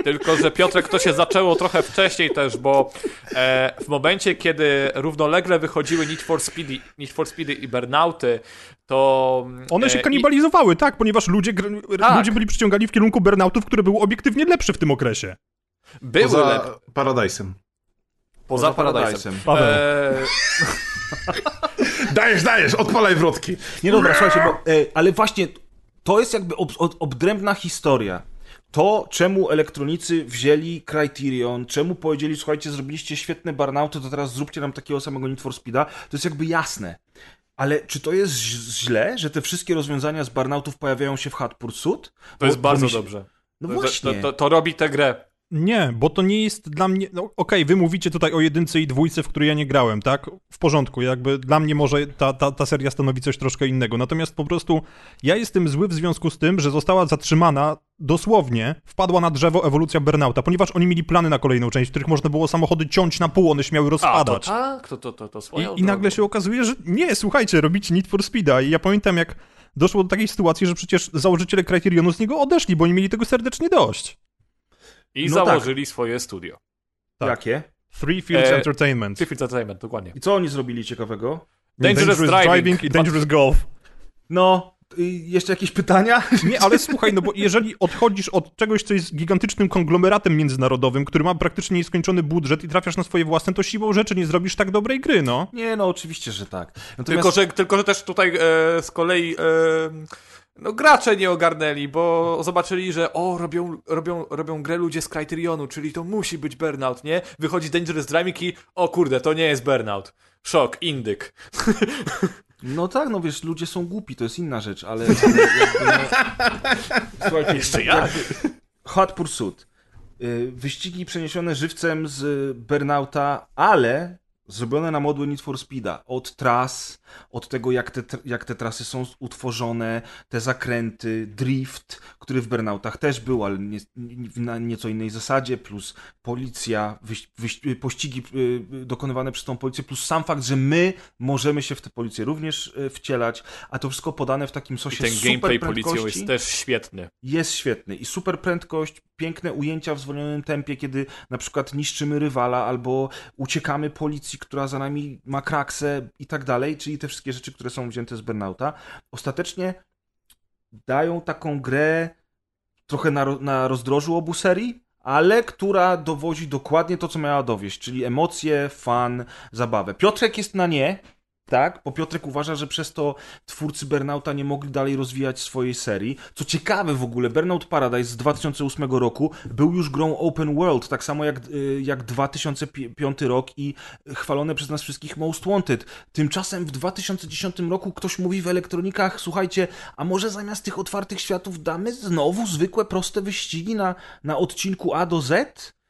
G: Tylko, że Piotrek to się zaczęło trochę wcześniej też, bo e, w momencie, kiedy równolegle wychodziły Need for Speedy, Need for Speedy i Burnouty, to...
E: One się
G: e,
E: kanibalizowały, tak, ponieważ ludzie,
G: Tak.
E: ludzie byli przyciągani w kierunku burnoutów, które były obiektywnie lepsze w tym okresie.
G: i Były
F: Poza
G: lepsze.
F: Paradise'em.
G: Poza
D: Poza
G: Paradise'em. E,
F: Dajesz, dajesz, odpalaj wrotki.
D: Nie dobra, słuchajcie, bo, e, ale właśnie to jest jakby ob, ob, obdrębna historia. To, czemu elektronicy wzięli Criterion, czemu powiedzieli, słuchajcie, zrobiliście świetne burnouty, to teraz zróbcie nam takiego samego Need for Speeda, to jest jakby jasne. Ale czy to jest źle, że te wszystkie rozwiązania z burnoutów pojawiają się w Hot Pursuit?
G: to jest
D: Bo-
G: bardzo dobrze.
D: No
G: To-
D: właśnie.
G: To, to, to robi tę grę.
E: Nie, bo to nie jest dla mnie. No, Okej, wy mówicie tutaj o jedynce i dwójce, w której ja nie grałem, tak? W porządku, jakby dla mnie może ta, ta, ta seria stanowi coś troszkę innego. Natomiast po prostu ja jestem zły w związku z tym, że została zatrzymana dosłownie, wpadła na drzewo ewolucja Burnouta, ponieważ oni mieli plany na kolejną część, w których można było samochody ciąć na pół, one się miały
G: A, to
E: rozpadać.
G: to, to, to, swoją
E: I, I nagle się okazuje, że nie, słuchajcie, robicie Need for Speeda. I ja pamiętam, jak doszło do takiej sytuacji, że przecież założyciele Criterionu z niego odeszli, bo oni mieli tego serdecznie dość.
G: I
D: No tak.
G: założyli swoje studio.
E: tak.
D: Jakie?
E: Three Fields
G: E,
E: Entertainment.
G: Tiff Entertainment, dokładnie.
D: I co oni zrobili ciekawego?
G: Dangerous, Driving.
E: i Dangerous Golf.
D: No, jeszcze jakieś pytania?
E: Nie, ale słuchaj, no bo jeżeli odchodzisz od czegoś, co jest gigantycznym konglomeratem międzynarodowym, który ma praktycznie nieskończony budżet i trafiasz na swoje własne, to siłą rzeczy nie zrobisz tak dobrej gry, no.
D: Nie, no oczywiście, że tak. Natomiast...
G: Tylko że, tylko, że też tutaj e, z kolei e, no, gracze nie ogarnęli, bo zobaczyli, że o, robią, robią, robią grę ludzie z Criterionu, czyli to musi być Burnout, nie? Wychodzi Dangerous Driving i o kurde, to nie jest Burnout. Szok, indyk.
D: No tak, no wiesz, ludzie są głupi, to jest inna rzecz, ale... ale jakby, no... Słuchajcie,
G: Jeszcze
D: jakby- Hot Pursuit. Y, Wyścigi przeniesione żywcem z Burnouta, ale zrobione na modły Need for Speeda. Od tras, od tego jak te, jak te trasy są utworzone, te zakręty, drift, który w Burnoutach też był, ale nie, na nieco innej zasadzie, plus policja, wyś, wyś, pościgi y, dokonywane przez tą policję, plus sam fakt, że my możemy się w tę policję również y, wcielać, a to wszystko podane w takim
G: I
D: sosie
G: ten
D: super
G: gameplay policją jest też świetny.
D: jest świetny i super prędkość, piękne ujęcia w zwolnionym tempie, kiedy na przykład niszczymy rywala albo uciekamy policji, która za nami ma kraksę i tak dalej, czyli te wszystkie rzeczy, które są wzięte z Burnouta, ostatecznie dają taką grę trochę na, na rozdrożu obu serii, ale która dowozi dokładnie to, co miała dowieść, czyli emocje, fan, zabawę. Piotrek jest na nie, tak, bo Piotrek uważa, że przez to twórcy Burnouta nie mogli dalej rozwijać swojej serii. Co ciekawe w ogóle, Burnout Paradise z 2008 roku był już grą open world, tak samo jak, y, jak 2005 rok i chwalone przez nas wszystkich Most Wanted. Tymczasem w 2010 roku ktoś mówi w elektronikach, słuchajcie, a może zamiast tych otwartych światów damy znowu zwykłe, proste wyścigi na, na odcinku A do Z?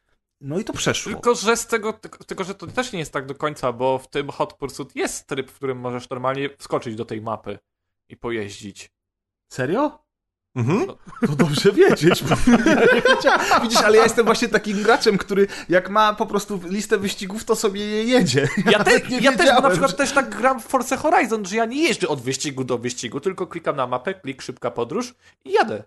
D: No i to przeszło.
G: Tylko, że z tego, tylko, tylko, że to też nie jest tak do końca, bo w tym Hot Pursuit jest tryb, w którym możesz normalnie wskoczyć do tej mapy i pojeździć.
D: Serio?
F: Mhm.
D: To dobrze wiedzieć. Bo... Widzisz, ale ja jestem właśnie takim graczem, który jak ma po prostu listę wyścigów, to sobie je jedzie.
G: Ja, te,
D: nie
G: ja też
D: wiedziałem,
G: na przykład
D: że-
G: też tak gram w Forza Horizon, że ja nie jeżdżę od wyścigu do wyścigu, tylko klikam na mapę, klik, szybka podróż i jadę.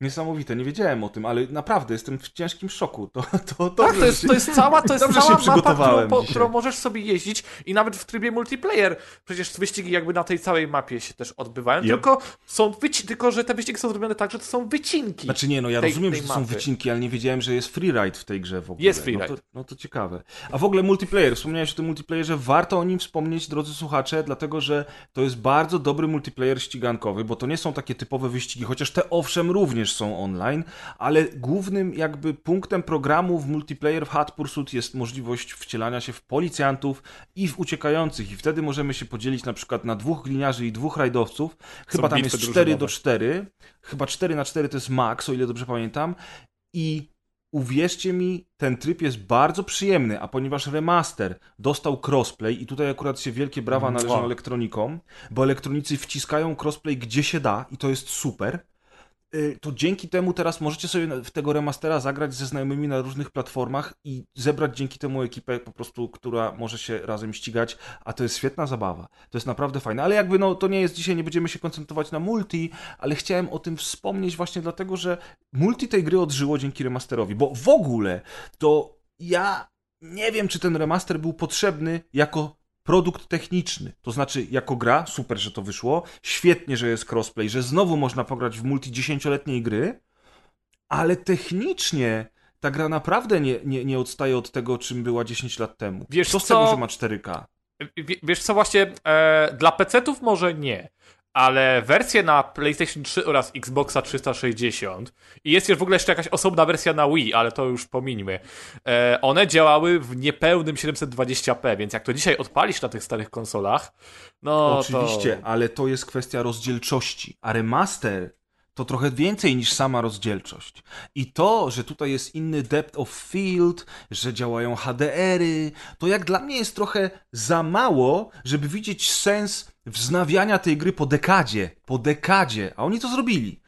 D: Niesamowite, nie wiedziałem o tym, ale naprawdę jestem w ciężkim szoku. To, to, to,
G: Tak, to jest, to jest cała, to jest
D: Dobrze
G: cała mapa, którą, po, którą możesz sobie jeździć i nawet w trybie multiplayer. Przecież wyścigi jakby na tej całej mapie się też odbywają,
F: Yep.
G: tylko są wyci- tylko że te wyścigi są zrobione tak, że to są wycinki.
D: Znaczy nie, no ja
G: tej-
D: rozumiem,
G: tej
D: że to są
G: mapy.
D: wycinki, ale nie wiedziałem, że jest freeride w tej grze w ogóle.
G: Jest
D: No
G: freeride.
D: to, no to ciekawe. A w ogóle multiplayer, wspomniałeś o tym multiplayerze, warto o nim wspomnieć, drodzy słuchacze, dlatego że to jest bardzo dobry multiplayer ścigankowy, bo to nie są takie typowe wyścigi, chociaż te owszem również są online, ale głównym jakby punktem programu w multiplayer w Hot Pursuit jest możliwość wcielania się w policjantów i w uciekających i wtedy możemy się podzielić na przykład na dwóch gliniarzy i dwóch rajdowców. Chyba tam jest 4 do
G: drużynowe.
D: 4, chyba 4 na 4 to jest max, o ile dobrze pamiętam i uwierzcie mi, ten tryb jest bardzo przyjemny, a ponieważ remaster dostał crossplay i tutaj akurat się wielkie brawa należą elektronikom, bo elektronicy wciskają crossplay gdzie się da i to jest super, to dzięki temu teraz możecie sobie w tego remastera zagrać ze znajomymi na różnych platformach i zebrać dzięki temu ekipę po prostu, która może się razem ścigać, a to jest świetna zabawa. To jest naprawdę fajne, ale jakby no to nie jest dzisiaj, nie będziemy się koncentrować na multi, ale chciałem o tym wspomnieć właśnie dlatego, że multi tej gry odżyło dzięki remasterowi, bo w ogóle to ja nie wiem, czy ten remaster był potrzebny jako produkt techniczny. To znaczy, jako gra, super, że to wyszło, świetnie, że jest crossplay, że znowu można pograć w multi dziesięcioletniej gry, ale technicznie ta gra naprawdę nie, nie, nie odstaje od tego, czym była 10 lat temu.
G: Wiesz
D: co z tego, że ma 4K?
G: W- Wiesz co, właśnie e, dla PC-ów może nie, ale wersje na PlayStation 3 oraz Xboxa 360 i jest już w ogóle jeszcze jakaś osobna wersja na Wii, ale to już pomińmy. E, one działały w niepełnym 720p, więc jak to dzisiaj odpalisz na tych starych konsolach, no
D: Oczywiście,
G: to...
D: ale to jest kwestia rozdzielczości, a remaster to trochę więcej niż sama rozdzielczość. I to, że tutaj jest inny depth of field, że działają HDR-y, to jak dla mnie jest trochę za mało, żeby widzieć sens wznawiania tej gry po dekadzie. Po dekadzie. A oni to zrobili.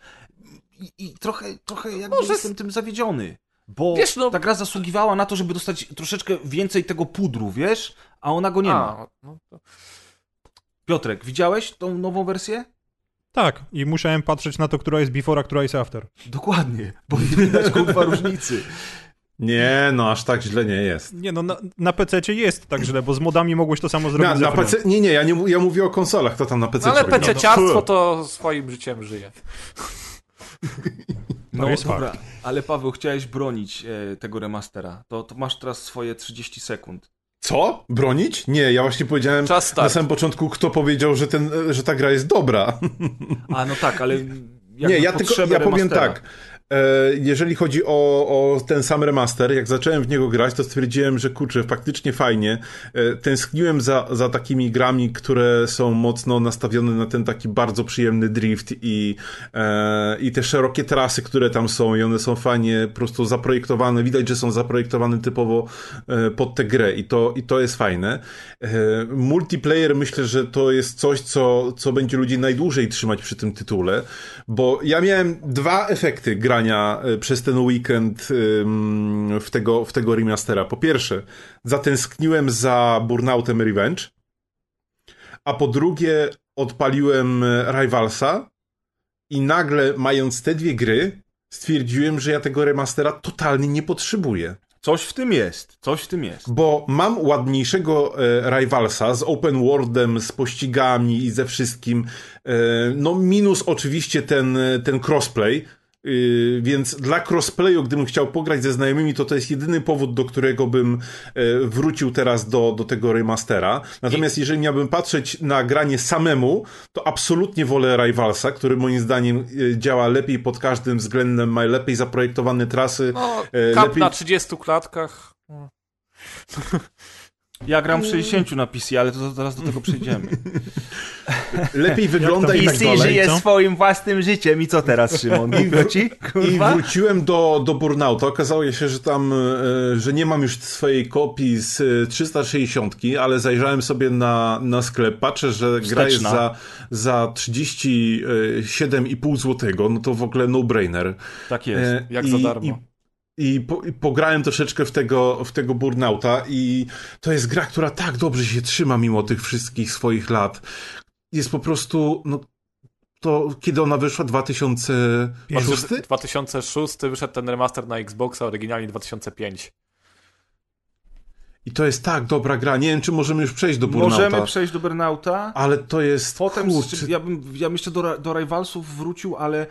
D: I, i trochę, trochę jakby
G: Może
D: jestem tym zawiedziony. Bo
G: Wiesz, no-
D: ta gra zasługiwała na to, żeby dostać troszeczkę więcej tego pudru, wiesz? A ona go nie ma.
G: A, no to...
D: Piotrek, widziałeś tą nową wersję?
E: Tak, i musiałem patrzeć na to, która jest before, a która jest after.
D: Dokładnie, bo nie widać kurwa różnicy.
F: Nie, no aż tak źle nie jest.
E: Nie no, na, na PC jest tak źle, bo z modami mogłeś to samo zrobić
F: Na, na. PC, nie, nie, ja, nie, ja mówię o konsolach, to tam na PC
G: No, ale. PC
F: No,
G: ciarstwo
F: no.
G: to swoim życiem żyje.
D: No
E: jest
D: dobra, ale Paweł, chciałeś bronić e, tego remastera. To, to masz teraz swoje 30 sekund.
F: Co? Bronić? Nie, ja właśnie powiedziałem na samym początku, kto powiedział, że, ten, że ta gra jest dobra.
D: A no tak, ale
F: nie, ja tylko ja powiem tak. E, jeżeli chodzi o, o ten sam remaster, jak zacząłem w niego grać, to stwierdziłem, że kurczę, faktycznie fajnie. E, tęskniłem za, za takimi grami, które są mocno nastawione na ten taki bardzo przyjemny drift i, e, i te szerokie trasy, które tam są i one są fajnie po prostu zaprojektowane. Widać, że są zaprojektowane typowo pod tę grę i to, i to jest fajne. Multiplayer myślę, że to jest coś, co, co będzie ludzi najdłużej trzymać przy tym tytule, bo ja miałem dwa efekty grania e, przez ten weekend w tego, w tego remastera. Po pierwsze, zatęskniłem za Burnoutem Revenge, a po drugie, odpaliłem e, Rivalsa i nagle, mając te dwie gry, stwierdziłem, że ja tego remastera totalnie nie potrzebuję.
D: Coś w tym jest, coś w tym jest.
F: Bo mam ładniejszego e, Rivalsa z open worldem, z pościgami i ze wszystkim. E, no minus oczywiście ten, e, ten crossplay. Yy, więc dla crossplayu, gdybym chciał pograć ze znajomymi, to to jest jedyny powód, do którego bym e, wrócił teraz do, do tego remastera. Natomiast jeżeli miałbym patrzeć na granie samemu, to absolutnie wolę Rivalsa, który moim zdaniem e, działa lepiej pod każdym względem, ma lepiej zaprojektowane trasy.
G: No,
F: e, lepiej...
G: na 30 klatkach.
D: Ja gram w 60 na PC, ale to zaraz do tego przejdziemy.
F: lepiej wygląda i tak
D: PC
F: dalej.
D: żyje
E: co?
D: swoim własnym życiem i co teraz, Szymon? Głupio ci?
F: I wróciłem do, do Burnouta. Okazało się, że tam, e, że nie mam już swojej kopii z e, 360, ale zajrzałem sobie na, na sklep. Patrzę, że gra jest
D: Wsteczna.
F: za, za 37,5 zł. No to w ogóle no-brainer.
D: Tak jest.
F: E,
G: Jak
F: i,
G: za darmo.
F: I, i, po, I pograłem troszeczkę w tego, w tego Burnouta i to jest gra, która tak dobrze się trzyma mimo tych wszystkich swoich lat. Jest po prostu, no, to kiedy ona wyszła? 2006?
G: 2006 wyszedł ten remaster na Xboxa, oryginalnie 2005.
F: I to jest tak dobra gra. Nie wiem, czy możemy już przejść do Burnouta.
D: Możemy przejść do Burnouta.
F: Ale to jest.
D: Potem
F: kurczę,
D: ja, bym, ja bym jeszcze do, do Rivalsów wrócił, ale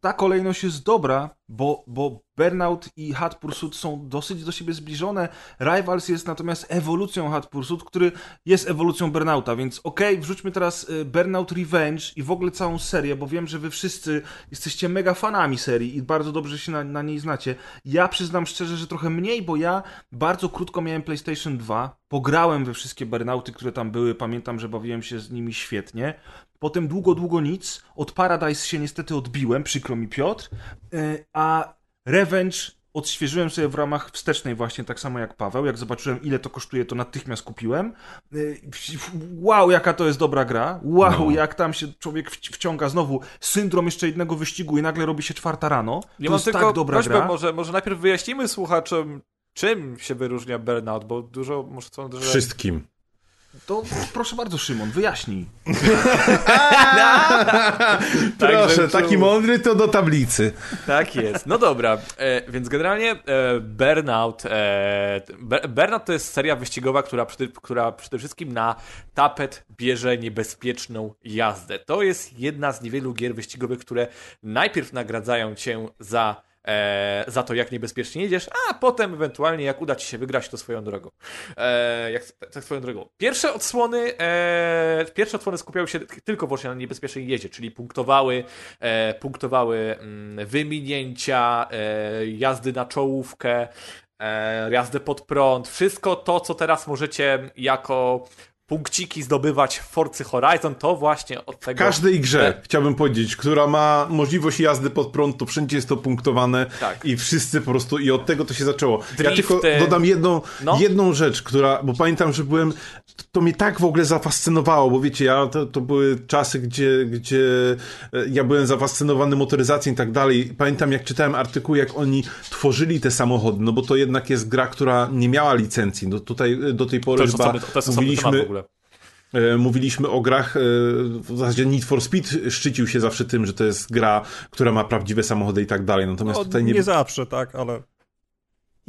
D: ta kolejność jest dobra, bo, bo Burnout i Hot Pursuit są dosyć do siebie zbliżone. Rivals jest natomiast ewolucją Hot Pursuit, który jest ewolucją Burnouta, więc okej, okay, wrzućmy teraz y, Burnout Revenge i w ogóle całą serię, bo wiem, że wy wszyscy jesteście mega fanami serii i bardzo dobrze się na, na niej znacie. Ja przyznam szczerze, że trochę mniej, bo ja bardzo krótko miałem PlayStation 2, pograłem we wszystkie Burnouty, które tam były, pamiętam, że bawiłem się z nimi świetnie. Potem długo, długo nic. Od Paradise się niestety odbiłem, przykro mi Piotr. Y, a Revenge odświeżyłem sobie w ramach wstecznej właśnie, tak samo jak Paweł. Jak zobaczyłem, ile to kosztuje, to natychmiast kupiłem. Y, wow, jaka to jest dobra gra. Wow, no. jak tam się człowiek wciąga. Znowu syndrom jeszcze jednego wyścigu i nagle robi się czwarta rano.
G: Nie
D: to
G: mam
D: jest
G: tylko
D: tak dobra
G: prośbę,
D: gra.
G: Może, może najpierw wyjaśnimy słuchaczom, czym się wyróżnia Burnout, bo dużo może są... Że...
F: Wszystkim.
D: To proszę bardzo, Szymon, wyjaśnij.
F: Proszę, taki mądry to do tablicy.
G: Tak jest. No dobra, e, więc generalnie e, Burnout, e, Burnout to jest seria wyścigowa, która, która przede wszystkim na tapet bierze niebezpieczną jazdę. To jest jedna z niewielu gier wyścigowych, które najpierw nagradzają cię za e, za to, jak niebezpiecznie jedziesz, a potem ewentualnie, jak uda ci się wygrać, to swoją drogą. E, jak, tak swoją drogą. Pierwsze odsłony, e, pierwsze odsłony skupiały się tylko właśnie na niebezpiecznej jeździe, czyli punktowały, e, punktowały mm, wyminięcia, e, jazdy na czołówkę, e, jazdę pod prąd, wszystko to, co teraz możecie jako punkciki zdobywać w Forcy Horizon, to właśnie od tego...
F: W każdej grze, chciałbym powiedzieć, która ma możliwość jazdy pod prąd, to wszędzie jest to punktowane
G: Tak.
F: i wszyscy po prostu, i od tego to się zaczęło. Ja
G: Drifty.
F: tylko dodam jedną,
G: No.
F: jedną rzecz, która, bo pamiętam, że byłem, to, mnie tak w ogóle zafascynowało, bo wiecie, ja, to, to były czasy, gdzie, gdzie e, ja byłem zafascynowany motoryzacją i tak dalej. Pamiętam, jak czytałem artykuł, jak oni tworzyli te samochody, no bo to jednak jest gra, która nie miała licencji. No tutaj e, do tej pory
G: To
F: chyba
G: to
F: mówiliśmy, Mówiliśmy o grach, e, w zasadzie Need for Speed szczycił się zawsze tym, że to jest gra, która ma prawdziwe samochody i tak dalej. Natomiast
E: No,
F: tutaj
E: nie...
F: nie.
E: zawsze, tak, ale...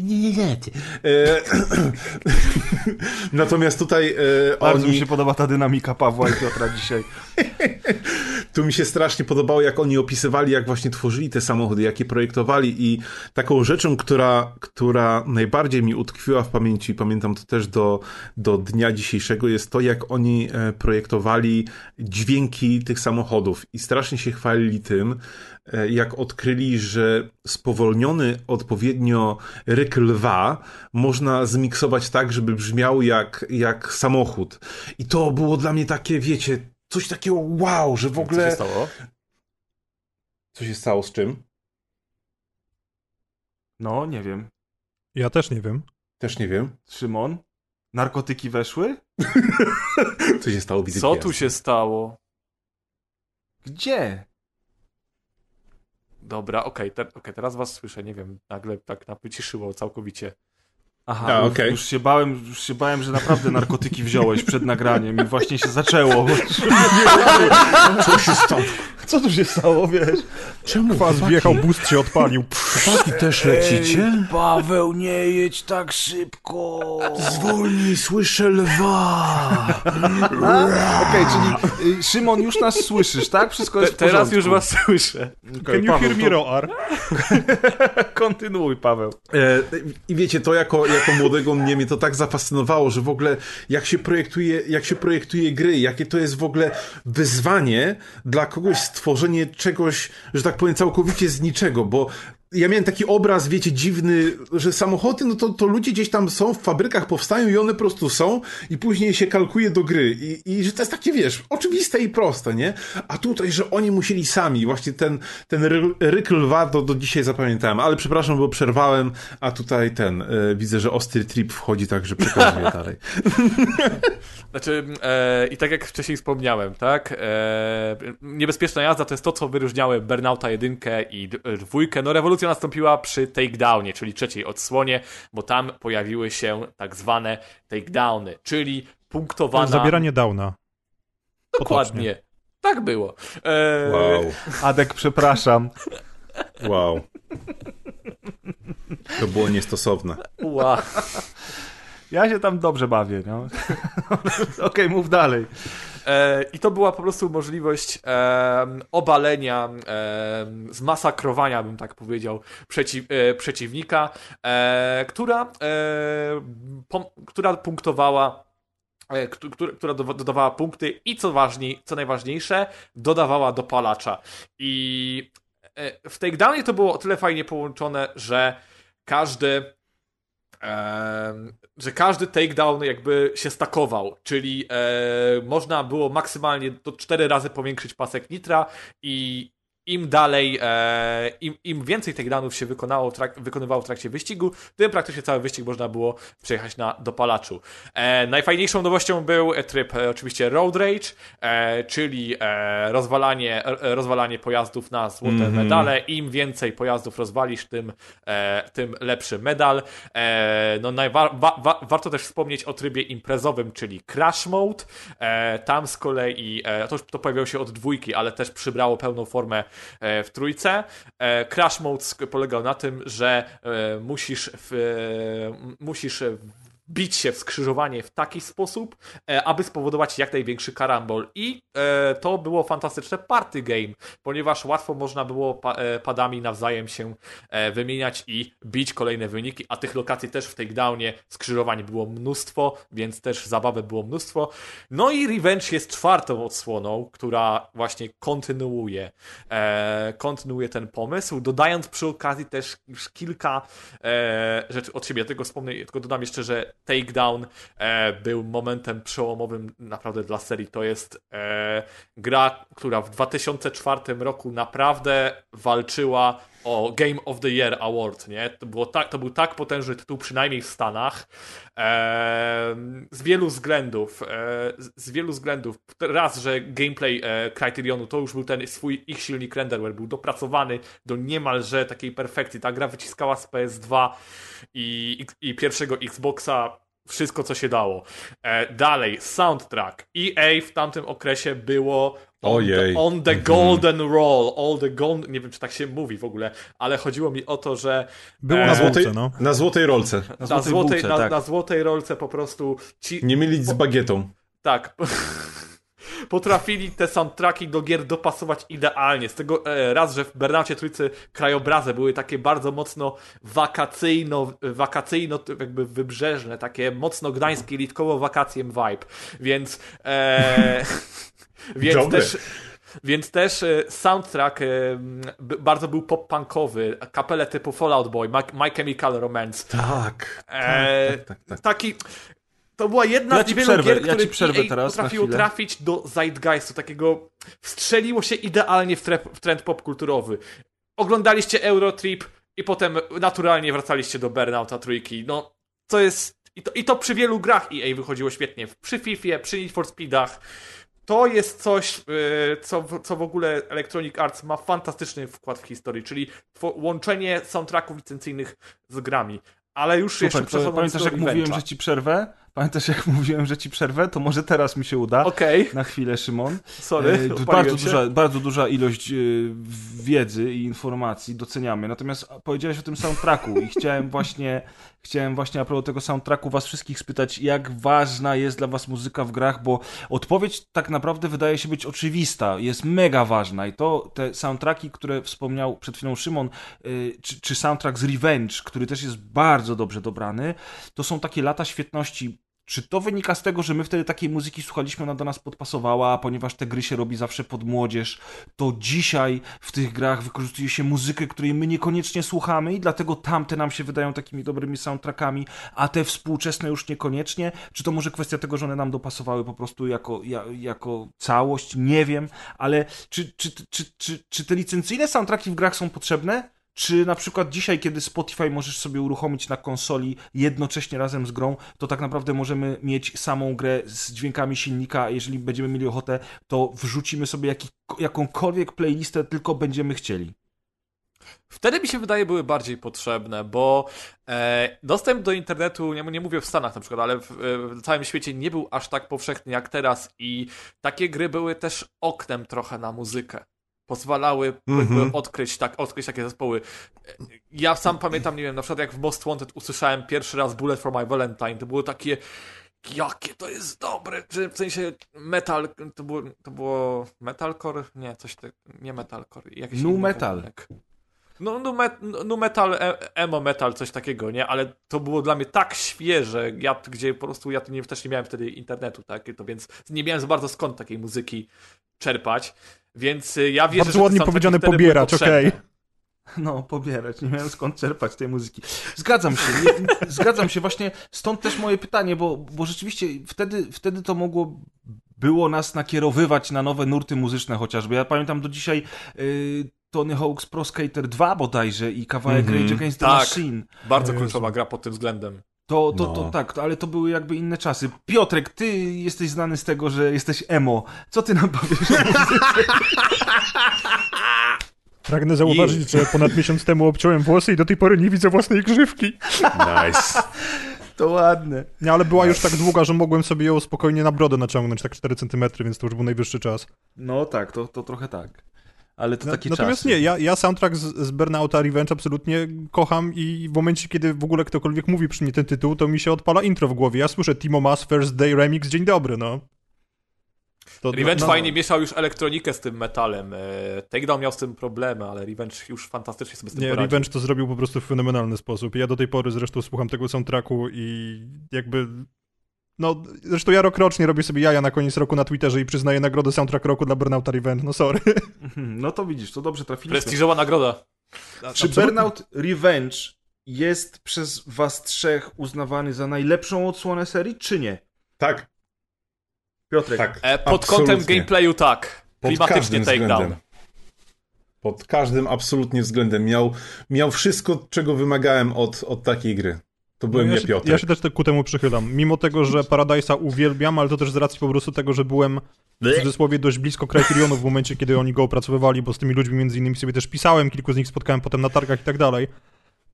F: Nie, nie, nie. E, Natomiast tutaj e,
D: Bardzo
F: oni...
D: mi się podoba ta dynamika Pawła i Piotra dzisiaj.
F: Tu mi się strasznie podobało, jak oni opisywali, jak właśnie tworzyli te samochody, jak je projektowali i taką rzeczą, która, która najbardziej mi utkwiła w pamięci, pamiętam to też do, do dnia dzisiejszego, jest to, jak oni e, projektowali dźwięki tych samochodów i strasznie się chwalili tym, jak odkryli, że spowolniony odpowiednio ryk lwa można zmiksować tak, żeby brzmiał jak, jak samochód. I to było dla mnie takie, wiecie, coś takiego wow, że w
G: Co
F: ogóle...
G: się stało?
F: Co się stało z czym?
D: No, nie wiem.
E: Ja też nie wiem.
F: Też nie wiem.
D: Szymon? Narkotyki weszły?
F: Co się stało? Widzę
G: Co tu się stało?
D: Gdzie?
G: Dobra, okej, te, okej, teraz was słyszę, nie wiem, nagle tak napociszyło całkowicie.
D: Aha,
F: A,
D: już-
F: okej.
D: już, się bałem, już się bałem, że naprawdę narkotyki wziąłeś przed nagraniem i właśnie się zaczęło.
F: Co się stało?
D: Co tu się stało, wiesz?
F: Czemu?
E: Kwas wjechał, boost się odpalił.
F: Chłopaki też lecicie?
D: Paweł, nie jedź tak szybko.
F: Zwolnij, słyszę lwa.
D: Okej, czyli y, Szymon, już nas słyszysz, tak? Wszystko jest
G: Te,
D: w
G: teraz już was słyszę.
D: Okej,
E: Can you
D: Paweł,
E: hear me,
D: to
E: Roar?
D: Kontynuuj, Paweł.
F: E, I wiecie, to jako, jako młodego mnie, mnie to tak zafascynowało, że w ogóle jak się projektuje, jak się projektuje gry, jakie to jest w ogóle wyzwanie dla kogoś stworzenie czegoś, że tak powiem, całkowicie z niczego, bo ja miałem taki obraz, wiecie, dziwny, że samochody, no to, to ludzie gdzieś tam są, w fabrykach powstają i one po prostu są i później się kalkuje do gry. I, i że to jest takie, wiesz, oczywiste i proste, nie? A tutaj, że oni musieli sami, właśnie ten, ten ry- ryk lwa do, do dzisiaj zapamiętałem, ale przepraszam, bo przerwałem, a tutaj ten, e, widzę, że ostry trip wchodzi, także przekazuję dalej.
G: Znaczy, e, i tak jak wcześniej wspomniałem, tak, e, niebezpieczna jazda to jest to, co wyróżniały Burnouta 1 i d- dwójkę. No rewolucja nastąpiła przy takedownie, czyli trzeciej odsłonie, bo tam pojawiły się tak zwane takedowny, czyli punktowana...
E: Zabieranie downa.
G: Dokładnie. Tak było. E,
F: Wow,
D: Adek, przepraszam.
F: wow. To było niestosowne.
G: Ła.
D: Ja się tam dobrze bawię, no. Okej, mów dalej.
G: E, I to była po prostu możliwość em, obalenia, em, zmasakrowania, bym tak powiedział, przeciw, e, przeciwnika, e, która, e, pom, która punktowała e, któ- któ- która dodawała punkty i co ważniej, co najważniejsze, dodawała dopalacza. I e, w takedownie to było o tyle fajnie połączone, że każdy że każdy takedown jakby się stakował, czyli e, można było maksymalnie do cztery razy powiększyć pasek nitra i im dalej, e, im, im więcej takedownów się wykonało, trak, wykonywało w trakcie wyścigu, tym praktycznie cały wyścig można było przejechać na dopalaczu. E, najfajniejszą nowością był tryb e, oczywiście Road Rage, e, czyli e, rozwalanie, e, rozwalanie pojazdów na złote medale. Im więcej pojazdów rozwalisz, tym, tym lepszy medal. No najwa- wa- wa- warto też wspomnieć o trybie imprezowym, czyli Crash Mode. Tam z kolei, to, to pojawiało się od dwójki, ale też przybrało pełną formę w trójce. E, Crash Mode polegał na tym, że e, musisz, w, e, musisz bić się w skrzyżowanie w taki sposób, e, aby spowodować jak największy karambol. I e, to było fantastyczne party game, ponieważ łatwo można było e, padami nawzajem się wymieniać i bić kolejne wyniki, a tych lokacji też w takedownie skrzyżowań było mnóstwo, więc też zabawy było mnóstwo. No i Revenge jest czwartą odsłoną, która właśnie kontynuuje, kontynuuje ten pomysł, dodając przy okazji też już kilka rzeczy od siebie. Tylko wspomnę, tylko dodam jeszcze, że Takedown e, był momentem przełomowym naprawdę dla serii. To jest e, gra, która w 2004 roku naprawdę walczyła o Game of the Year Award, nie? To, było tak, to był tak potężny tytuł, przynajmniej w Stanach, z wielu względów. E, z, z wielu względów. Raz, że gameplay e, Criterionu to już był ten swój ich silnik renderware, był dopracowany do niemalże takiej perfekcji. Ta gra wyciskała z PS2 i, i, i pierwszego Xboxa wszystko, co się dało. E, dalej, soundtrack. EA w tamtym okresie było
F: Ojej.
G: on the golden roll, all the gold, nie wiem czy tak się mówi w ogóle, ale chodziło mi o to, że
E: Było
G: E,
E: na
F: Złotej,
E: złotej, no.
F: Na złotej rolce.
D: Na
G: na
D: złotej,
G: złotej,
D: bułce,
G: na,
D: tak.
G: na złotej rolce po prostu ci,
F: Nie mylić z bagietą.
G: tak, potrafili te soundtracki do gier dopasować idealnie. Z tego e, raz, że w Bernaucie Trójcy krajobrazy były takie bardzo mocno wakacyjno, wakacyjno jakby wybrzeżne, takie mocno gdańskie, litkowo wakacjem vibe. Więc e, więc też więc też e, soundtrack e, bardzo był pop-punkowy, kapele typu Fallout Boy, My, My Chemical Romance.
F: Tak.
G: E,
F: tak, tak, tak.
G: Taki. To była jedna
D: Ja
G: z
D: ci
G: wielu
D: przerwę,
G: gier,
D: ja ci
G: które
D: przerwę
G: EA
D: teraz
G: potrafiło trafić do zeitgeistu, takiego wstrzeliło się idealnie w, trep, w trend popkulturowy. Oglądaliście Eurotrip i potem naturalnie wracaliście do Burnouta trójki. No, to jest... I to, I to przy wielu grach EA wychodziło świetnie. Przy FIFA, przy Need for Speedach. To jest coś, yy, co, co w ogóle Electronic Arts ma fantastyczny wkład w historii, czyli łączenie soundtracków licencyjnych z grami. Ale już jeszcze
D: Super, to
G: przechodząc
D: pamiętasz jak mówiłem, że ci przerwę? Pamiętasz jak mówiłem, że ci przerwę? To może teraz mi się uda.
G: Okej,
D: Na chwilę, Szymon.
G: sorry,
D: E, bardzo,
G: się.
D: duża, bardzo duża ilość e, wiedzy i informacji, doceniamy. Natomiast powiedziałeś o tym soundtracku i chciałem właśnie, chciałem właśnie a propos tego soundtracku was wszystkich spytać, jak ważna jest dla was muzyka w grach, bo odpowiedź tak naprawdę wydaje się być oczywista, jest mega ważna i to te soundtracki, które wspomniał przed chwilą Szymon, e, czy, czy soundtrack z Revenge, który też jest bardzo dobrze dobrany, to są takie lata świetności czy to wynika z tego, że my wtedy takiej muzyki słuchaliśmy, ona do nas podpasowała, ponieważ te gry się robi zawsze pod młodzież, to dzisiaj w tych grach wykorzystuje się muzykę, której my niekoniecznie słuchamy i dlatego tamte nam się wydają takimi dobrymi soundtrackami, a te współczesne już niekoniecznie? Czy to może kwestia tego, że one nam dopasowały po prostu jako, ja, jako całość? Nie wiem, ale czy, czy, czy, czy, czy te licencyjne soundtracki w grach są potrzebne? Czy na przykład dzisiaj, kiedy Spotify możesz sobie uruchomić na konsoli jednocześnie razem z grą, to tak naprawdę możemy mieć samą grę z dźwiękami silnika, jeżeli będziemy mieli ochotę, to wrzucimy sobie jaki, jakąkolwiek playlistę tylko będziemy chcieli.
G: Wtedy mi się wydaje były bardziej potrzebne, bo e, dostęp do internetu, nie, nie mówię w Stanach na przykład, ale w, w całym świecie nie był aż tak powszechny jak teraz i takie gry były też oknem trochę na muzykę. Pozwalały
F: Mhm.
G: odkryć, tak, odkryć takie zespoły. Ja sam pamiętam, nie wiem, na przykład jak w Most Wanted usłyszałem pierwszy raz Bullet for My Valentine, to było takie jakie to jest dobre, w sensie metal, to było, to było metalcore? Nie, coś tak, nie metalcore. Jakiś
D: Nu metal.
G: gatunek. No, nu, met, nu metal, e- emo metal, coś takiego, nie? Ale to było dla mnie tak świeże, ja, gdzie po prostu ja nie, też nie miałem wtedy internetu, tak? To więc nie miałem za bardzo skąd takiej muzyki czerpać, więc y, ja wierzę,
E: Bardzo
G: że
E: ładnie powiedziane pobierać, okej.
D: No, pobierać. Nie miałem skąd czerpać tej muzyki. Zgadzam się. Nie, zgadzam się. Właśnie stąd też moje pytanie, bo, bo rzeczywiście wtedy, wtedy to mogło było nas nakierowywać na nowe nurty muzyczne chociażby. Ja pamiętam do dzisiaj y, Tony Hawk's Pro Skater 2 bodajże i kawałek
F: Mhm.
D: Rage Against the
G: Tak.
D: Machine.
G: Bardzo kluczowa gra pod tym względem.
D: To, to,
F: No.
D: to tak, to, ale to były jakby inne czasy. Piotrek, ty jesteś znany z tego, że jesteś emo. Co ty nam powiesz?
E: Pragnę zauważyć, że ponad miesiąc temu obciąłem włosy i do tej pory nie widzę własnej grzywki.
F: Nice.
D: To ładne.
E: Nie, ale była już tak długa, że mogłem sobie ją spokojnie na brodę naciągnąć, tak 4 cm, więc to już był najwyższy czas.
D: No tak, to, to trochę tak. Ale to
E: Na-
D: takie
E: Natomiast
D: czasy.
E: nie, ja, ja soundtrack z, z Burnouta Revenge absolutnie kocham i w momencie, kiedy w ogóle ktokolwiek mówi przy mnie ten tytuł, to mi się odpala intro w głowie. Ja słyszę Timo Mas First Day Remix, dzień dobry, no. To,
G: Revenge
E: no,
G: fajnie mieszał już elektronikę z tym metalem. E, Takedown miał z tym problemy, ale Revenge już fantastycznie sobie z tym
E: Nie,
G: poradził.
E: Revenge to zrobił po prostu w fenomenalny sposób. Ja do tej pory zresztą słucham tego soundtracku i jakby... No, zresztą ja rokrocznie robię sobie jaja na koniec roku na Twitterze i przyznaję nagrodę soundtrack roku dla Burnouta Revenge, no sorry.
D: Mhm, No to widzisz, to dobrze trafiliśmy.
G: Prestiżowa nagroda.
D: Czy. Burnout Revenge jest przez was trzech uznawany za najlepszą odsłonę serii, czy nie?
F: Tak,
D: Piotrek.
F: tak.
G: E, pod
F: absolutnie.
G: kątem gameplayu tak.
F: Pod
G: Klimatycznie
F: każdym
G: takedown.
F: względem. Pod każdym absolutnie względem. Miał, miał wszystko, czego wymagałem od, od takiej gry. To byłem
E: No, ja,
F: ja,
E: się,
F: Piotr.
E: ja się też te- ku temu przychylam. Mimo tego, że Paradise'a uwielbiam, ale to też z racji po prostu tego, że byłem w cudzysłowie dość blisko Criterionu w momencie, kiedy oni go opracowywali, bo z tymi ludźmi między innymi sobie też pisałem, kilku z nich spotkałem potem na targach i tak dalej.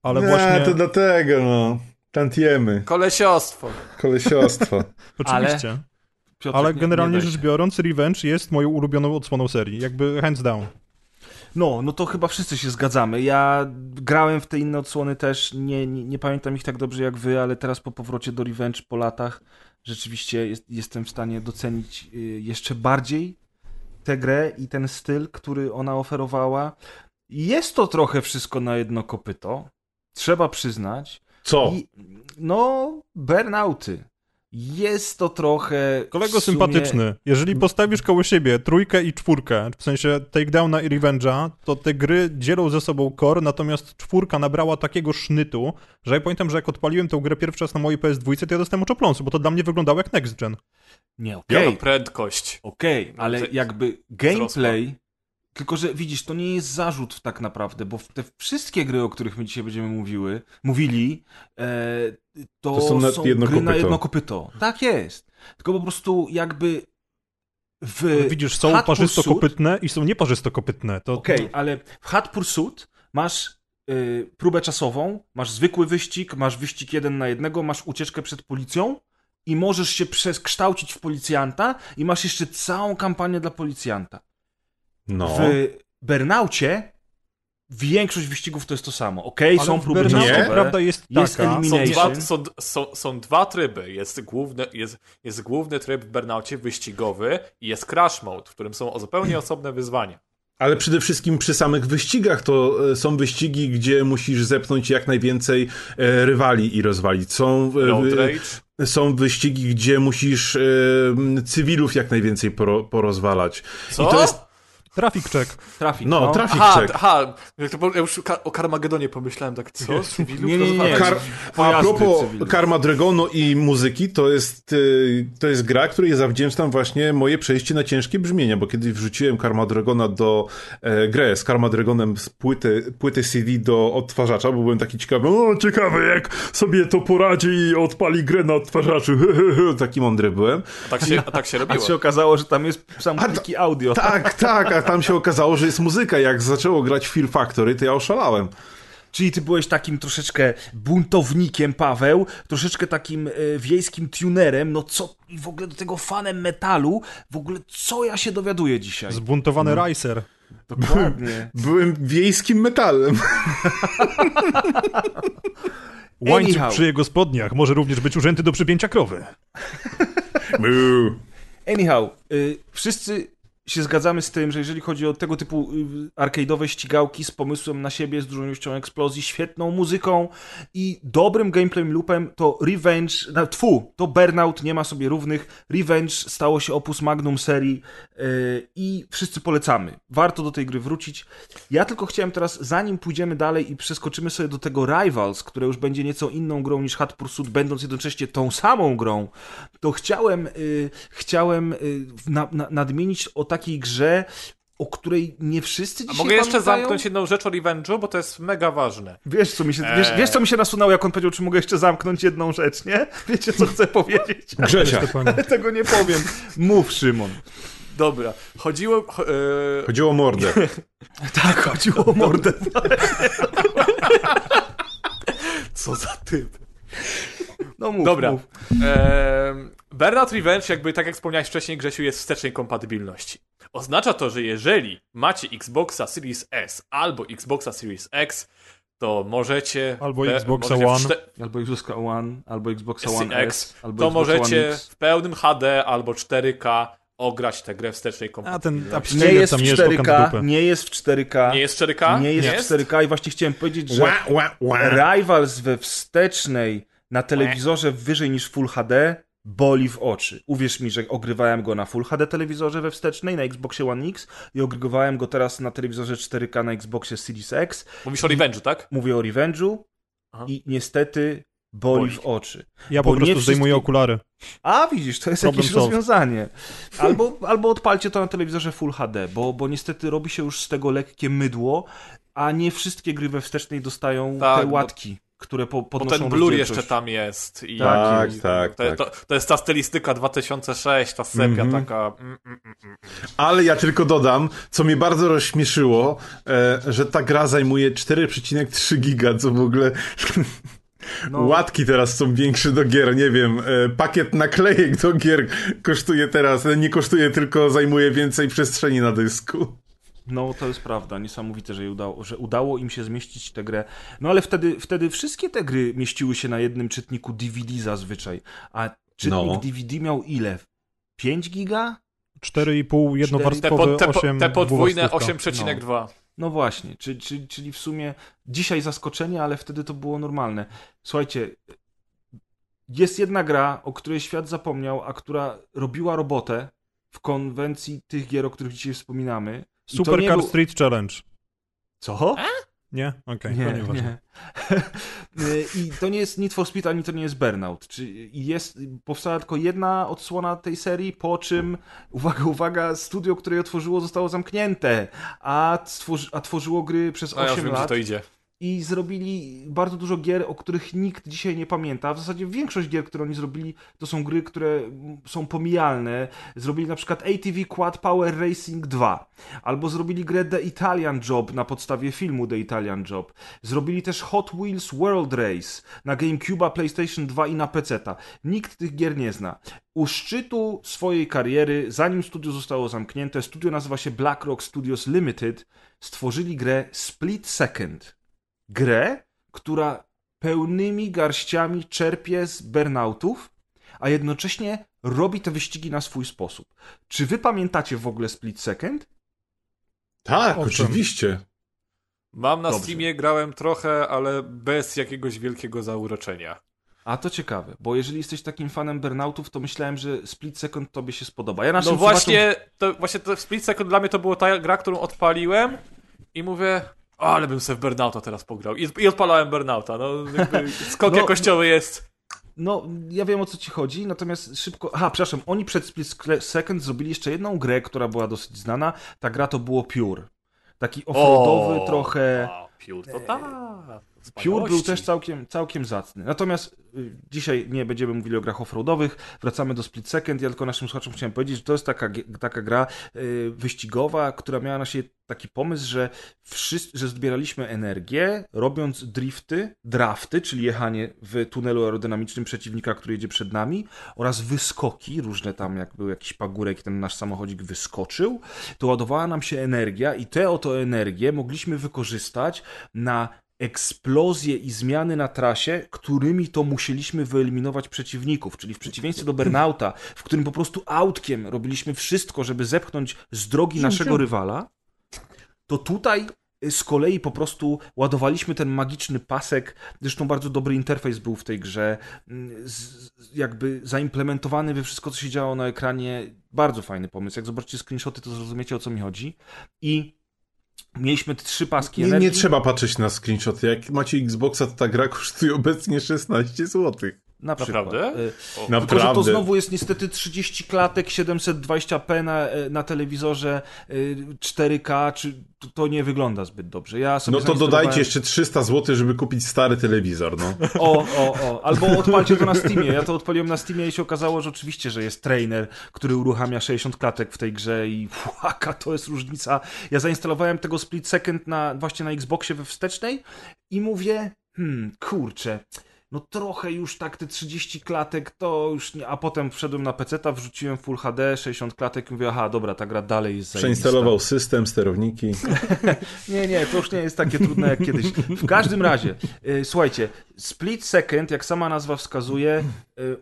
E: Ale
F: Nie,
E: właśnie...
F: to dlatego, no. Tantiemy.
G: Kolesiostwo.
F: Kolesiostwo.
E: Oczywiście.
D: Piotrek,
E: Ale
D: nie-
E: generalnie rzecz
D: się.
E: biorąc, Revenge jest moją ulubioną odsłoną serii. Jakby hands down.
D: No, no to chyba wszyscy się zgadzamy. Ja grałem w te inne odsłony też, nie, nie, nie pamiętam ich tak dobrze jak wy, ale teraz po powrocie do Revenge po latach rzeczywiście jest, jestem w stanie docenić y, jeszcze bardziej tę grę i ten styl, który ona oferowała. Jest to trochę wszystko na jedno kopyto, trzeba przyznać.
F: Co?
D: I, no, burnouty. Jest to trochę.
E: Kolego
D: sumie-
E: sympatyczny, jeżeli postawisz koło siebie trójkę i czwórkę, w sensie Takedowna i Revenge'a, to te gry dzielą ze sobą core, natomiast czwórka nabrała takiego sznytu, że ja pamiętam, że jak odpaliłem tę grę pierwszy raz na mojej PS2, to ja dostałem oczopląsu, bo to dla mnie wyglądało jak next gen.
D: Nie, okej.
G: Jaka prędkość.
D: Okej, ale
G: Wzrosła.
D: jakby gameplay. Tylko, że widzisz, to nie jest zarzut tak naprawdę, bo te wszystkie gry, o których my dzisiaj będziemy mówiły, mówili, e, to,
F: To są
D: są,
F: na jedno
D: gry na
F: kopyto.
D: jedno kopyto. Tak jest. Tylko po prostu jakby w
E: Ale widzisz, są parzystokopytne i są nieparzystokopytne. To,
D: Okej, ale w Hot Pursuit masz y, próbę czasową, masz zwykły wyścig, masz wyścig jeden na jednego, masz ucieczkę przed policją i możesz się przekształcić w policjanta i masz jeszcze całą kampanię dla policjanta.
F: No.
D: W Burnaucie większość wyścigów to jest to samo. Okej,
E: ale
D: są
E: w
D: próby czasowe.
E: prawda jest
D: jest
E: taka,
G: Są
D: elimination.
G: dwa, są, są, są dwa tryby. Jest główny, jest, jest główny tryb w Burnoutie wyścigowy i jest Crash Mode, w którym są zupełnie osobne wyzwania.
F: Ale przede wszystkim przy samych wyścigach to e, są wyścigi, gdzie musisz zepchnąć jak najwięcej e, rywali i rozwalić. Są, e, są wyścigi, gdzie musisz cywilów jak najwięcej poro, porozwalać.
G: Co?
F: I to jest.
E: Traffic check.
D: Trafik,
F: No,
D: no.
F: trafik
G: Aha,
F: check.
G: aha, jak to, ja już o Karmagedonie pomyślałem, tak co?
D: Nie, nie, nie?
F: Kar a propos
D: cywilne.
F: Karma Dragonu i muzyki, to jest, y, to jest gra, której zawdzięczam właśnie moje przejście na ciężkie brzmienia, bo kiedy wrzuciłem Karma Dragona do e, grę z Karma Dragonem z płyty, płyty CD do odtwarzacza, bo byłem taki ciekawy, o ciekawe jak sobie to poradzi i odpali grę na odtwarzaczu. taki mądry byłem.
G: A tak się, a tak się
D: A
G: robiło.
D: się okazało, że tam jest sam
F: A
D: pliki audio.
F: Tak, tak, a tam się okazało, że jest muzyka. Jak zaczęło grać Fear Factory, to ja oszalałem.
D: Czyli ty byłeś takim troszeczkę buntownikiem, Paweł, troszeczkę takim e, wiejskim tunerem, no co, i w ogóle do tego fanem metalu, w ogóle co ja się dowiaduję dzisiaj?
E: Zbuntowany
D: No.
E: Ricer.
D: Dokładnie.
F: Byłem wiejskim metalem.
E: Łańcuch
D: Anyhow.
E: przy jego spodniach może również być użyty do przypięcia krowy.
D: Anyhow, y, wszyscy się zgadzamy z tym, że jeżeli chodzi o tego typu y, arcade'owe ścigałki z pomysłem na siebie, z dużą ilością eksplozji, świetną muzyką i dobrym gameplay loopem, to Revenge, na, tfu, to Burnout nie ma sobie równych. Revenge stało się opus magnum serii y, i wszyscy polecamy. Warto do tej gry wrócić. Ja tylko chciałem teraz, zanim pójdziemy dalej i przeskoczymy sobie do tego Rivals, które już będzie nieco inną grą niż Hot Pursuit, będąc jednocześnie tą samą grą, to chciałem, y, chciałem y, na, na, nadmienić o takiej grze, o której nie wszyscy
G: A
D: dzisiaj
G: mogę jeszcze
D: pamiętają.
G: zamknąć jedną rzecz o Revenge'u, bo to jest mega ważne.
D: Wiesz co, mi się, wiesz, wiesz, co mi się nasunęło, jak on powiedział, czy mogę jeszcze zamknąć jedną rzecz, nie? Wiecie, co chcę powiedzieć?
F: Grzesia.
D: Ale tego nie powiem. Mów, Szymon.
G: Dobra, chodziło... cho- e,
F: Chodziło o mordę.
D: Tak, chodziło o mordę.
G: co za typ.
D: No mów,
G: Dobra.
D: mów.
G: Ehm, Burnout Revenge, jakby tak jak wspomniałeś wcześniej, Grzesiu, jest wstecznej kompatybilności. Oznacza to, że jeżeli macie Xboxa Series S albo Xboxa Series X, to możecie...
E: Albo
G: pe-
E: Xboxa
G: możecie w
E: One.
D: Albo Xbox One, albo Xbox One
G: X,
D: albo
G: to
D: Xbox One
G: możecie w pełnym HD albo 4K ograć tę grę wstecznej
E: A
G: kompatybilności.
E: ten
D: Nie
E: abściegę
D: jest w
E: tam jeżdżą
D: 4K,
E: dupę.
D: nie jest w 4K.
G: Nie jest 4K?
D: Nie jest w 4K i właśnie chciałem powiedzieć, że
F: Ła, ła, ła.
D: Rivals we wstecznej na telewizorze wyżej niż Full HD boli w oczy. Uwierz mi, że ogrywałem go na Full HD telewizorze we wstecznej na Xboxie One X i ogrywałem go teraz na telewizorze 4K na Xboxie Series X.
G: Mówisz o Revenge'u, tak?
D: Mówię o Revenge'u
G: Aha.
D: i niestety boli,
G: Boli.
D: w oczy.
E: Ja
D: Bo
E: po prostu
D: nie
E: zdejmuję
D: wszystkie-
E: okulary.
D: A widzisz, to jest
E: Problem
D: jakieś
E: solved.
D: rozwiązanie. Albo, albo odpalcie to na telewizorze Full HD, bo, bo niestety robi się już z tego lekkie mydło, a nie wszystkie gry we wstecznej dostają
G: Tak,
D: te
G: bo-
D: łatki, które po,
G: Bo
D: podnoszą
G: ten blur jeszcze tam jest. I,
F: Tak,
G: i,
F: tak,
G: to,
F: tak.
G: To, to jest ta stylistyka 2006, ta sepia
F: Mhm.
G: taka... Mm, mm, mm.
F: Ale ja tylko dodam, co mnie bardzo rozśmieszyło, e, że ta gra zajmuje 4,3 giga, co w ogóle...
D: No.
F: Łatki teraz są większe do gier, nie wiem, e, pakiet naklejek do gier kosztuje teraz, nie kosztuje, tylko zajmuje więcej przestrzeni na dysku.
D: No, to jest prawda. Niesamowite, że, udało, że udało im się zmieścić tę grę. No ale wtedy, wtedy wszystkie te gry mieściły się na jednym czytniku DVD zazwyczaj. A czytnik
F: No.
D: DVD miał ile? 5 giga?
E: 4,5
G: Te,
E: jednowarstwowe,
G: po, te, po,
E: 8
G: te podwójne
E: dwuwarstwówka.
G: 8,2.
D: No właśnie, czy, czy, czyli w sumie dzisiaj zaskoczenie, ale wtedy to było normalne. Słuchajcie, jest jedna gra, o której świat zapomniał, a która robiła robotę w konwencji tych gier, o których dzisiaj wspominamy. To
E: Supercar
D: był-
E: Street Challenge.
D: Co?
E: Nie? Okej, to
D: Nie,
E: nieważne.
D: nie. I to nie jest Need for Speed, ani to nie jest Burnout. Czy jest, powstała tylko jedna odsłona tej serii, po czym, uwaga, uwaga, studio, które je otworzyło, zostało zamknięte, a, stworzy, a tworzyło gry przez
G: No ja już
D: 8
G: wiem, że
D: lat
G: to idzie.
D: I zrobili bardzo dużo gier, o których nikt dzisiaj nie pamięta. W zasadzie większość gier, które oni zrobili, to są gry, które są pomijalne. Zrobili na przykład ATV Quad Power Racing 2, albo zrobili grę The Italian Job na podstawie filmu The Italian Job. Zrobili też Hot Wheels World Race na GameCube'a, PlayStation 2 i na PC-ta. Nikt tych gier nie zna. U szczytu swojej kariery, zanim studio zostało zamknięte, studio nazywa się Black Rock Studios Limited, stworzyli grę Split Second grę, która pełnymi garściami czerpie z burnoutów, a jednocześnie robi te wyścigi na swój sposób. Czy wy pamiętacie w ogóle Split Second?
F: Tak,
E: Owszem.
F: oczywiście.
G: Mam na
D: Dobrze.
G: Steamie, grałem trochę, ale bez jakiegoś wielkiego zauroczenia.
D: A to ciekawe, bo jeżeli jesteś takim fanem burnoutów, to myślałem, że Split Second tobie się spodoba. Ja naszym
G: No właśnie, to, właśnie to Split Second dla mnie to była ta gra, którą odpaliłem i mówię, o, ale bym sobie w Burnouta teraz pograł. I, i odpalałem Burnouta. No, skok
D: No,
G: jakościowy jest.
D: No, ja wiem o co ci chodzi, natomiast szybko. Aha, przepraszam, oni przed Split Second zrobili jeszcze jedną grę, która była dosyć znana. Ta gra to było Pure. Taki offroadowy trochę.
G: Pure, to tak. Wspaniałości.
D: był też całkiem, całkiem zacny. Natomiast y, dzisiaj nie będziemy mówili o grach offroadowych, wracamy do Split Second. Ja tylko naszym słuchaczom chciałem powiedzieć, że to jest taka, taka gra y, wyścigowa, która miała na siebie taki pomysł, że, wszyscy, że zbieraliśmy energię, robiąc drifty, drafty, czyli jechanie w tunelu aerodynamicznym przeciwnika, który jedzie przed nami, oraz wyskoki, różne tam, jak był jakiś pagórek, ten nasz samochodzik wyskoczył, to ładowała nam się energia i tę oto energię mogliśmy wykorzystać na eksplozje i zmiany na trasie, którymi to musieliśmy wyeliminować przeciwników. Czyli w przeciwieństwie do Burnouta, w którym po prostu autkiem robiliśmy wszystko, żeby zepchnąć z drogi naszego rywala, to tutaj y, z kolei po prostu ładowaliśmy ten magiczny pasek. Zresztą bardzo dobry interfejs był w tej grze. mm, jakby zaimplementowany we wszystko, co się działo na ekranie. Bardzo fajny pomysł. Jak zobaczycie screenshoty, to zrozumiecie o co mi chodzi. I mieliśmy trzy paski
F: Nie, nie trzeba patrzeć na screenshoty. Jak macie Xboxa, to ta gra kosztuje obecnie 16 zł.
D: Na przykład.
G: Naprawdę?
D: Y,
F: Naprawdę.
D: Tylko, że to znowu jest niestety 30 klatek, 720p na, e, na telewizorze y, 4K, czy to, to nie wygląda zbyt dobrze. Ja sobie
F: No to dodajcie jeszcze 300 zł, żeby kupić stary telewizor, no.
D: O, o, o. Albo odpalcie to na Steamie. Ja to odpaliłem na Steamie i się okazało, że oczywiście, że jest trainer, który uruchamia 60 klatek w tej grze i jaka to jest różnica. Ja zainstalowałem tego Split Second na, właśnie na Xboxie we wstecznej i mówię, hmm, kurczę, no trochę już tak te 30 klatek to już nie, a potem wszedłem na PC-ta, wrzuciłem Full HD, 60 klatek i mówię, aha, dobra, ta gra dalej jest zajebista.
F: Przeinstalował system, sterowniki.
D: Nie, nie, to już nie jest takie trudne jak kiedyś. W każdym razie, y, słuchajcie, Split Second, jak sama nazwa wskazuje, y,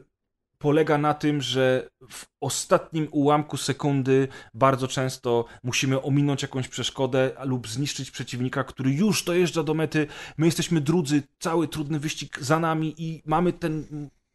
D: polega na tym, że w ostatnim ułamku sekundy bardzo często musimy ominąć jakąś przeszkodę lub zniszczyć przeciwnika, który już dojeżdża do mety. My jesteśmy drudzy, cały trudny wyścig za nami i mamy ten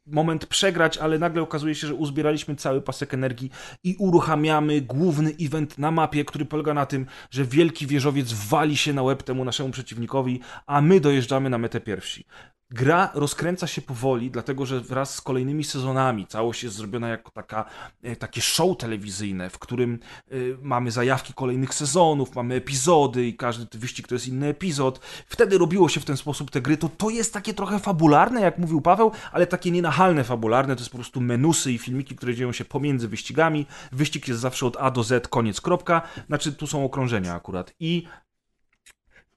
D: moment przegrać, ale nagle okazuje się, że uzbieraliśmy cały pasek energii i uruchamiamy główny event na mapie, który polega na tym, że wielki wieżowiec wali się na łeb temu naszemu przeciwnikowi, a my dojeżdżamy na metę pierwsi. Gra rozkręca się powoli, dlatego że wraz z kolejnymi sezonami całość jest zrobiona jako taka, e, takie show telewizyjne, w którym e, mamy zajawki kolejnych sezonów, mamy epizody i każdy wyścig to jest inny epizod. Wtedy robiło się w ten sposób te gry. To, to jest takie trochę fabularne, jak mówił Paweł, ale takie nienachalne fabularne. To jest po prostu menusy i filmiki, które dzieją się pomiędzy wyścigami. Wyścig jest zawsze od A do Z, koniec, kropka. Znaczy, tu są okrążenia akurat. I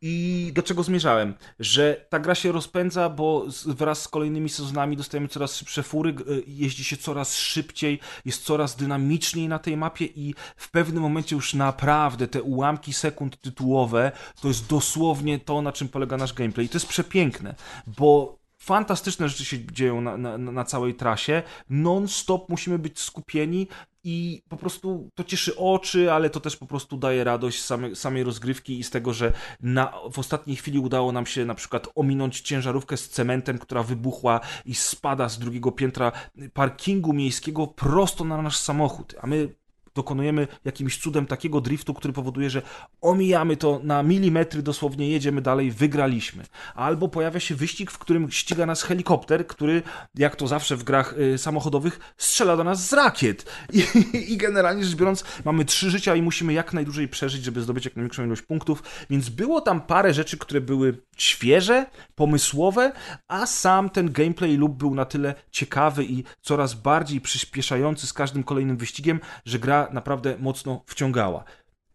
D: i do czego zmierzałem? Że ta gra się rozpędza, bo wraz z kolejnymi sezonami dostajemy coraz szybsze fury, y, jeździ się coraz szybciej, jest coraz dynamiczniej na tej mapie i w pewnym momencie już naprawdę te ułamki sekund tytułowe to jest dosłownie to, na czym polega nasz gameplay. I to jest przepiękne, bo fantastyczne rzeczy się dzieją na, na, na całej trasie. Non-stop musimy być skupieni i po prostu to cieszy oczy, ale to też po prostu daje radość same, samej rozgrywki i z tego, że na, w ostatniej chwili udało nam się na przykład ominąć ciężarówkę z cementem, która wybuchła i spada z drugiego piętra parkingu miejskiego prosto na nasz samochód. A my dokonujemy jakimś cudem takiego driftu, który powoduje, że omijamy to na milimetry, dosłownie jedziemy dalej, wygraliśmy. Albo pojawia się wyścig, w którym ściga nas helikopter, który, jak to zawsze w grach y, samochodowych, strzela do nas z rakiet. I, I generalnie rzecz biorąc, mamy trzy życia i musimy jak najdłużej przeżyć, żeby zdobyć jak największą ilość punktów. Więc było tam parę rzeczy, które były świeże, pomysłowe, a sam ten gameplay loop był na tyle ciekawy i coraz bardziej przyspieszający z każdym kolejnym wyścigiem, że gra naprawdę mocno wciągała.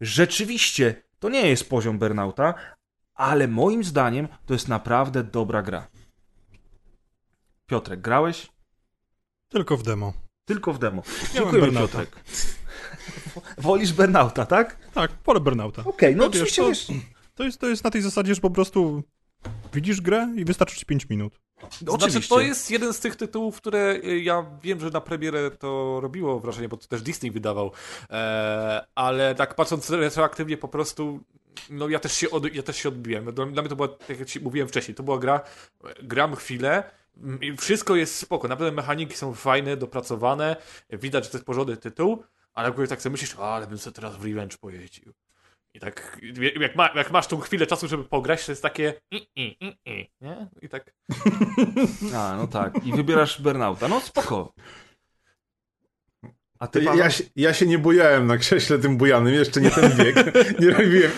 D: Rzeczywiście, to nie jest poziom Burnouta, ale moim zdaniem to jest naprawdę dobra gra. Piotrek, grałeś?
E: Tylko w demo.
D: Tylko w demo. Dziękuję. Piotrek. Wolisz Burnouta, tak?
E: Tak, pole Burnouta.
D: Okej, no
E: No wiesz,
D: oczywiście
E: to-. To jest, to jest na tej zasadzie, że po prostu widzisz grę i wystarczy ci 5 minut.
G: Znaczy,
D: Oczywiście.
G: to jest jeden z tych tytułów, które y, ja wiem, że na premierę to robiło wrażenie, bo to też Disney wydawał, e, ale tak patrząc retroaktywnie po prostu, no ja też się, od, ja też się odbiłem. Dla, dla mnie to była, tak jak ci mówiłem wcześniej, to była gra, gram chwilę, mm, i wszystko jest spoko, naprawdę mechaniki są fajne, dopracowane, widać, że to jest porządny tytuł, ale jak tak sobie myślisz, ale bym sobie teraz w Revenge pojeździł. I tak, jak, ma, jak masz tą chwilę czasu, żeby pograć, to jest takie i, i, i, i, nie? I tak
D: A, no tak. I wybierasz Burnouta. No spoko. A ty,
F: Ja,
D: Paweł?
F: ja, się, ja się nie bujałem na krześle tym bujanym, jeszcze nie ten wiek. Nie robiłem.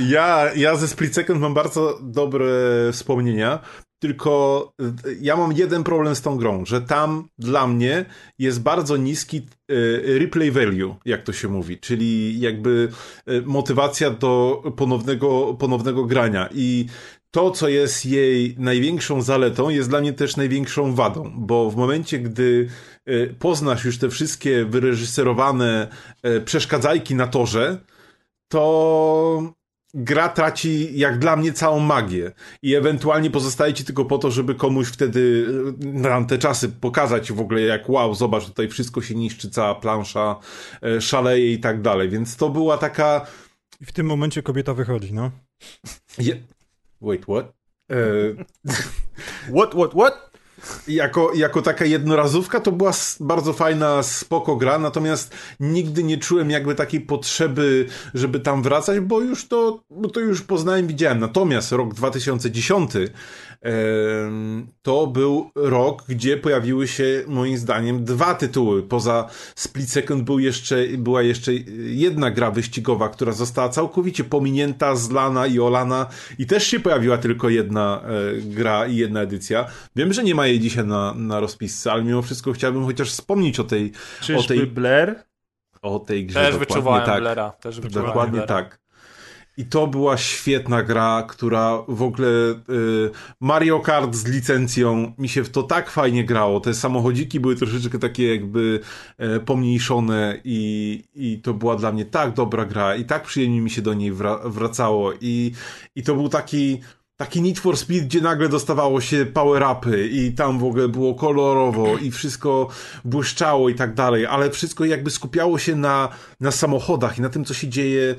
F: Ja, ja ze Split Second mam bardzo dobre wspomnienia, tylko y, ja mam jeden problem z tą grą, że tam dla mnie jest bardzo niski y, replay value, jak to się mówi, czyli jakby y, motywacja do ponownego, ponownego grania. I to, co jest jej największą zaletą, jest dla mnie też największą wadą, bo w momencie, gdy poznasz już te wszystkie wyreżyserowane przeszkadzajki na torze, to gra traci, jak dla mnie, całą magię. I ewentualnie pozostaje ci tylko po to, żeby komuś wtedy y, na te czasy pokazać w ogóle, jak wow, zobacz, tutaj wszystko się niszczy, cała plansza y, szaleje i tak dalej. Więc to była taka...
E: I w tym momencie kobieta wychodzi, no.
F: Je... Wait, what? E,
D: What, what, what?
F: Jako, jako taka jednorazówka to była bardzo fajna, spoko gra, natomiast nigdy nie czułem jakby takiej potrzeby, żeby tam wracać, bo już to, bo to już poznałem, widziałem. Natomiast rok 2010 em, to był rok, gdzie pojawiły się moim zdaniem dwa tytuły. Poza Split Second był jeszcze, była jeszcze jedna gra wyścigowa, która została całkowicie pominięta, zlana i olana i też się pojawiła tylko jedna e, gra i jedna edycja. Wiem, że nie ma jej dzisiaj na, na rozpisce, ale mimo wszystko chciałbym chociaż wspomnieć o tej, o
D: Czyżby
F: tej,
D: Blair?
F: o tej grze.
G: Też
F: dokładnie
G: wyczuwałem
F: tak.
G: Blera. Też wyczuwałem
F: Dokładnie
G: Blera.
F: tak. I to była świetna gra, która w ogóle y, Mario Kart z licencją mi się w to tak fajnie grało. Te samochodziki były troszeczkę takie jakby e, pomniejszone i, i to była dla mnie tak dobra gra i tak przyjemnie mi się do niej wra- wracało i, i to był taki taki Need for Speed, gdzie nagle dostawało się power-upy i tam w ogóle było kolorowo i wszystko błyszczało i tak dalej, ale wszystko jakby skupiało się na, na samochodach i na tym, co się dzieje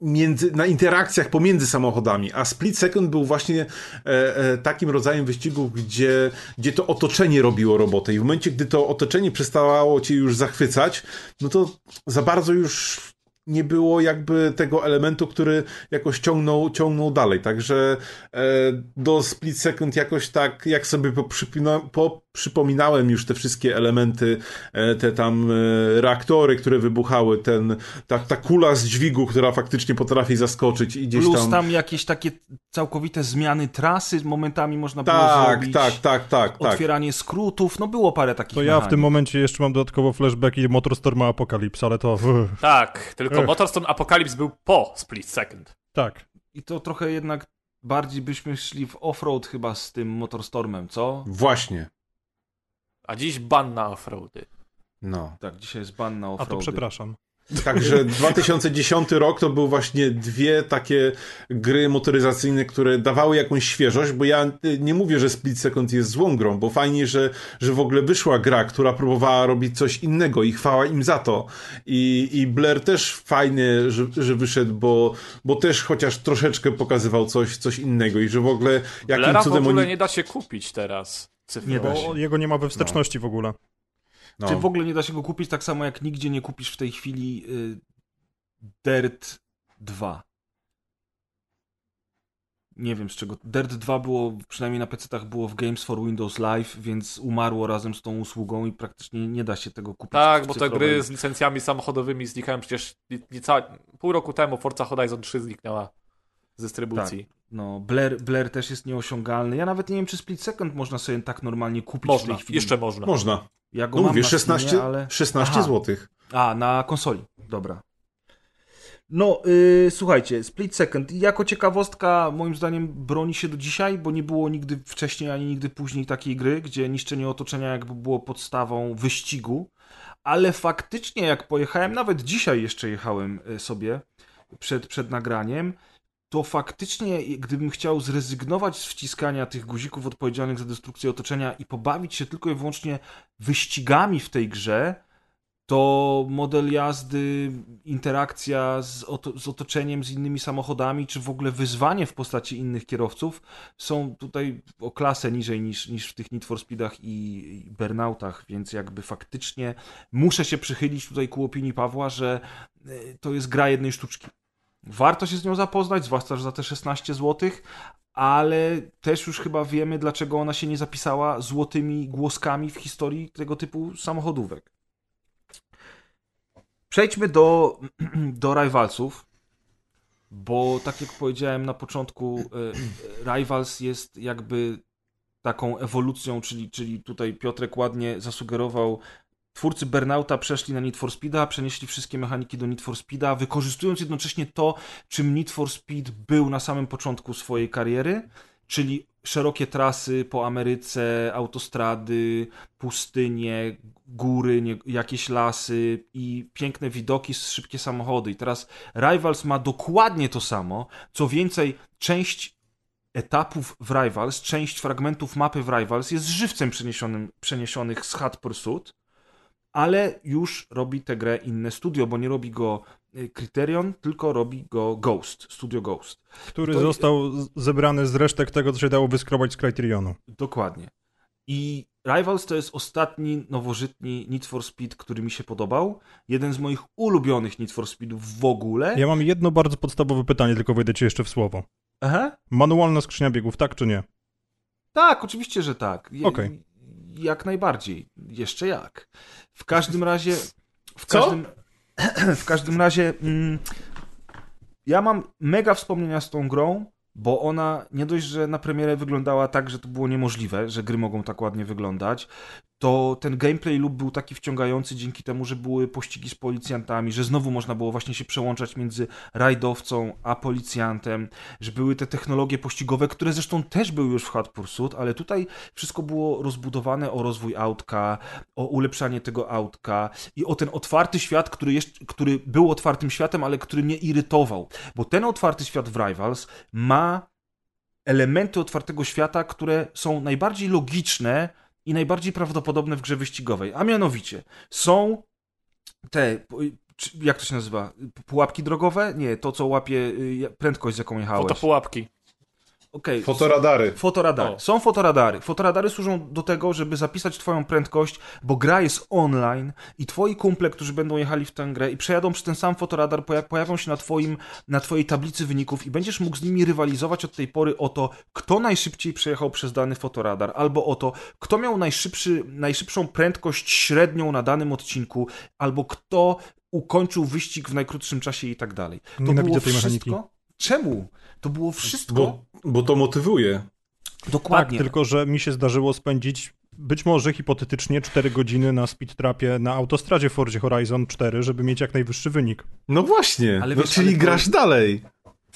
F: między, na interakcjach pomiędzy samochodami, a Split Second był właśnie e, e, takim rodzajem wyścigu, gdzie, gdzie to otoczenie robiło robotę i w momencie, gdy to otoczenie przestawało cię już zachwycać, no to za bardzo już nie było jakby tego elementu, który jakoś ciągnął, ciągnął dalej. Także e, do Split Second jakoś tak, jak sobie poprzypina- poprzypominałem już te wszystkie elementy, e, te tam e, reaktory, które wybuchały, ten, ta, ta kula z dźwigu, która faktycznie potrafi zaskoczyć i gdzieś
D: Plus
F: tam...
D: tam... jakieś takie całkowite zmiany trasy momentami można było
F: Tak,
D: zrobić.
F: tak, tak, tak, tak.
D: Otwieranie skrótów, no było parę takich
E: To ja w tym momencie jeszcze mam dodatkowo flashbacki Motorstorma Apokalips, ale to...
G: Tak, tylko
E: Ech.
G: Motorstorm Apocalypse był po Split Second.
E: Tak.
D: I to trochę jednak bardziej byśmy szli w offroad chyba z tym Motorstormem, co?
F: Właśnie.
G: A dziś ban na offroady.
F: No.
D: Tak, dzisiaj jest ban na
E: A
D: offroady.
E: to przepraszam.
F: Także 2010 rok to był właśnie dwie takie gry motoryzacyjne, które dawały jakąś świeżość, bo ja nie mówię, że Split Second jest złą grą, bo fajnie, że, że w ogóle wyszła gra, która próbowała robić coś innego i chwała im za to. I, i Blair też fajnie, że, że wyszedł, bo, bo też chociaż troszeczkę pokazywał coś, coś innego i że w ogóle jakim
G: Blera w
F: cudem
G: ogóle
F: oni...
G: nie da się kupić teraz. Cyfrowo.
D: Nie da się.
E: Bo jego nie ma we wsteczności w ogóle.
F: No.
D: Czy w ogóle nie da się go kupić, tak samo jak nigdzie nie kupisz w tej chwili y, Dirt 2. Nie wiem z czego. Dirt 2 było, przynajmniej na PC-tach było w Games for Windows Live, więc umarło razem z tą usługą i praktycznie nie da się tego kupić.
G: Tak, bo te gry z licencjami samochodowymi znikają przecież niecałe, pół roku temu Forza Horizon 3 zniknęła z dystrybucji.
D: No, Blair, Blair też jest nieosiągalny. Ja nawet nie wiem, czy Split Second można sobie tak normalnie kupić w
G: Można,
D: tej chwili.
G: jeszcze można.
F: Można.
D: Ja go
F: No
D: mam
F: mówię,
D: na
F: 16,
D: Steamie, ale...
F: 16
D: Aha.
F: złotych.
D: A, na konsoli. Dobra. No, yy, słuchajcie, Split Second. Jako ciekawostka, moim zdaniem, broni się do dzisiaj, bo nie było nigdy wcześniej ani nigdy później takiej gry, gdzie niszczenie otoczenia jakby było podstawą wyścigu. Ale faktycznie, jak pojechałem, nawet dzisiaj jeszcze jechałem y, sobie przed, przed nagraniem, to faktycznie, gdybym chciał zrezygnować z wciskania tych guzików odpowiedzialnych za destrukcję otoczenia i pobawić się tylko i wyłącznie wyścigami w tej grze, to model jazdy, interakcja z, oto, z otoczeniem, z innymi samochodami, czy w ogóle wyzwanie w postaci innych kierowców są tutaj o klasę niżej niż, niż w tych Need for Speedach i, i Burnoutach, więc jakby faktycznie muszę się przychylić tutaj ku opinii Pawła, że y, to jest gra jednej sztuczki. Warto się z nią zapoznać, zwłaszcza że za te 16 zł, ale też już chyba wiemy, dlaczego ona się nie zapisała złotymi głoskami w historii tego typu samochodówek. Przejdźmy do, do Rivalsów, bo tak jak powiedziałem na początku, e, Rivals jest jakby taką ewolucją, czyli, czyli tutaj Piotrek ładnie zasugerował, twórcy Burnouta przeszli na Need for Speeda, przenieśli wszystkie mechaniki do Need for Speeda, wykorzystując jednocześnie to, czym Need for Speed był na samym początku swojej kariery, czyli szerokie trasy po Ameryce, autostrady, pustynie, góry, nie, jakieś lasy i piękne widoki, szybkie samochody. I teraz Rivals ma dokładnie to samo. Co więcej, część etapów w Rivals, część fragmentów mapy w Rivals jest żywcem przeniesionym, przeniesionych z Hot Pursuit, ale już robi tę grę inne studio, bo nie robi go y, Criterion, tylko robi go Ghost, studio Ghost.
E: Który
D: To-
E: został zebrany z resztek tego, co się dało wyskrobać z Criterionu.
D: Dokładnie. I Rivals to jest ostatni nowożytni Need for Speed, który mi się podobał. Jeden z moich ulubionych Need for Speedów w ogóle.
E: Ja mam jedno bardzo podstawowe pytanie, tylko wejdę ci jeszcze w słowo.
D: Aha.
E: Manualna skrzynia biegów, tak czy nie?
D: Tak, oczywiście, że tak. Je-
E: Okej.
D: Jak najbardziej. Jeszcze jak. W każdym razie. W
F: Co?
D: każdym, w każdym razie. Mm, ja mam mega wspomnienia z tą grą, bo ona nie dość, że na premierę wyglądała tak, że to było niemożliwe, że gry mogą tak ładnie wyglądać, to ten gameplay loop był taki wciągający dzięki temu, że były pościgi z policjantami, że znowu można było właśnie się przełączać między rajdowcą a policjantem, że były te technologie pościgowe, które zresztą też były już w Hot Pursuit, ale tutaj wszystko było rozbudowane o rozwój autka, o ulepszanie tego autka i o ten otwarty świat, który, jeszcze, który był otwartym światem, ale który mnie irytował, bo ten otwarty świat w Rivals ma elementy otwartego świata, które są najbardziej logiczne i najbardziej prawdopodobne w grze wyścigowej. A mianowicie są te, jak to się nazywa? Pułapki drogowe? Nie, to co łapie y, prędkość, z jaką jechałeś.
G: Fotopułapki.
D: Okej.
F: Fotoradary.
D: Fotoradary.
G: O.
D: Są fotoradary. Fotoradary służą do tego, żeby zapisać twoją prędkość, bo gra jest online i twoi kumple, którzy będą jechali w tę grę i przejadą przez ten sam fotoradar, poja- pojawią się na, twoim, na twojej tablicy wyników i będziesz mógł z nimi rywalizować od tej pory o to, kto najszybciej przejechał przez dany fotoradar, albo o to, kto miał najszybszy, najszybszą prędkość średnią na danym odcinku, albo kto ukończył wyścig w najkrótszym czasie i tak dalej. To
E: Nienawidzę
D: było
E: tej mechaniki.
D: wszystko. Czemu? To było wszystko.
F: Bo, bo to motywuje.
D: Dokładnie.
E: Tak, tylko że mi się zdarzyło spędzić być może hipotetycznie 4 godziny na speedtrapie na autostradzie w Forzie Horizon 4, żeby mieć jak najwyższy wynik.
F: No właśnie,
D: Ale
F: no,
D: wiesz,
F: czyli
D: ale to-
F: grasz dalej.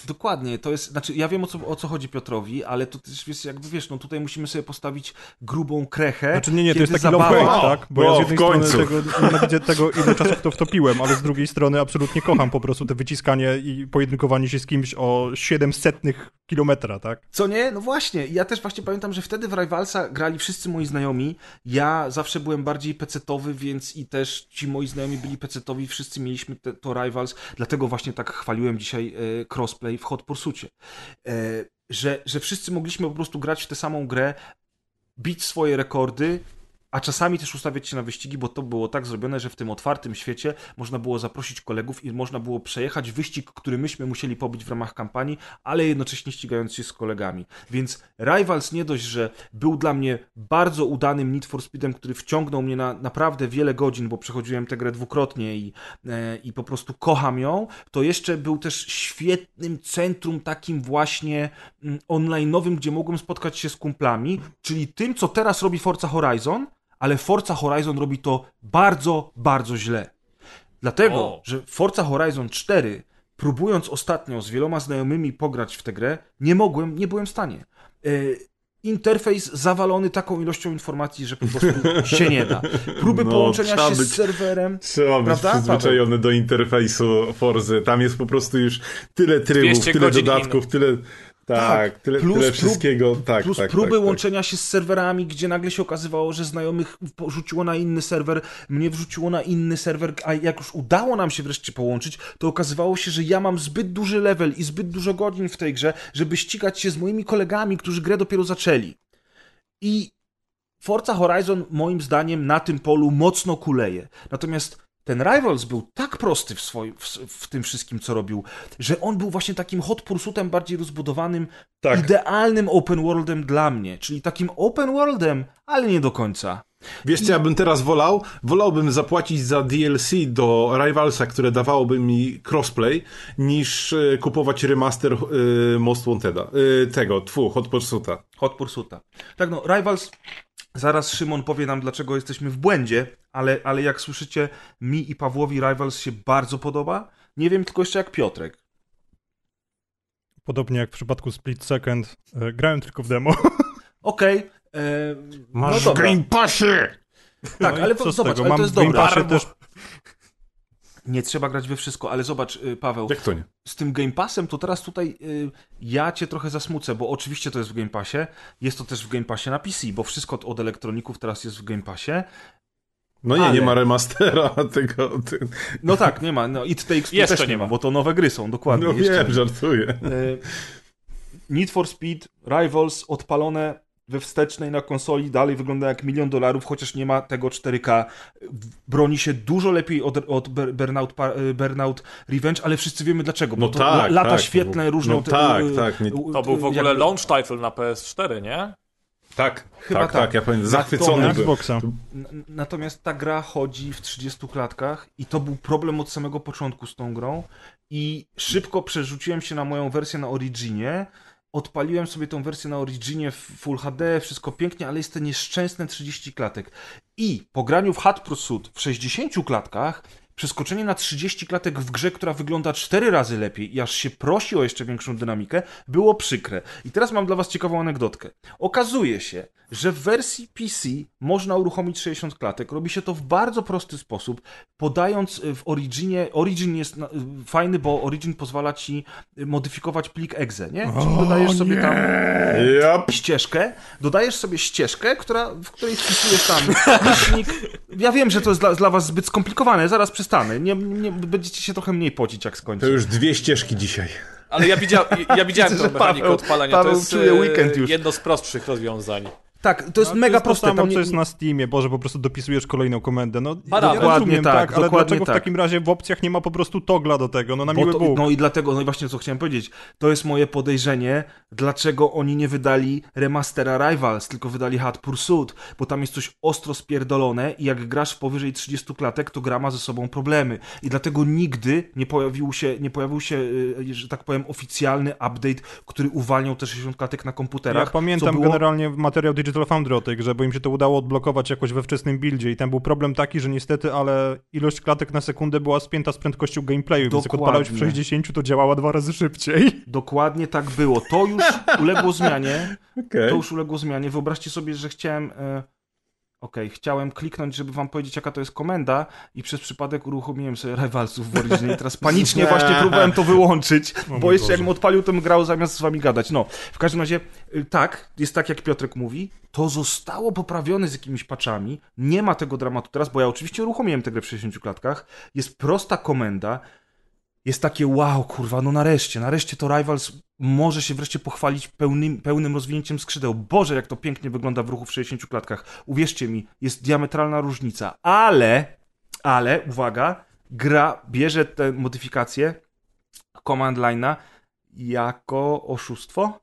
D: Dokładnie, to jest, znaczy ja wiem o co, o co chodzi Piotrowi, ale to też jest jakby wiesz, no tutaj musimy sobie postawić grubą krechę.
E: Znaczy nie, nie, to jest taki
D: zabawa-
E: hate, tak? Bo ja
F: o,
E: z jednej strony tego, nienawidzę tego, ile czasu w to wtopiłem, ale z drugiej strony absolutnie kocham po prostu te wyciskanie i pojedynkowanie się z kimś o 700 kilometra, tak?
D: Co nie? No właśnie, ja też właśnie pamiętam, że wtedy w Rivalsa grali wszyscy moi znajomi, ja zawsze byłem bardziej pecetowy, więc i też ci moi znajomi byli pecetowi, wszyscy mieliśmy te, to Rivals, dlatego właśnie tak chwaliłem dzisiaj e, crossplay w Hot Pursucie, e, że, że wszyscy mogliśmy po prostu grać w tę samą grę, bić swoje rekordy, a czasami też ustawiać się na wyścigi, bo to było tak zrobione, że w tym otwartym świecie można było zaprosić kolegów i można było przejechać wyścig, który myśmy musieli pobić w ramach kampanii, ale jednocześnie ścigając się z kolegami. Więc Rivals nie dość, że był dla mnie bardzo udanym Need for Speedem, który wciągnął mnie na naprawdę wiele godzin, bo przechodziłem tę grę dwukrotnie i, e, i po prostu kocham ją, to jeszcze był też świetnym centrum takim właśnie mm, online'owym, gdzie mogłem spotkać się z kumplami, czyli tym, co teraz robi Forza Horizon, ale Forza Horizon robi to bardzo, bardzo źle. Dlatego,
G: O.
D: że Forza Horizon 4, próbując ostatnio z wieloma znajomymi pograć w tę grę, nie mogłem, nie byłem w stanie. E, interfejs zawalony taką ilością informacji, że po prostu się nie da. Próby
F: No,
D: połączenia się
F: być-
D: z serwerem.
F: Trzeba być
D: Prawda,
F: przyzwyczajony do interfejsu Forzy. Tam jest po prostu już tyle trybów,
G: 200
F: tyle dodatków, tyle... Tak, tyle,
D: plus
F: tyle
D: prób-
F: wszystkiego. Tak,
D: plus
F: tak,
D: próby
F: tak, tak.
D: łączenia się z serwerami, gdzie nagle się okazywało, że znajomych wrzuciło na inny serwer, mnie wrzuciło na inny serwer, a jak już udało nam się wreszcie połączyć, to okazywało się, że ja mam zbyt duży level i zbyt dużo godzin w tej grze, żeby ścigać się z moimi kolegami, którzy grę dopiero zaczęli. I Forza Horizon moim zdaniem na tym polu mocno kuleje. Natomiast ten Rivals był tak prosty w, swoim, w, w tym wszystkim, co robił, że on był właśnie takim hot pursuitem bardziej rozbudowanym,
F: Tak.
D: idealnym open worldem dla mnie, czyli takim open worldem, ale nie do końca.
F: Wiesz co ja bym teraz wolał? Wolałbym zapłacić za DLC do Rivalsa, które dawałoby mi crossplay, niż e, kupować remaster e, Most Wanteda. E, tego, tfu, Hot Pursuita.
D: Hot Pursuita. Tak no, Rivals, zaraz Szymon powie nam, dlaczego jesteśmy w błędzie, ale, ale jak słyszycie, mi i Pawłowi Rivals się bardzo podoba. Nie wiem tylko jeszcze jak Piotrek.
E: Podobnie jak w przypadku Split Second, e, grałem tylko w demo.
D: Okej. e, no dobra.
F: Passie!
D: Tak,
E: No
D: ale
E: co
D: zobacz,
E: tego?
D: ale
E: Mam
D: to jest
E: w Game
D: dobre.
E: Passie też
D: Nie trzeba grać we wszystko, ale zobacz, y, Paweł,
F: Jak to nie?
D: z tym Game Passem to teraz tutaj y, ja cię trochę zasmucę, bo oczywiście to jest w Game Passie, jest to też w Game Passie na PC, bo wszystko od- elektroników teraz jest w Game Passie.
F: No nie,
D: Ale-
F: nie ma remastera tego. Ty...
D: No tak, nie ma, no It Takes Two
G: Jeszcze
D: też nie ma, bo to nowe gry są, dokładnie.
F: No wiem, żartuję.
D: Y, Need for Speed, Rivals odpalone we wstecznej na konsoli dalej wygląda jak milion dolarów, chociaż nie ma tego 4K. Broni się dużo lepiej od, od Bur- Burnout, y, Burnout Revenge, ale wszyscy wiemy dlaczego. Bo
F: No
D: to
F: tak,
D: la- lata
F: tak,
D: świetne
F: no,
D: różnią
F: no
D: te-
F: tak,
D: y,
F: tak, nie-
D: y,
G: To był w ogóle
D: jakby-
G: launch title na PS4, nie?
F: Tak,
D: Chyba
F: tak,
D: tak.
F: tak, ja pamiętam, zachwycony
D: Natomiast-
F: byłem.
D: Natomiast ta gra chodzi w 30 klatkach i to był problem od samego początku z tą grą i szybko przerzuciłem się na moją wersję na Originie. Odpaliłem sobie tą wersję na Originie w Full HD, wszystko pięknie, ale jest to nieszczęsne 30 klatek. I po graniu w Hot Pursuit w 60 klatkach, przeskoczenie na 30 klatek w grze, która wygląda 4 razy lepiej i aż się prosi o jeszcze większą dynamikę, było przykre. I teraz mam dla was ciekawą anegdotkę. Okazuje się, że w wersji PC można uruchomić 60 klatek. Robi się to w bardzo prosty sposób, podając y, w Originie. Origin jest na- y, fajny, bo Origin pozwala ci y, modyfikować plik exe, nie? Czyli dodajesz sobie tam
F: Yep.
D: ścieżkę, dodajesz sobie ścieżkę, która, w której wpisujesz tam. Ja wiem, że to jest dla, dla was zbyt skomplikowane, zaraz przestanę. Nie, nie, będziecie się trochę mniej pocić, jak
F: To
D: skończę.
F: już dwie ścieżki dzisiaj.
G: Ale ja, widzia, ja widziałem
D: Widzę,
G: tą mechanikę
D: Paweł-
G: odpalania.
D: Paweł
G: to jest
D: czuje
G: e,
D: weekend już.
G: jedno z prostszych rozwiązań.
D: Tak, to jest
E: No,
D: mega
E: jest
D: proste.
E: To samo,
D: tam nie-
E: co jest na Steamie, Boże, po prostu dopisujesz kolejną komendę. No,
G: Dokładnie
E: ja rozumiem,
D: tak,
E: tak, ale
D: dokładnie
E: dlaczego
D: tak.
E: w takim razie w opcjach nie ma po prostu togla do tego? No na
D: Bo
E: miły
D: to,
E: Bóg.
D: no i dlatego, no i właśnie co chciałem powiedzieć, to jest moje podejrzenie, dlaczego oni nie wydali remastera Rivals, tylko wydali Hot Pursuit, bo tam jest coś ostro spierdolone i jak grasz w powyżej 30 klatek, to gra ma ze sobą problemy. I dlatego nigdy nie pojawił się, nie pojawił się, y, że tak powiem, oficjalny update, który uwalniał te 60 klatek na komputerach.
E: Ja pamiętam
D: było...
E: generalnie materiał Digital Foundry o tej grze, bo im się to udało odblokować jakoś we wczesnym buildzie i tam był problem taki, że niestety, ale ilość klatek na sekundę była spięta z prędkością gameplayu, więc jak
D: Dokładnie.
E: odpalałeś w 60, to działała dwa razy szybciej.
D: Dokładnie tak było. To już uległo zmianie.
F: Okej.
D: To już uległo zmianie. Wyobraźcie sobie, że chciałem. E... Okej, chciałem kliknąć, żeby wam powiedzieć, jaka to jest komenda, i przez przypadek uruchomiłem sobie Rivalsów w Originie. I teraz panicznie właśnie próbowałem to wyłączyć, bo jeszcze
E: Boże.
D: jakbym odpalił, to bym grał zamiast z wami gadać. No, w każdym razie, y, tak, jest tak, jak Piotrek mówi, to zostało poprawione z jakimiś patchami. Nie ma tego dramatu teraz, bo ja oczywiście uruchomiłem tę grę w 60 klatkach. Jest prosta komenda, jest takie wow, kurwa, no nareszcie, nareszcie to Rivals może się wreszcie pochwalić pełnym, pełnym rozwinięciem skrzydeł. Boże, jak to pięknie wygląda w ruchu w 60 klatkach. Uwierzcie mi, jest diametralna różnica, ale, ale, uwaga, gra bierze te modyfikacje command line'a jako oszustwo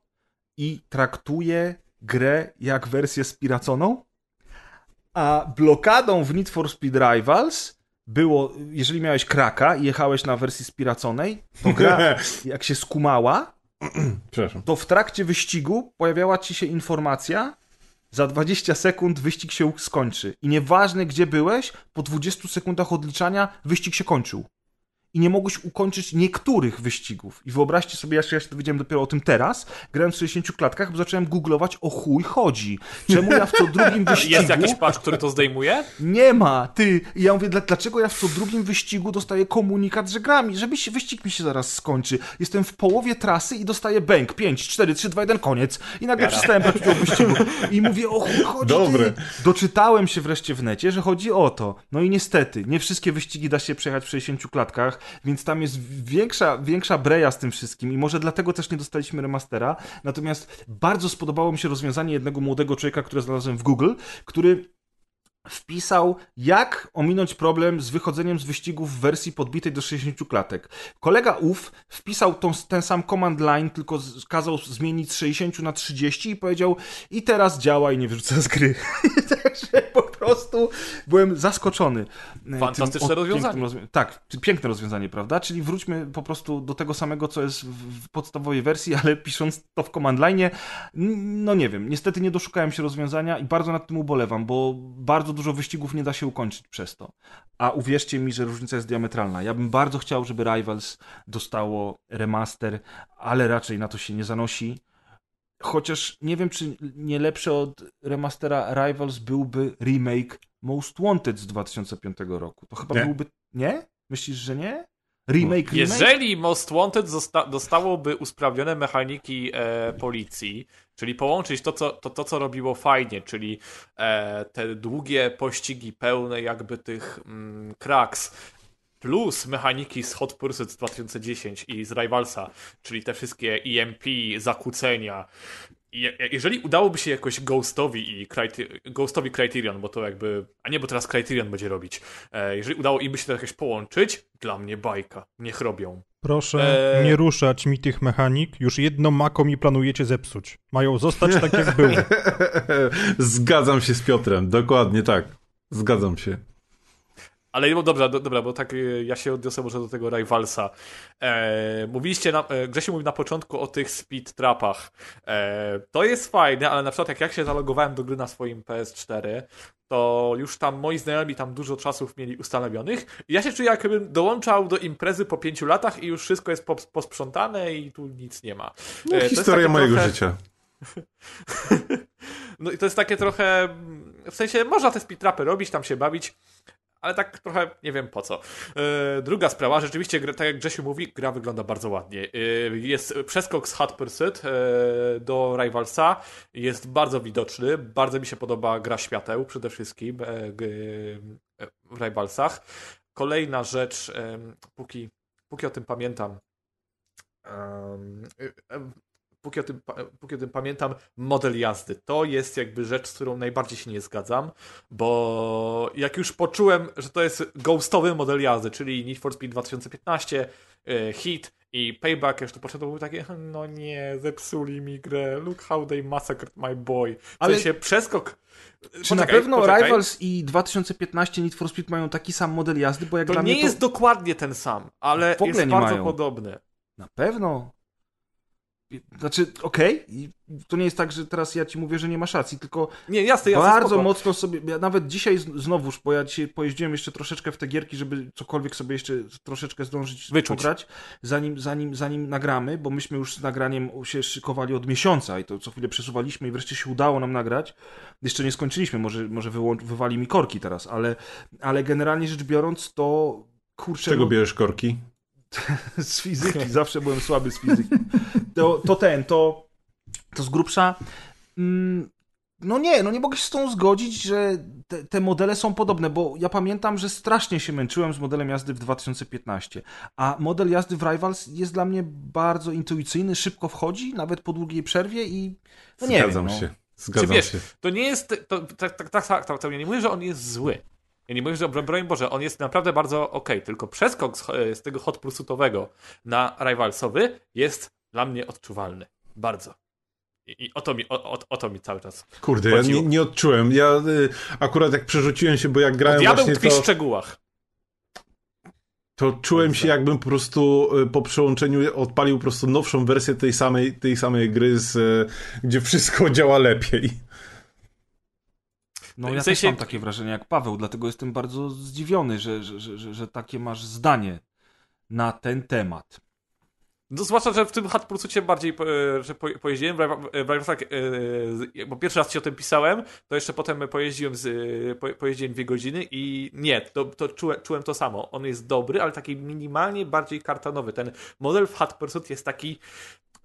D: i traktuje grę jak wersję spiraconą, a blokadą w Need for Speed Rivals było, jeżeli miałeś kraka i jechałeś na wersji spiraconej, to gra jak się skumała, to w trakcie wyścigu pojawiała ci się informacja, za 20 sekund wyścig się skończy. I nieważne gdzie byłeś, po 20 sekundach odliczania wyścig się kończył. I nie mogłeś ukończyć niektórych wyścigów. I wyobraźcie sobie, ja się, ja się dowiedziałem dopiero o tym teraz, grałem w 60 klatkach, bo zacząłem googlować, o chuj chodzi. Czemu ja w co drugim wyścigu...
G: Jest jakiś patch, który to zdejmuje?
D: Nie ma, ty. I ja mówię, dla- dlaczego ja w co drugim wyścigu dostaję komunikat, że gram, i żeby się, wyścig mi się zaraz skończy. Jestem w połowie trasy i dostaję bęk. 5, 4, 3, 2, 1, koniec. I nagle przestałem brać udział w wyścigu. I mówię, o chuj chodzi,
F: Dobre.
D: ty. Doczytałem się wreszcie w necie, że chodzi o to. No i niestety, nie wszystkie wyścigi da się przejechać w 60 klatkach, więc tam jest większa, większa breja z tym wszystkim i może dlatego też nie dostaliśmy remastera. Natomiast bardzo spodobało mi się rozwiązanie jednego młodego człowieka, które znalazłem w Google, który wpisał, jak ominąć problem z wychodzeniem z wyścigów w wersji podbitej do 60 klatek. Kolega ów wpisał tą, ten sam command line, tylko kazał zmienić z 60 na 30 i powiedział i teraz działa i nie wyrzuca z gry. Także po prostu byłem zaskoczony. e,
G: Fantastyczne
D: tym-
G: rozwiązanie.
D: rozwią- tak, piękne rozwiązanie, prawda? Czyli wróćmy po prostu do tego samego, co jest w, podstawowej wersji, ale pisząc to w command line, no nie wiem, niestety nie doszukałem się rozwiązania i bardzo nad tym ubolewam, bo bardzo dużo wyścigów nie da się ukończyć przez to. A uwierzcie mi, że różnica jest diametralna. Ja bym bardzo chciał, żeby Rivals dostało remaster, ale raczej na to się nie zanosi. Chociaż nie wiem, czy nie lepsze od remastera Rivals byłby remake Most Wanted z 2005 roku. To chyba
F: Nie.
D: byłby. Nie? Myślisz, że nie? Remake, remake?
G: Jeżeli Most Wanted dostałoby usprawnione mechaniki e, policji, czyli połączyć to co, to, to, co robiło fajnie, czyli e, te długie pościgi pełne jakby tych mm, cracks, plus mechaniki z Hot Pursuit z 2010 i z Rivalsa, czyli te wszystkie EMP, zakłócenia. Je- jeżeli udałoby się jakoś Ghostowi i Criter- Ghostowi Criterion, bo to jakby, a nie, bo teraz Criterion będzie robić, e, jeżeli udało im by się to jakoś połączyć, dla mnie bajka, niech robią.
E: Proszę
G: Eee.
E: nie ruszać mi tych mechanik. Już jedno mako mi planujecie zepsuć. Mają zostać tak, jak były.
F: Zgadzam się z Piotrem, dokładnie tak. Zgadzam się.
G: Ale no dobra, do, dobra, bo tak e, ja się odniosę może do tego Rivalsa. E, mówiliście, na, e, Grzesiu mówił na początku o tych speed trapach. E, to jest fajne, ale na przykład jak ja się zalogowałem do gry na swoim PS4, to już tam moi znajomi tam dużo czasów mieli ustanowionych i ja się czuję jakbym dołączał do imprezy po pięciu latach i już wszystko jest pos- posprzątane i tu nic nie ma.
F: No,
G: E,
F: historia mojego
G: trochę-
F: życia.
G: No i to jest takie trochę. W sensie można te speedtrapy robić, tam się bawić, ale tak trochę nie wiem po co. Yy, druga sprawa, rzeczywiście, tak jak Grzesiu mówi, gra wygląda bardzo ładnie. Yy, jest przeskok z Hot Pursuit yy, do Rivalsa, jest bardzo widoczny. Bardzo mi się podoba gra świateł przede wszystkim w Rivalsach. Kolejna rzecz, póki, póki o tym pamiętam. Póki o, tym, póki o tym pamiętam, model jazdy. To jest jakby rzecz, z którą najbardziej się nie zgadzam, bo jak już poczułem, że to jest ghostowy model jazdy, czyli Need for Speed 2015, e, Hit i Payback, to poszedł, było takie, no nie, zepsuli mi grę, look how they massacred my boy. W
D: Ale-
G: sensie przeskok...
D: Czy na pewno Rivals i 2015 Need for Speed mają taki sam model jazdy? Bo jak
G: To
D: dla
G: nie
D: mnie
G: jest dokładnie ten sam, ale jest
D: nie
G: bardzo
D: mają.
G: podobny.
D: Na pewno. Znaczy, okej, i to nie jest tak, że teraz ja ci mówię, że nie masz racji, tylko
G: Nie, jasne, jasne,
D: bardzo
G: spoko.
D: mocno sobie, ja nawet dzisiaj znowuż, bo ja dzisiaj pojeździłem jeszcze troszeczkę w te gierki, żeby cokolwiek sobie jeszcze troszeczkę zdążyć
G: Wyczuć.
D: pograć, zanim, zanim, zanim nagramy, bo myśmy już z nagraniem się szykowali od miesiąca i to co chwilę przesuwaliśmy i wreszcie się udało nam nagrać. Jeszcze nie skończyliśmy, może, może wyłą- wywali mi korki teraz, ale, ale generalnie rzecz biorąc to, kurczę...
F: Z czego
D: no-
F: bierzesz korki?
D: z fizyki, zawsze byłem słaby z fizyki. To, to ten, to, to z grubsza. Mm, no nie, no nie mogę się z tą zgodzić, że te, te modele są podobne, bo ja pamiętam, że strasznie się męczyłem z modelem jazdy w 2015, a model jazdy w Rivals jest dla mnie bardzo intuicyjny, szybko wchodzi, nawet po długiej przerwie i no nie
F: Zgadzam
D: wiem, no.
F: się. Zgadzam
G: wiesz,
F: się.
G: To nie jest. To, tak, tak, tak, tak, tak, nie mówię, że on jest zły. Ja nie mówię, że broń, broń Boże, on jest naprawdę bardzo okej, tylko przeskok z, z tego hot pursuitowego na rivalsowy jest dla mnie odczuwalny. Bardzo. I, i o, to mi, o, o, o to mi cały czas.
F: Kurde, ja
G: chodziło.
F: nie, nie odczułem. Ja y, akurat jak przerzuciłem się, bo jak grałem właśnie
G: tkwi w
F: to,
G: szczegółach.
F: to czułem się jakbym po prostu y, po przełączeniu odpalił po prostu nowszą wersję tej samej, tej samej gry, z, y, gdzie wszystko działa lepiej.
D: No
G: W
D: ja
G: sensie-
D: też mam takie wrażenie jak Paweł, dlatego jestem bardzo zdziwiony, że, że, że, że, takie masz zdanie na ten temat.
G: No, zwłaszcza, że w tym hot pursuitie bardziej e, że po, pojeździłem w w Rivalsach, e, z- bo pierwszy raz ci o tym pisałem, to jeszcze potem pojeździłem, z, e, po, pojeździłem dwie godziny i nie, to, to czułem, czułem to samo. On jest dobry, ale taki minimalnie bardziej kartonowy. Ten model w hot pursuit jest taki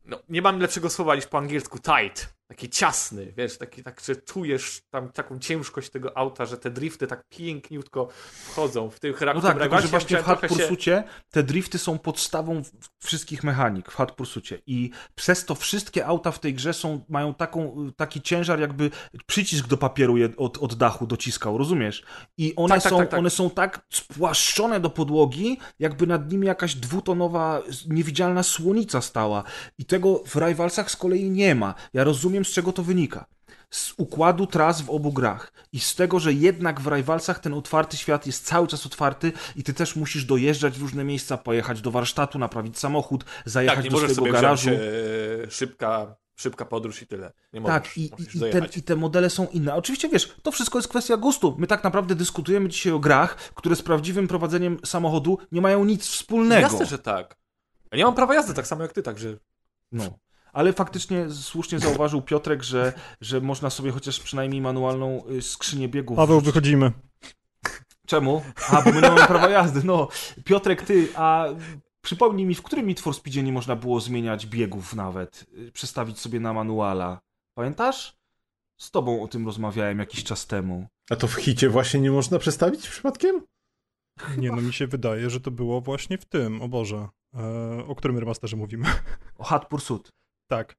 G: no, nie mam lepszego słowa niż po angielsku tight. Taki ciasny, wiesz, taki, tak, że czujesz tam taką ciężkość tego auta, że te drifty tak piękniutko wchodzą w tych
D: No tak, tylko że właśnie w Hard Pursucie te drifty są podstawą wszystkich mechanik w Hard Pursucie i przez to wszystkie auta w tej grze są, mają taką, taki ciężar jakby przycisk do papieru je od, od dachu dociskał, rozumiesz? I one,
G: Tak, tak,
D: są,
G: tak, tak.
D: one są tak spłaszczone do podłogi, jakby nad nimi jakaś dwutonowa, niewidzialna słonica stała i tego w Rivalsach z kolei nie ma. Ja rozumiem z czego to wynika z układu tras w obu grach i z tego, że jednak w Rivalsach ten otwarty świat jest cały czas otwarty i ty też musisz dojeżdżać w różne miejsca, pojechać do warsztatu, naprawić samochód, zajechać
G: Tak,
D: do
G: możesz
D: swojego garażu.
G: wziąć e, szybka, szybka podróż i tyle. Nie możesz,
D: Tak, i,
G: musisz
D: i, i, ten,
G: dojechać.
D: i te modele są inne. Oczywiście wiesz, to wszystko jest kwestia gustu. My tak naprawdę dyskutujemy dzisiaj o grach, które z prawdziwym prowadzeniem samochodu nie mają nic wspólnego.
G: Jasne, że tak. Ja nie mam prawa jazdy tak samo jak ty, także
D: No. Ale faktycznie słusznie zauważył Piotrek, że, że można sobie chociaż przynajmniej manualną y, skrzynię biegów
E: Paweł,
D: wrzucić.
E: wychodzimy.
D: Czemu? A, bo my nie mamy prawa jazdy. No, Piotrek, ty, a przypomnij mi, w którym Need for Speedzie nie można było zmieniać biegów nawet, y, przestawić sobie na manuala. Pamiętasz? Z tobą o tym rozmawiałem jakiś czas temu.
F: A to w hicie właśnie nie można przestawić przypadkiem?
E: Nie, no mi się wydaje, że to było właśnie w tym, o Boże. E, o którym remasterze mówimy?
D: O Hot Pursuit.
E: Tak.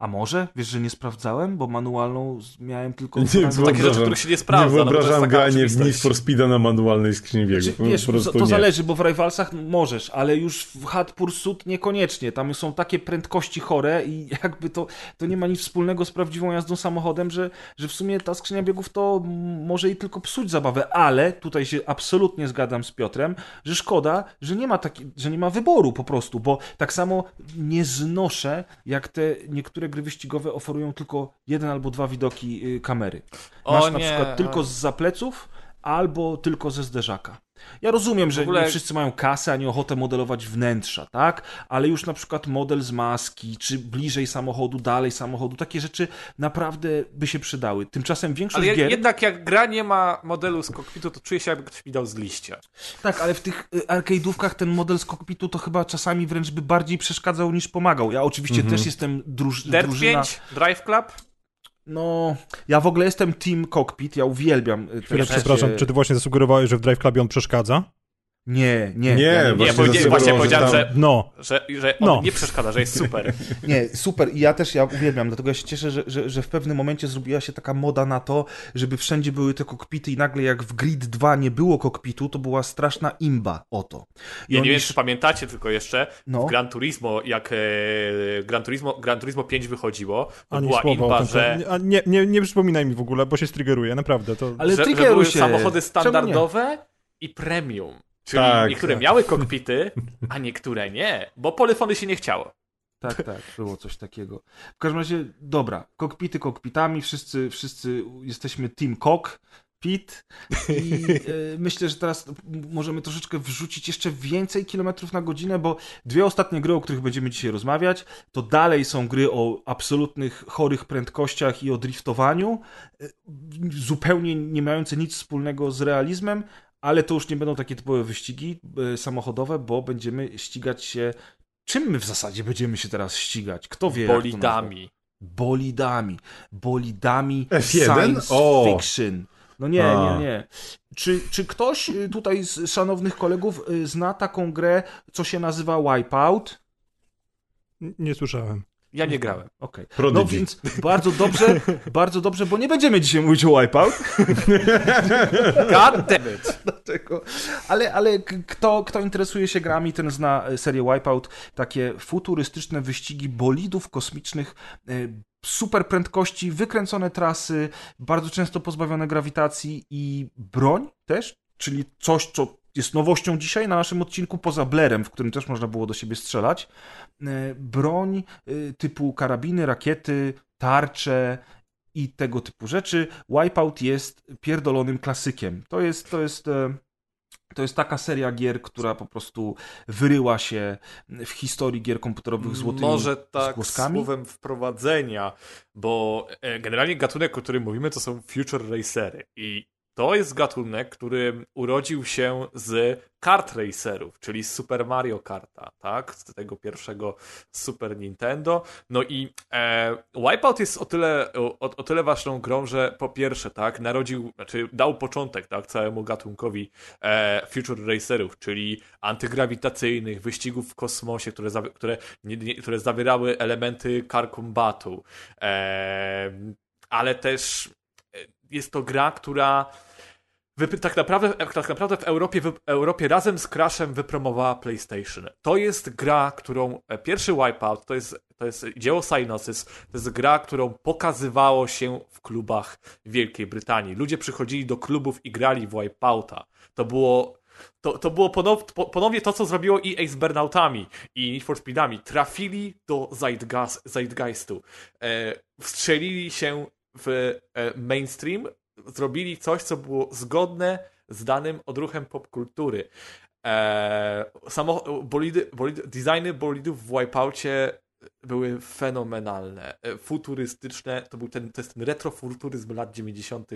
D: A może? Wiesz, że nie sprawdzałem, bo manualną miałem tylko...
F: Nie,
G: to takie rzeczy,
F: Wyobrażam-
G: których się nie sprawdza.
F: nie
G: no
F: wyobrażam
G: taka
F: granie w. Need for Speeda na manualnej skrzyni biegów.
D: Znaczy,
F: Po
D: wiesz,
F: prostu
D: to,
F: nie.
D: zależy, bo w Rivalsach możesz, ale już w Hot Pursuit niekoniecznie. Tam są takie prędkości chore i jakby to, to nie ma nic wspólnego z prawdziwą jazdą samochodem, że, że w sumie ta skrzynia biegów to może i tylko psuć zabawę, ale tutaj się absolutnie zgadzam z Piotrem, że szkoda, że nie ma taki, że nie ma wyboru po prostu, bo tak samo nie znoszę, jak te niektóre gry wyścigowe oferują tylko jeden albo dwa widoki y, kamery.
G: O
D: Masz na
G: nie,
D: przykład tylko
G: o.
D: z zapleców albo tylko ze zderzaka. Ja rozumiem, że
G: ogóle-
D: nie wszyscy mają kasę ani ochotę modelować wnętrza, tak? Ale już na przykład model z maski, czy bliżej samochodu, dalej samochodu, takie rzeczy naprawdę by się przydały. Tymczasem większość
G: Ale
D: gier...
G: jednak jak gra nie ma modelu z kokpitu, to czuję się jakby ktoś mi dał z liścia.
D: Tak, ale w tych y, arcade'ówkach ten model z kokpitu to chyba czasami wręcz by bardziej przeszkadzał niż pomagał. Ja oczywiście też jestem druż...
G: Dirt
D: drużyna...
G: 5, Drive Club?
D: No, ja w ogóle jestem team cockpit, ja uwielbiam y,
E: Chwilę, przepraszam, czy ty właśnie zasugerowałeś, że w Drive Clubie on przeszkadza?
D: Nie, nie.
F: Nie,
D: ja
F: właśnie
G: powiedziałem-
F: zasugerował,
G: właśnie
F: że
G: powiedziałem,
F: tam-
G: że-
E: No,
G: Że, że on
E: No.
G: nie przeszkadza, że jest super.
D: Nie, super. I ja też ja uwielbiam, dlatego ja się cieszę, że, że, że w pewnym momencie zrobiła się taka moda na to, żeby wszędzie były te kokpity i nagle jak w Grid 2 nie było kokpitu, to była straszna imba o to. I
G: Ja
D: oni
G: nie wiem, czy pamiętacie tylko jeszcze,
D: No.
G: w Gran Turismo, jak e, Gran, Turismo, Gran Turismo 5 wychodziło, to
E: ani
G: była imba,
E: tym.
G: że,
E: A nie, nie, nie przypominaj mi w ogóle, bo się striggeruję, naprawdę. To...
D: Ale
G: że, że były
D: się.
G: samochody standardowe i premium. Czyli
F: Tak,
G: niektóre
F: tak.
G: miały kokpity, a niektóre nie, bo polyfony się nie chciało.
D: Tak, tak, było coś takiego. W każdym razie, dobra, kokpity kokpitami, wszyscy, wszyscy jesteśmy team cock, pit i e, myślę, że teraz możemy troszeczkę wrzucić jeszcze więcej kilometrów na godzinę, bo dwie ostatnie gry, o których będziemy dzisiaj rozmawiać, to dalej są gry o absolutnych chorych prędkościach i o driftowaniu, e, zupełnie nie mające nic wspólnego z realizmem, ale to już nie będą takie typowe wyścigi e, samochodowe, bo będziemy ścigać się Czym my w zasadzie będziemy się teraz ścigać? Kto wie? jak to nazwać?
G: Bolidami.
D: Bolidami. Bolidami
F: F1?
D: science
F: O!
D: fiction. No nie,
F: A.
D: nie, nie. Czy, czy ktoś y, tutaj z szanownych kolegów y, zna taką grę, co się nazywa Wipeout?
E: Nie słyszałem.
G: Ja nie grałem.
D: Okej. No
F: Prodigy.
D: więc bardzo dobrze, bardzo dobrze, bo nie będziemy dzisiaj mówić o Wipeout.
G: God damn it.
D: Dlaczego? Ale, ale kto, kto interesuje się grami, ten zna e, serię Wipeout. Takie futurystyczne wyścigi bolidów kosmicznych, e, super prędkości, wykręcone trasy, bardzo często pozbawione grawitacji i broń też, czyli coś, co jest nowością dzisiaj na naszym odcinku, poza Blerem, w którym też można było do siebie strzelać. E, Broń e, typu karabiny, rakiety, tarcze i tego typu rzeczy. Wipeout jest pierdolonym klasykiem. To jest, to jest, e, to jest taka seria gier, która po prostu wyryła się w historii gier komputerowych złotymi
G: Może tak
D: zgłoskami.
G: słowem wprowadzenia, bo generalnie gatunek, o którym mówimy, to są future racery i To jest gatunek, który urodził się z kart racerów, czyli z Super Mario Karta, tak? Z tego pierwszego Super Nintendo. No i e, Wipeout jest o tyle, o, o tyle ważną grą, że po pierwsze, tak, narodził, znaczy dał początek, tak, całemu gatunkowi e, Future Racerów, czyli antygrawitacyjnych, wyścigów w kosmosie, które, które, nie, nie, które zawierały elementy car combatu. E, ale też jest to gra, która tak, naprawdę, tak naprawdę w Europie, w Europie razem z Crashem wypromowała PlayStation. To jest gra, którą e, pierwszy Wipeout to jest, to jest dzieło Synosis, to jest gra, którą pokazywało się w klubach Wielkiej Brytanii. Ludzie przychodzili do klubów i grali w Wipeouta. To było to, to było ponow, ponownie to, co zrobiło EA z Burnoutami i Need for Speedami. Trafili do Zeitgeist, Zeitgeistu. E, wstrzelili się w e, mainstream, zrobili coś, co było zgodne z danym odruchem popkultury. E, samo, bolidy, bolidy, designy bolidów w Wipeoutie były fenomenalne, e, futurystyczne, to był ten, to jest ten retrofuturyzm lat 90.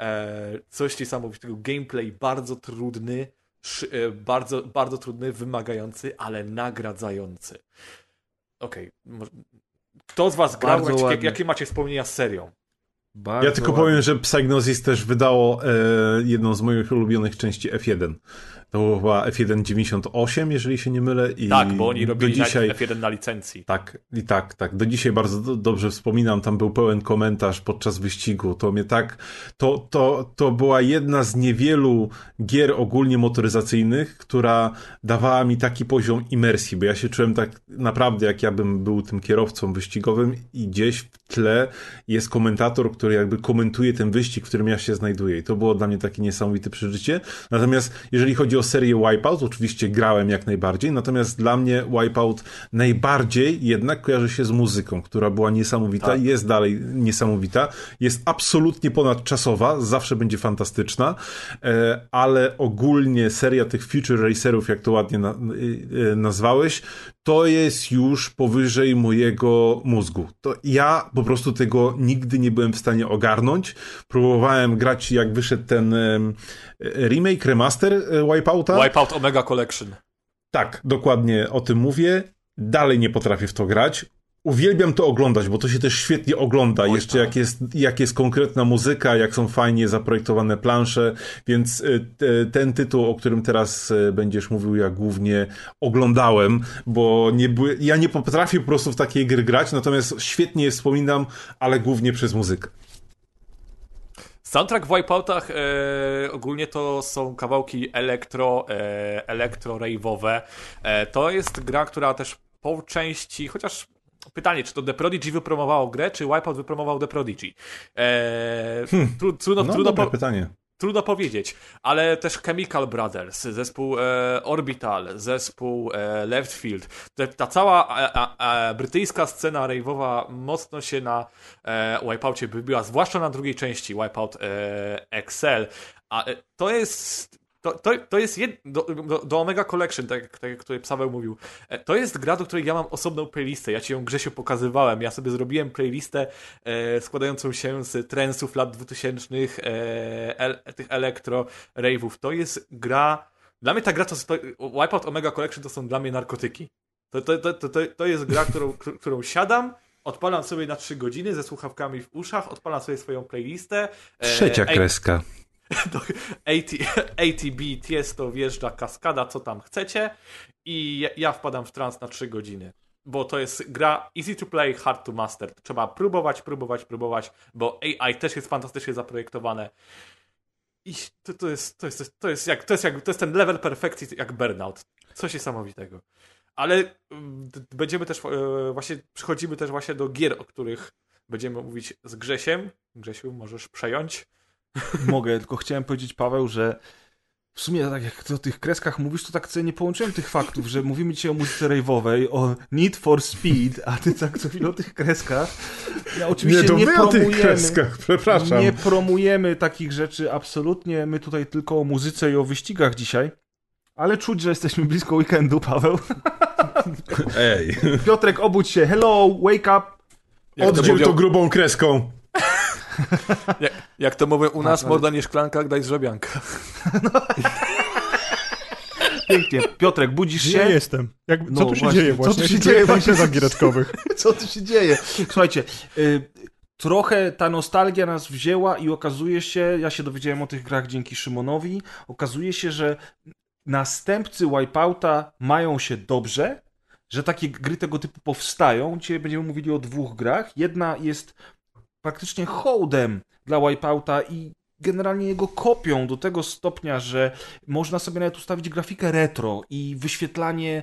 G: E, coś niesamowitego, gameplay bardzo trudny, bardzo, bardzo trudny, wymagający, ale nagradzający. Okej, okay. Kto z was grał,
D: Bardzo
G: jakie,
D: ładnie.
G: jakie macie wspomnienia z serią?
D: Bardzo
F: Ja tylko
D: ładnie.
F: powiem, że Psygnosis też wydało e, jedną z moich ulubionych części F1. To była chyba F1 98, jeżeli się nie mylę. I
G: Tak, bo oni
F: do
G: robili
F: dzisiaj...
G: na F1 na licencji.
F: Tak, i tak, tak. Do dzisiaj bardzo do, dobrze wspominam, tam był pełen komentarz podczas wyścigu. To mnie tak. To, to, to była jedna z niewielu gier ogólnie motoryzacyjnych, która dawała mi taki poziom imersji, bo ja się czułem tak naprawdę, jak ja bym był tym kierowcą wyścigowym i gdzieś w tle jest komentator, który jakby komentuje ten wyścig, w którym ja się znajduję. I to było dla mnie takie niesamowite przeżycie. Natomiast jeżeli chodzi o serię Wipeout, oczywiście grałem jak najbardziej, natomiast dla mnie Wipeout najbardziej jednak kojarzy się z muzyką, która była niesamowita,
G: Tak.
F: jest dalej niesamowita, jest absolutnie ponadczasowa, zawsze będzie fantastyczna, e, ale ogólnie seria tych Future Racerów, jak to ładnie y, y, nazwałeś, to jest już powyżej mojego mózgu. To ja po prostu tego nigdy nie byłem w stanie ogarnąć. Próbowałem grać, jak wyszedł ten em, remake, remaster e, Wipeouta.
G: Wipeout Omega Collection.
F: Tak, dokładnie o tym mówię. Dalej nie potrafię w to grać. Uwielbiam to oglądać, bo to się też świetnie ogląda.
G: Oj,
F: Jeszcze
G: tak.
F: jak jest, jak jest konkretna muzyka, jak są fajnie zaprojektowane plansze, więc y, te- ten tytuł, o którym teraz y, będziesz mówił, ja głównie oglądałem, bo nie były, ja nie potrafię po prostu w takiej gry grać, natomiast świetnie je wspominam, ale głównie przez muzykę.
G: Soundtrack w Wipeoutach e, ogólnie to są kawałki elektro, e, elektro-rave'owe. E, to jest gra, która też po części, chociaż pytanie, czy to The Prodigy wypromowało grę, czy Wipeout wypromował The Prodigy? E, tru, trudno,
F: No,
G: trudno, po,
F: pytanie.
G: Trudno powiedzieć, ale też Chemical Brothers, zespół e, Orbital, zespół e, Left Field. Ta cała brytyjska scena rave'owa mocno się na e, wybiła, zwłaszcza na drugiej części Wipeout e, Excel. A e, to jest. To, to, to jest jed... do, do, do Omega Collection, tak, jak- tak jak tutaj Paweł mówił. E, To jest gra, do której ja mam osobną playlistę. Ja ci ją Grzesiu pokazywałem. Ja sobie zrobiłem playlistę e, składającą się z trensów lat 2000, e, el, tych elektro rave'ów. To jest gra. Dla mnie ta gra to, to Wipeout Omega Collection to są dla mnie narkotyki. To, to, to, to, to, jest gra, którą, którą- siadam, odpalam sobie na 3 godziny ze słuchawkami w uszach, odpalam sobie swoją playlistę. e,
F: Trzecia
G: ej,
F: kreska.
G: do AT, ATB, Tiesto, wjeżdża kaskada, co tam chcecie i ja, wpadam w trans na 3 godziny. Bo to jest gra easy to play, hard to master. Trzeba próbować, próbować, próbować, bo AI też jest fantastycznie zaprojektowane. I to, to, jest, to, jest, to, jest jak, to, jest jak, to jest ten level perfekcji jak Burnout. Coś niesamowitego. Ale mm, będziemy też, e, właśnie, przychodzimy też właśnie do gier, o których będziemy mówić z Grzesiem. Grzesiu, możesz przejąć.
D: Mogę, tylko chciałem powiedzieć, Paweł, że w sumie tak jak o tych kreskach mówisz, to tak sobie nie połączyłem tych faktów, że mówimy dzisiaj o muzyce rave'owej, o Need for Speed, a ty tak co chwilę o tych kreskach. Ja oczywiście
F: Nie, to
D: nie,
F: o tych
D: promujemy,
F: kreskach, przepraszam.
D: nie promujemy takich rzeczy absolutnie, my tutaj tylko o muzyce i o wyścigach dzisiaj, ale czuć, że jesteśmy blisko weekendu, Paweł.
F: Ej,
D: Piotrek, obudź się, hello, wake up.
G: Jak
F: oddziel to grubą kreską.
G: Jak, jak to mówią u nas,
D: ale-
G: morda nie szklanka, daj zrobianka.
D: Pięknie. Piotrek, budzisz
E: Ja
D: się?
E: jestem. Jak, co
D: No
E: tu się
D: właśnie,
E: dzieje
D: co
E: właśnie?
D: tu się dzieje
E: w
D: właśnie?
E: imprezach giereczkowych.
D: Co tu się dzieje? Słuchajcie, y, trochę ta nostalgia nas wzięła i okazuje się, ja się dowiedziałem o tych grach dzięki Szymonowi, okazuje się, że następcy Wipeouta mają się dobrze, że takie gry tego typu powstają. Dzisiaj będziemy mówili o dwóch grach. Jedna jest praktycznie hołdem dla Wipeouta i generalnie jego kopią do tego stopnia, że można sobie nawet ustawić grafikę retro i wyświetlanie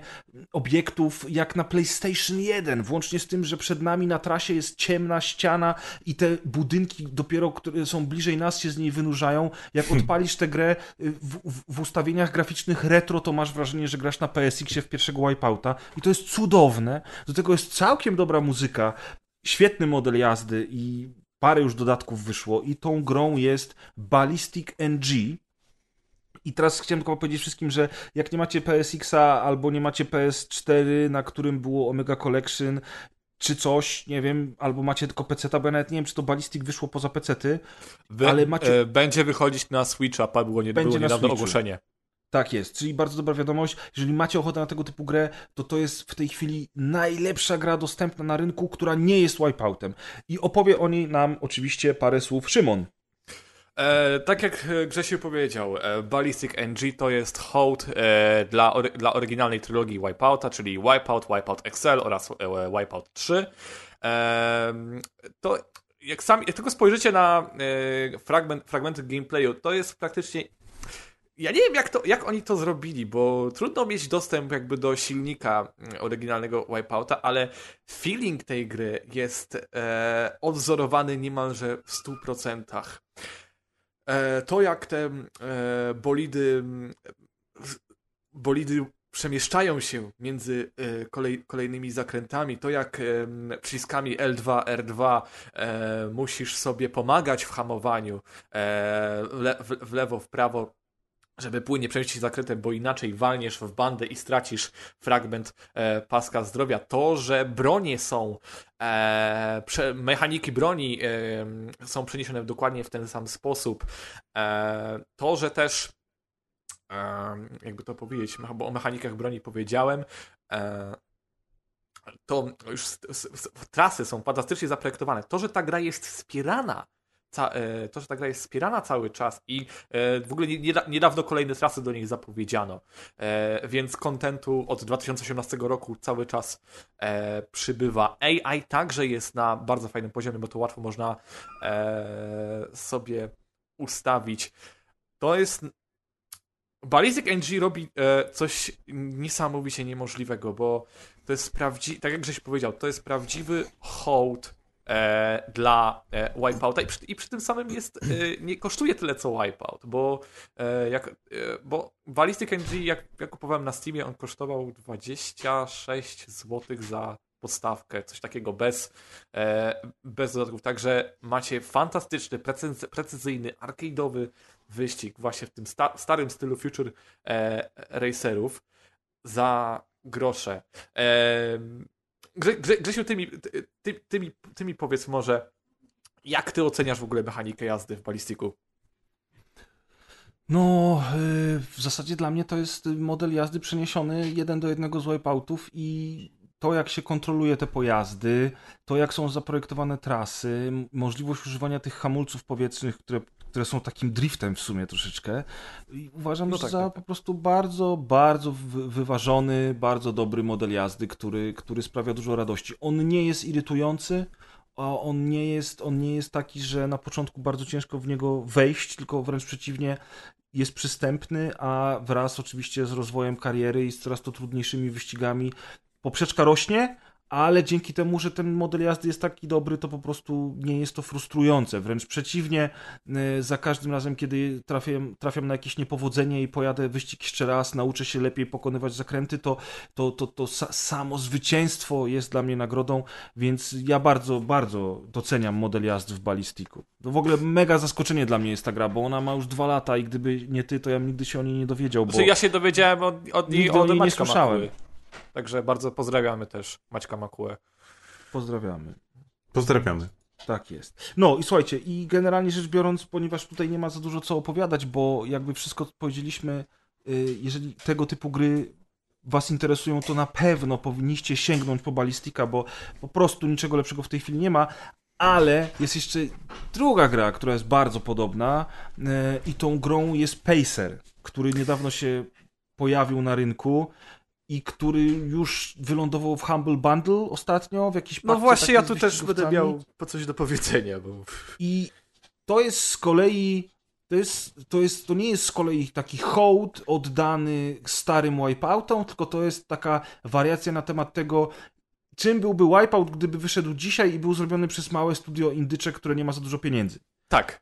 D: obiektów jak na PlayStation 1, włącznie z tym, że przed nami na trasie jest ciemna ściana i te budynki dopiero, które są bliżej nas się z niej wynurzają. Jak odpalisz tę grę y, w, w, w ustawieniach graficznych retro, to masz wrażenie, że grasz na PSX-ie w pierwszego Wipeouta i to jest cudowne. Do tego jest całkiem dobra muzyka, świetny model jazdy i parę już dodatków wyszło i tą grą jest Ballistic NG. I teraz chciałem tylko powiedzieć wszystkim, że jak nie macie PSX-a albo nie macie PS4, na którym było Omega Collection, czy coś, nie wiem, albo macie tylko PC-ta, bo ja nawet nie wiem, czy to Ballistic wyszło poza PC-ty.
G: Wy,
D: Ale macie-
G: e, będzie wychodzić na Switcha, było, nie,
D: Będzie
G: było
D: na
G: niedawno ogłoszenie.
D: Tak jest, czyli bardzo dobra wiadomość. Jeżeli macie ochotę na tego typu grę, to to jest w tej chwili najlepsza gra dostępna na rynku, która nie jest Wipeoutem. I opowie o niej nam oczywiście parę słów Szymon.
G: E, tak jak e, Grzesiu powiedział, e, Ballistic NG to jest hołd e, dla, ory, dla oryginalnej trylogii Wipeouta, czyli Wipeout, Wipeout XL oraz e, Wipeout 3. E, to jak sami, jak tylko spojrzycie na fragment, fragmenty gameplayu, to jest praktycznie ja nie wiem, jak, to, jak oni to zrobili, bo trudno mieć dostęp jakby do silnika mm, oryginalnego Wipeouta, ale feeling tej gry jest e, odwzorowany niemalże w 100%. E, to, jak te e, bolidy mm, bolidy przemieszczają się między e, kolej, kolejnymi zakrętami, to jak em, przyciskami L2, R2 e, musisz sobie pomagać w hamowaniu e, w, le, w lewo, w prawo, żeby płynnie przejść zakrętem, bo inaczej walniesz w bandę i stracisz fragment e, paska zdrowia. To, że bronie są, e, prze, mechaniki broni e, są przeniesione dokładnie w ten sam sposób. E, to, że też e, jakby to powiedzieć, bo o mechanikach broni powiedziałem, e, to już trasy są fantastycznie zaprojektowane. To, że ta gra jest wspierana to, że ta gra jest wspierana cały czas i e, w ogóle nie- nieda- niedawno kolejne trasy do niej zapowiedziano, e, więc kontentu od 2018 roku cały czas e, przybywa. AI także jest na bardzo fajnym poziomie, bo to łatwo można e, sobie ustawić. To jest Ballistic NG robi e, coś niesamowicie niemożliwego, bo to jest prawdziwy, tak jak Grześ powiedział, to jest prawdziwy hołd e, dla e, Wipeouta i przy, i przy tym samym jest, e, nie kosztuje tyle co Wipeout, bo, e, jak, e, bo Ballistic NG, jak, jak kupowałem na Steamie, on kosztował 26 zł za podstawkę, coś takiego bez, e, bez dodatków, także macie fantastyczny, precyz, precyzyjny, arcade'owy wyścig właśnie w tym sta starym stylu Future Racerów za grosze. Grze, Grze, Grzesiu, ty mi, ty, ty, mi, ty mi powiedz może, jak ty oceniasz w ogóle mechanikę jazdy w balistiku?
D: No, y, w zasadzie dla mnie to jest model jazdy przeniesiony jeden do jednego z wipeoutów i to, jak się kontroluje te pojazdy, to, jak są zaprojektowane trasy, możliwość używania tych hamulców powietrznych, które, które są takim driftem w sumie troszeczkę. I uważam
G: No
D: że
G: tak,
D: za
G: tak,
D: po prostu bardzo, bardzo wy- wyważony, bardzo dobry model jazdy, który, który sprawia dużo radości. On nie jest irytujący, a on nie jest, on nie jest taki, że na początku bardzo ciężko w niego wejść, tylko wręcz przeciwnie, jest przystępny, a wraz oczywiście z rozwojem kariery i z coraz to trudniejszymi wyścigami poprzeczka rośnie, ale dzięki temu, że ten model jazdy jest taki dobry, to po prostu nie jest to frustrujące. Wręcz przeciwnie, y, za każdym razem, kiedy trafiam, trafiam na jakieś niepowodzenie i pojadę wyścig jeszcze raz, nauczę się lepiej pokonywać zakręty, to, to, to, to sa, samo zwycięstwo jest dla mnie nagrodą, więc ja bardzo, bardzo doceniam model jazdy w balistiku. To w ogóle mega zaskoczenie dla mnie jest ta gra, bo ona ma już dwa lata i gdyby nie ty, to ja nigdy się o niej nie dowiedział, bo
G: Znaczy, ja się dowiedziałem od, od niej od
D: niej nie słyszałem.
G: Makuły. Także bardzo pozdrawiamy też Maćka Makułę.
D: pozdrawiamy.
F: Pozdrawiamy.
D: Tak jest. No i słuchajcie, i generalnie rzecz biorąc, ponieważ tutaj nie ma za dużo co opowiadać, bo jakby wszystko powiedzieliśmy, y, jeżeli tego typu gry was interesują, to na pewno powinniście sięgnąć po Ballistika, bo po prostu niczego lepszego w tej chwili nie ma. Ale jest jeszcze druga gra, która jest bardzo podobna y, i tą grą jest Pacer, który niedawno się pojawił na rynku i który już wylądował w Humble Bundle ostatnio, w jakiś
G: No właśnie, ja tu też będę miał po coś do powiedzenia, bo...
D: I to jest z kolei. To, jest, to, jest, to nie jest z kolei taki hołd oddany starym Wipeoutom, tylko to jest taka wariacja na temat tego, czym byłby Wipeout, gdyby wyszedł dzisiaj i był zrobiony przez małe studio indycze, które nie ma za dużo pieniędzy.
G: Tak.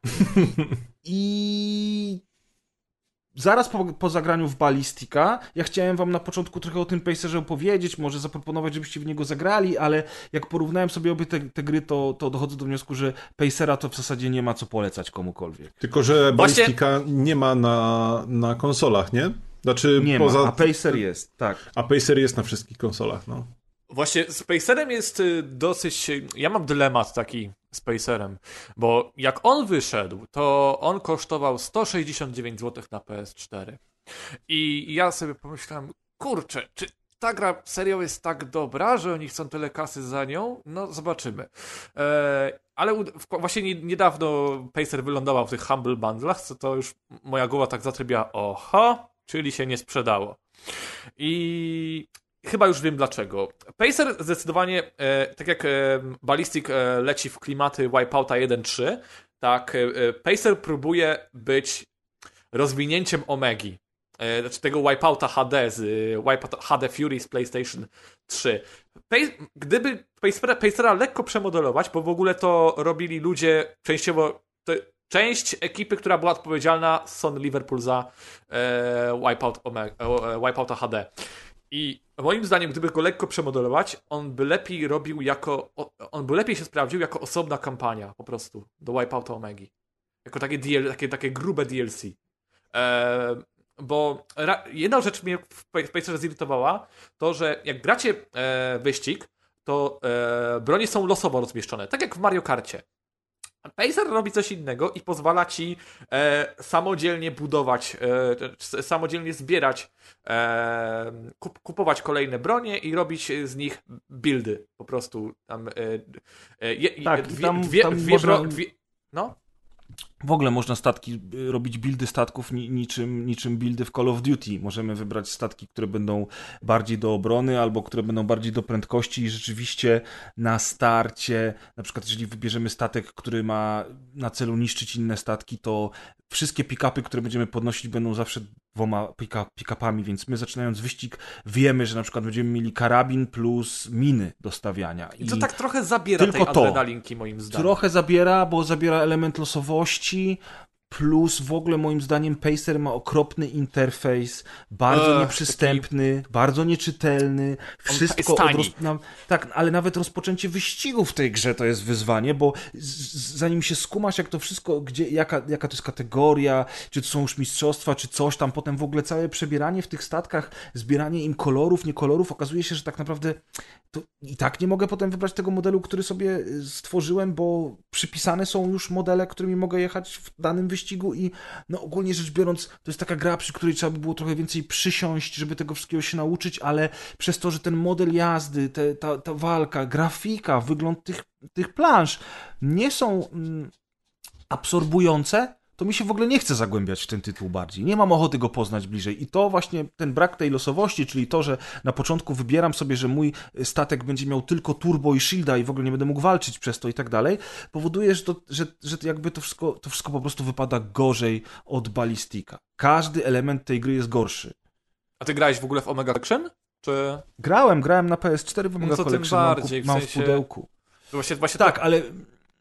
D: I zaraz po, po zagraniu w Ballistika, ja chciałem wam na początku trochę o tym Pacerze opowiedzieć, może zaproponować, żebyście w niego zagrali, ale jak porównałem sobie obie te, te gry, to, to dochodzę do wniosku, że Pacera to w zasadzie nie ma co polecać komukolwiek.
F: Tylko, że
G: Właśnie-
F: Ballistika nie ma na, na konsolach, nie? Znaczy,
D: Nie
F: poza...
D: ma, a Pacer jest, tak.
F: A Pacer jest na wszystkich konsolach, no.
G: Właśnie z Pacerem jest y, dosyć. y, Ja mam dylemat taki z Pacerem, bo jak on wyszedł, to on kosztował 169 zł na PS4. I ja sobie pomyślałem, kurczę, czy ta gra serio jest tak dobra, że oni chcą tyle kasy za nią? No, zobaczymy. E, ale właśnie nie- niedawno Pacer wylądował w tych Humble Bundlach, co to już moja głowa tak zatrybiła, oho, czyli się nie sprzedało. I chyba już wiem dlaczego. Pacer zdecydowanie, e, tak jak e, Ballistic e, leci w klimaty Wipeouta 1.3, tak e, e, Pacer próbuje być rozwinięciem Omegi. E, znaczy tego Wipeouta HD z Wipeout HD Fury z PlayStation 3. Pa- gdyby Pacera, Pacera lekko przemodelować, bo w ogóle to robili ludzie częściowo. To, część ekipy, która była odpowiedzialna Sony Liverpool za e, Wipeout e, Wipeouta HD. I moim zdaniem, gdyby go lekko przemodelować, on by lepiej robił jako. On by lepiej się sprawdził jako osobna kampania po prostu do Wipeouta Omegi. Jako takie, DL, takie, takie grube DLC. E, bo jedna rzecz mnie w Pacerze zirytowała, to że jak gracie e, wyścig, to e, bronie są losowo rozmieszczone, tak jak w Mario Karcie. Pacer robi coś innego i pozwala ci e, samodzielnie budować, e, samodzielnie zbierać, e, kup, kupować kolejne bronie i robić z nich buildy po prostu. Tam, e, e,
D: Tak,
G: dwie,
D: tam-
G: dwie,
D: tam
G: dwie,
D: można-
G: bro, dwie, no,
D: W ogóle można statki, y, robić buildy statków ni, niczym, niczym buildy w Call of Duty. Możemy wybrać statki, które będą bardziej do obrony albo które będą bardziej do prędkości i rzeczywiście na starcie, na przykład jeżeli wybierzemy statek, który ma na celu niszczyć inne statki, to wszystkie pick-upy, które będziemy podnosić będą zawsze dwoma pick- pick-upami, więc my zaczynając wyścig wiemy, że na przykład będziemy mieli karabin plus miny do stawiania.
G: i to tak trochę zabiera
D: tylko
G: tej
D: to.
G: moim zdaniem.
D: Trochę zabiera, bo zabiera element losowości. Plus w ogóle moim zdaniem Pacer ma okropny interfejs, bardzo
G: Ech,
D: nieprzystępny, bardzo nieczytelny. Wszystko
G: jest tani.
D: od roz... na... Tak, ale nawet rozpoczęcie wyścigu w tej grze to jest wyzwanie, bo zanim się skumasz, jak to wszystko, gdzie, jaka, jaka to jest kategoria, czy to są już mistrzostwa, czy coś tam, potem w ogóle całe przebieranie w tych statkach, zbieranie im kolorów, nie kolorów, okazuje się, że tak naprawdę to i tak nie mogę potem wybrać tego modelu, który sobie y, stworzyłem, bo przypisane są już modele, którymi mogę jechać w danym wyścigu i no ogólnie rzecz biorąc, to jest taka gra, przy której trzeba by było trochę więcej przysiąść, żeby tego wszystkiego się nauczyć, ale przez to, że ten model jazdy, te, ta, ta walka, grafika, wygląd tych, tych planż nie są mm, absorbujące, to mi się w ogóle nie chce zagłębiać w ten tytuł bardziej. Nie mam ochoty go poznać bliżej. I to właśnie ten brak tej losowości, czyli to, że na początku wybieram sobie, że mój statek będzie miał tylko turbo i shielda i w ogóle nie będę mógł walczyć przez to i tak dalej, powoduje, że, to, że, że jakby to wszystko, to wszystko po prostu wypada gorzej od balistika. Każdy element tej gry jest gorszy.
G: A ty grałeś w ogóle w Omega Action? Czy
D: Grałem, grałem na PS4 w Omega
G: No to tym
D: Collection, mam,
G: bardziej, w
D: mam w
G: sensie-
D: pudełku.
G: właśnie, właśnie
D: Tak, ale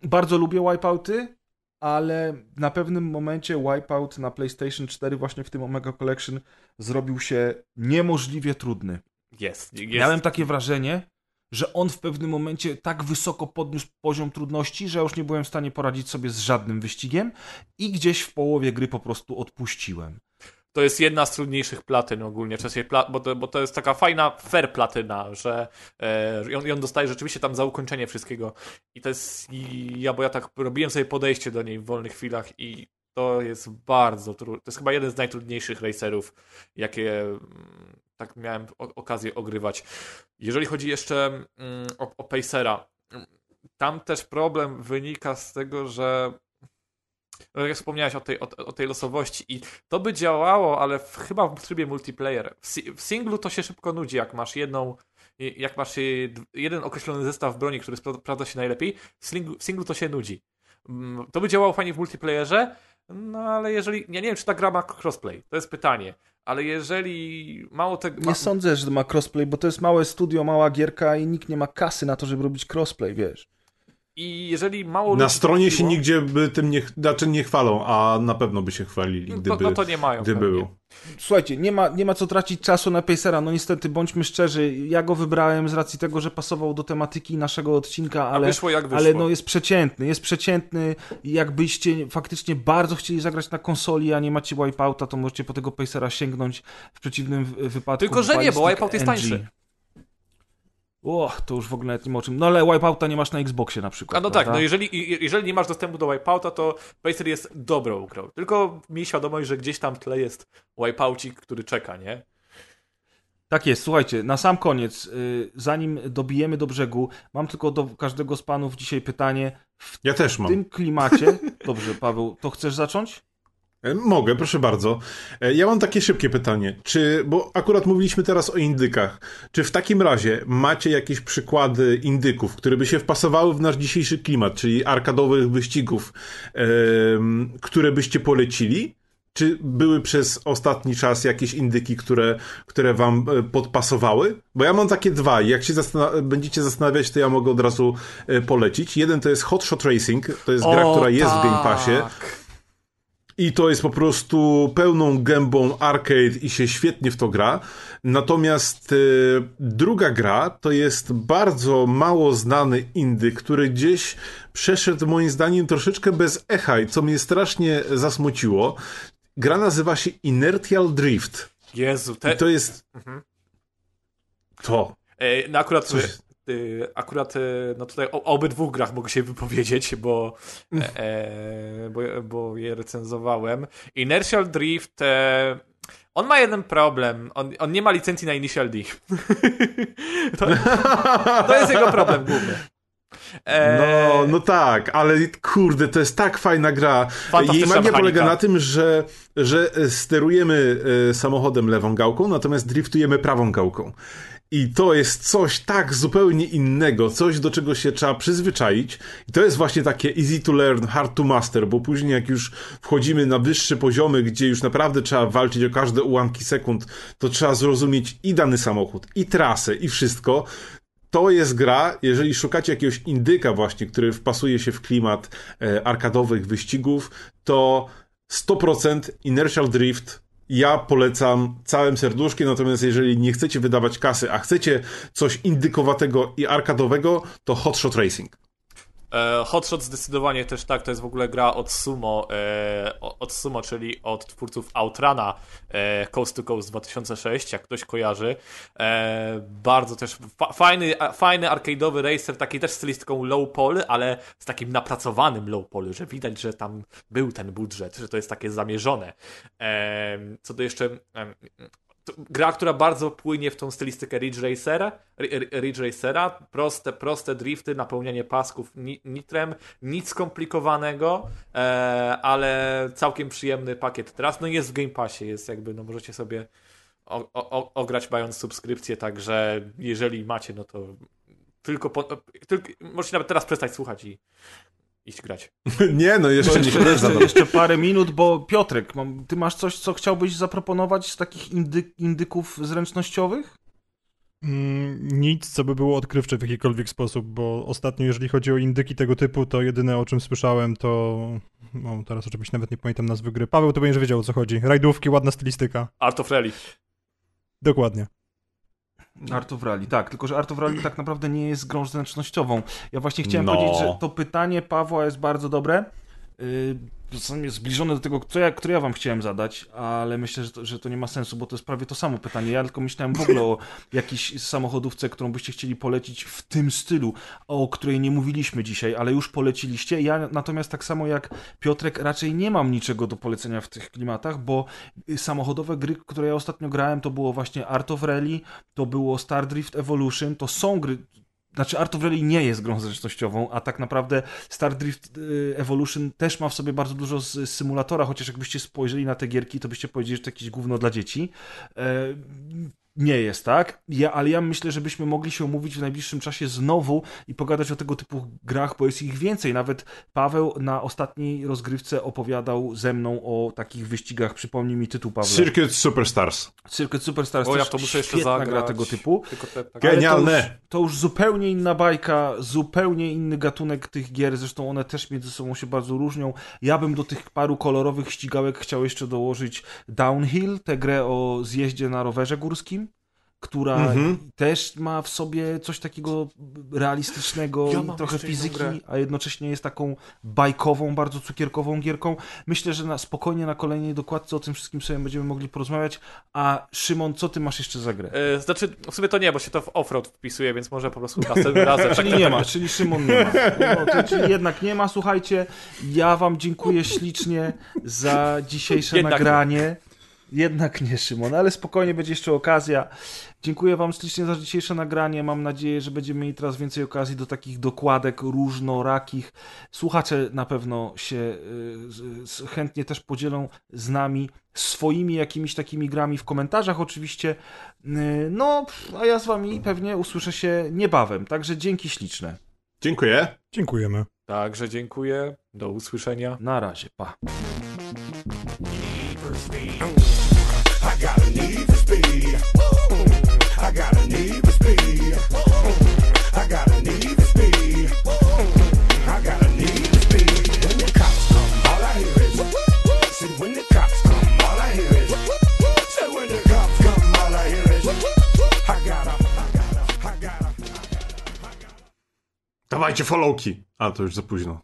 D: bardzo lubię Wipeouty, ale na pewnym momencie Wipeout na PlayStation 4 właśnie w tym Omega Collection zrobił się niemożliwie trudny.
G: jest, jest.
D: Miałem takie wrażenie, że on w pewnym momencie tak wysoko podniósł poziom trudności, że już nie byłem w stanie poradzić sobie z żadnym wyścigiem i gdzieś w połowie gry po prostu odpuściłem.
G: To jest jedna z trudniejszych platyn ogólnie, bo, to, bo to jest taka fajna, fair platyna, że e, on, dostaje rzeczywiście tam za ukończenie wszystkiego. I to jest, i ja, bo ja tak robiłem sobie podejście do niej w wolnych chwilach i to jest bardzo trudne. To jest chyba jeden z najtrudniejszych racerów, jakie mm, tak miałem okazję ogrywać. Jeżeli chodzi jeszcze mm, o, o Pacera, tam też problem wynika z tego, że jak wspomniałeś o tej, o, o tej losowości i to by działało, ale w, chyba w trybie multiplayer. W, si- w singlu to się szybko nudzi, jak masz jedną jak masz jeden określony zestaw broni, który spra- sprawdza się najlepiej, w singlu, w singlu to się nudzi. Mm, To by działało fajnie w multiplayerze, no ale jeżeli, ja nie wiem, czy ta gra ma crossplay, to jest pytanie, ale jeżeli mało tego...
D: Nie sądzę, że ma crossplay, bo to jest małe studio, mała gierka i nikt nie ma kasy na to, żeby robić crossplay, wiesz.
G: I jeżeli mało
F: Na stronie się nigdzie by tym nie, znaczy nie chwalą, a na pewno by się chwalili,
G: no to,
F: gdyby,
G: no to nie mają.
F: gdyby
G: pewnie.
F: był.
D: Słuchajcie, nie ma, nie ma co tracić czasu na Pacera, no niestety, bądźmy szczerzy, ja go wybrałem z racji tego, że pasował do tematyki naszego odcinka,
G: A
D: ale,
G: wyszło jak wyszło.
D: ale no jest przeciętny, jest przeciętny i jakbyście faktycznie bardzo chcieli zagrać na konsoli, a nie macie Wipeouta, to możecie po tego Pacera sięgnąć, w przeciwnym wypadku...
G: Tylko, że nie, bo Wipeout jest
D: NG.
G: tańszy.
D: O, to już w ogóle nie ma o czym. No ale Wipeouta nie masz na Xboxie na przykład.
G: A no tak,
D: prawda?
G: no jeżeli, jeżeli nie masz dostępu do Wipeouta, to Pacer jest dobrą grą. Tylko miej świadomość, że gdzieś tam w tle jest Wipeoucik, który czeka, nie?
D: Tak jest, słuchajcie, na sam koniec, y, zanim dobijemy do brzegu, mam tylko do każdego z panów dzisiaj pytanie.
F: Ja też
D: W
F: mam.
D: tym klimacie, dobrze Paweł, to chcesz zacząć?
F: E, Mogę, proszę bardzo. E, Ja mam takie szybkie pytanie. Czy, bo akurat mówiliśmy teraz o indykach, czy w takim razie macie jakieś przykłady indyków, które by się wpasowały w nasz dzisiejszy klimat, czyli arkadowych wyścigów, em, które byście polecili? Czy były przez ostatni czas jakieś indyki, które, które wam e, podpasowały? Bo ja mam takie dwa i jak się zastan- będziecie zastanawiać, to ja mogę od razu polecić. Jeden to jest Hot Shot Racing, to jest gra,
G: O,
F: która jest w Game
G: tak.
F: Passie. I to jest po prostu pełną gębą arcade i się świetnie w to gra. Natomiast e, druga gra to jest bardzo mało znany indy, który gdzieś przeszedł moim zdaniem troszeczkę bez echa i co mnie strasznie zasmuciło. Gra nazywa się Inertial Drift.
G: Jezu, te,
F: I to jest...
G: Mhm.
F: To.
G: E, no akurat,
F: Coś-
G: akurat e, no tutaj o, o obydwu grach mogę się wypowiedzieć, bo, e, bo, bo je recenzowałem. Inertial Drift, e, on ma jeden problem. On, on nie ma licencji na Initial D. to, to jest jego problem główny. E,
F: No, no tak, ale kurde, to jest tak fajna gra. Jej magia
G: mechanika.
F: polega na tym, że, że sterujemy e, samochodem lewą gałką, natomiast driftujemy prawą gałką. I to jest coś tak zupełnie innego, coś do czego się trzeba przyzwyczaić. I to jest właśnie takie easy to learn, hard to master, bo później jak już wchodzimy na wyższe poziomy, gdzie już naprawdę trzeba walczyć o każde ułamki sekund, to trzeba zrozumieć i dany samochód, i trasę, i wszystko to jest gra, jeżeli szukacie jakiegoś indyka właśnie, który wpasuje się w klimat e, arkadowych wyścigów, to 100% Inertial Drift ja polecam całym serduszkiem, natomiast jeżeli nie chcecie wydawać kasy, a chcecie coś indykowatego i arkadowego, to Hot Shot Racing.
G: E, Hotshot zdecydowanie też tak, to jest w ogóle gra od Sumo, e, od Sumo, czyli od twórców Outrana e, Coast to Coast 2006, jak ktoś kojarzy. Bardzo też fa fajny, fajny arcade'owy racer, taki też stylistyką low poly, ale z takim napracowanym low poly, że widać, że tam był ten budżet, że to jest takie zamierzone. Co do jeszcze... gra, która bardzo płynie w tą stylistykę Ridge Racera, Ri- Ridge Racera, proste, proste drifty, napełnianie pasków ni- nitrem, nic skomplikowanego, e, ale całkiem przyjemny pakiet tras. No jest w Game Passie, jest jakby, no możecie sobie o, o, ograć mając subskrypcję, także jeżeli macie, no to tylko, po, tylko możecie nawet teraz przestać słuchać i iść grać.
F: nie, no jeszcze nie
D: jeszcze,
F: się
D: jeszcze, jeszcze parę minut, bo Piotrek, mam, ty masz coś, co chciałbyś zaproponować z takich indy, indyków zręcznościowych?
E: Mm, nic, co by było odkrywcze w jakikolwiek sposób, bo ostatnio, jeżeli chodzi o indyki tego typu, to jedyne o czym słyszałem to... No, teraz oczywiście nawet nie pamiętam nazwy gry. Paweł, to będziesz wiedział o co chodzi. Rajdówki, ładna stylistyka.
G: Art of Rally.
E: Dokładnie.
D: Art of Rally, tak, tylko że Art of Rally tak naprawdę nie jest grą zręcznościową. Ja właśnie chciałem
F: No.
D: powiedzieć, że to pytanie Pawła jest bardzo dobre. Zasadzie zbliżone do tego, co ja, które ja wam chciałem zadać, ale myślę, że to, że to nie ma sensu, bo to jest prawie to samo pytanie. Ja tylko myślałem w ogóle o jakiejś samochodówce, którą byście chcieli polecić w tym stylu, o której nie mówiliśmy dzisiaj, ale już poleciliście. Ja natomiast tak samo jak Piotrek raczej nie mam niczego do polecenia w tych klimatach, bo samochodowe gry, które ja ostatnio grałem, to było właśnie Art of Rally, to było Star Drift Evolution, to są gry, znaczy Art of Rally nie jest grą zręcznościową, a tak naprawdę Star Drift y, Evolution też ma w sobie bardzo dużo z symulatora, chociaż jakbyście spojrzeli na te gierki, to byście powiedzieli, że to jakieś gówno dla dzieci. Nie jest tak, ja, ale ja myślę, że byśmy mogli się umówić w najbliższym czasie znowu i pogadać o tego typu grach, bo jest ich więcej. Nawet Paweł na ostatniej rozgrywce opowiadał ze mną o takich wyścigach. Przypomnij mi tytuł, Paweł.
F: Circuit Superstars.
D: Circuit Superstars
G: O, ja to muszę jeszcze zagrać.
D: gra tego typu.
G: Tylko te, tak.
F: Genialne.
D: To już, to już zupełnie inna bajka, zupełnie inny gatunek tych gier, zresztą one też między sobą się bardzo różnią. Ja bym do tych paru kolorowych ścigałek chciał jeszcze dołożyć Downhill, tę grę o zjeździe na rowerze górskim, która
F: Mhm.
D: też ma w sobie coś takiego realistycznego
G: Ja
D: trochę fizyki, a jednocześnie jest taką bajkową, bardzo cukierkową gierką. Myślę, że na, spokojnie na kolejnej dokładce o tym wszystkim sobie będziemy mogli porozmawiać. A Szymon, co ty masz jeszcze za grę?
G: E, Znaczy, w sumie to nie, bo się to w offroad wpisuje, więc może po prostu następnym razem.
D: Czyli nie ma, czyli Szymon nie ma. No, to, czyli jednak nie ma. Słuchajcie, ja wam dziękuję ślicznie za dzisiejsze
G: Jednak
D: nagranie. Jednak nie, Szymon, ale spokojnie będzie jeszcze okazja. Dziękuję wam ślicznie za dzisiejsze nagranie. Mam nadzieję, że będziemy mieli teraz więcej okazji do takich dokładek różnorakich. Słuchacze na pewno się y, chętnie też podzielą z nami swoimi jakimiś takimi grami w komentarzach oczywiście. Y, No, a ja z wami pewnie usłyszę się niebawem. Także dzięki śliczne.
F: Dziękuję.
E: Dziękujemy.
G: Także dziękuję. Do usłyszenia.
D: Na razie, pa.
F: Dawajcie followki. A, to już za późno.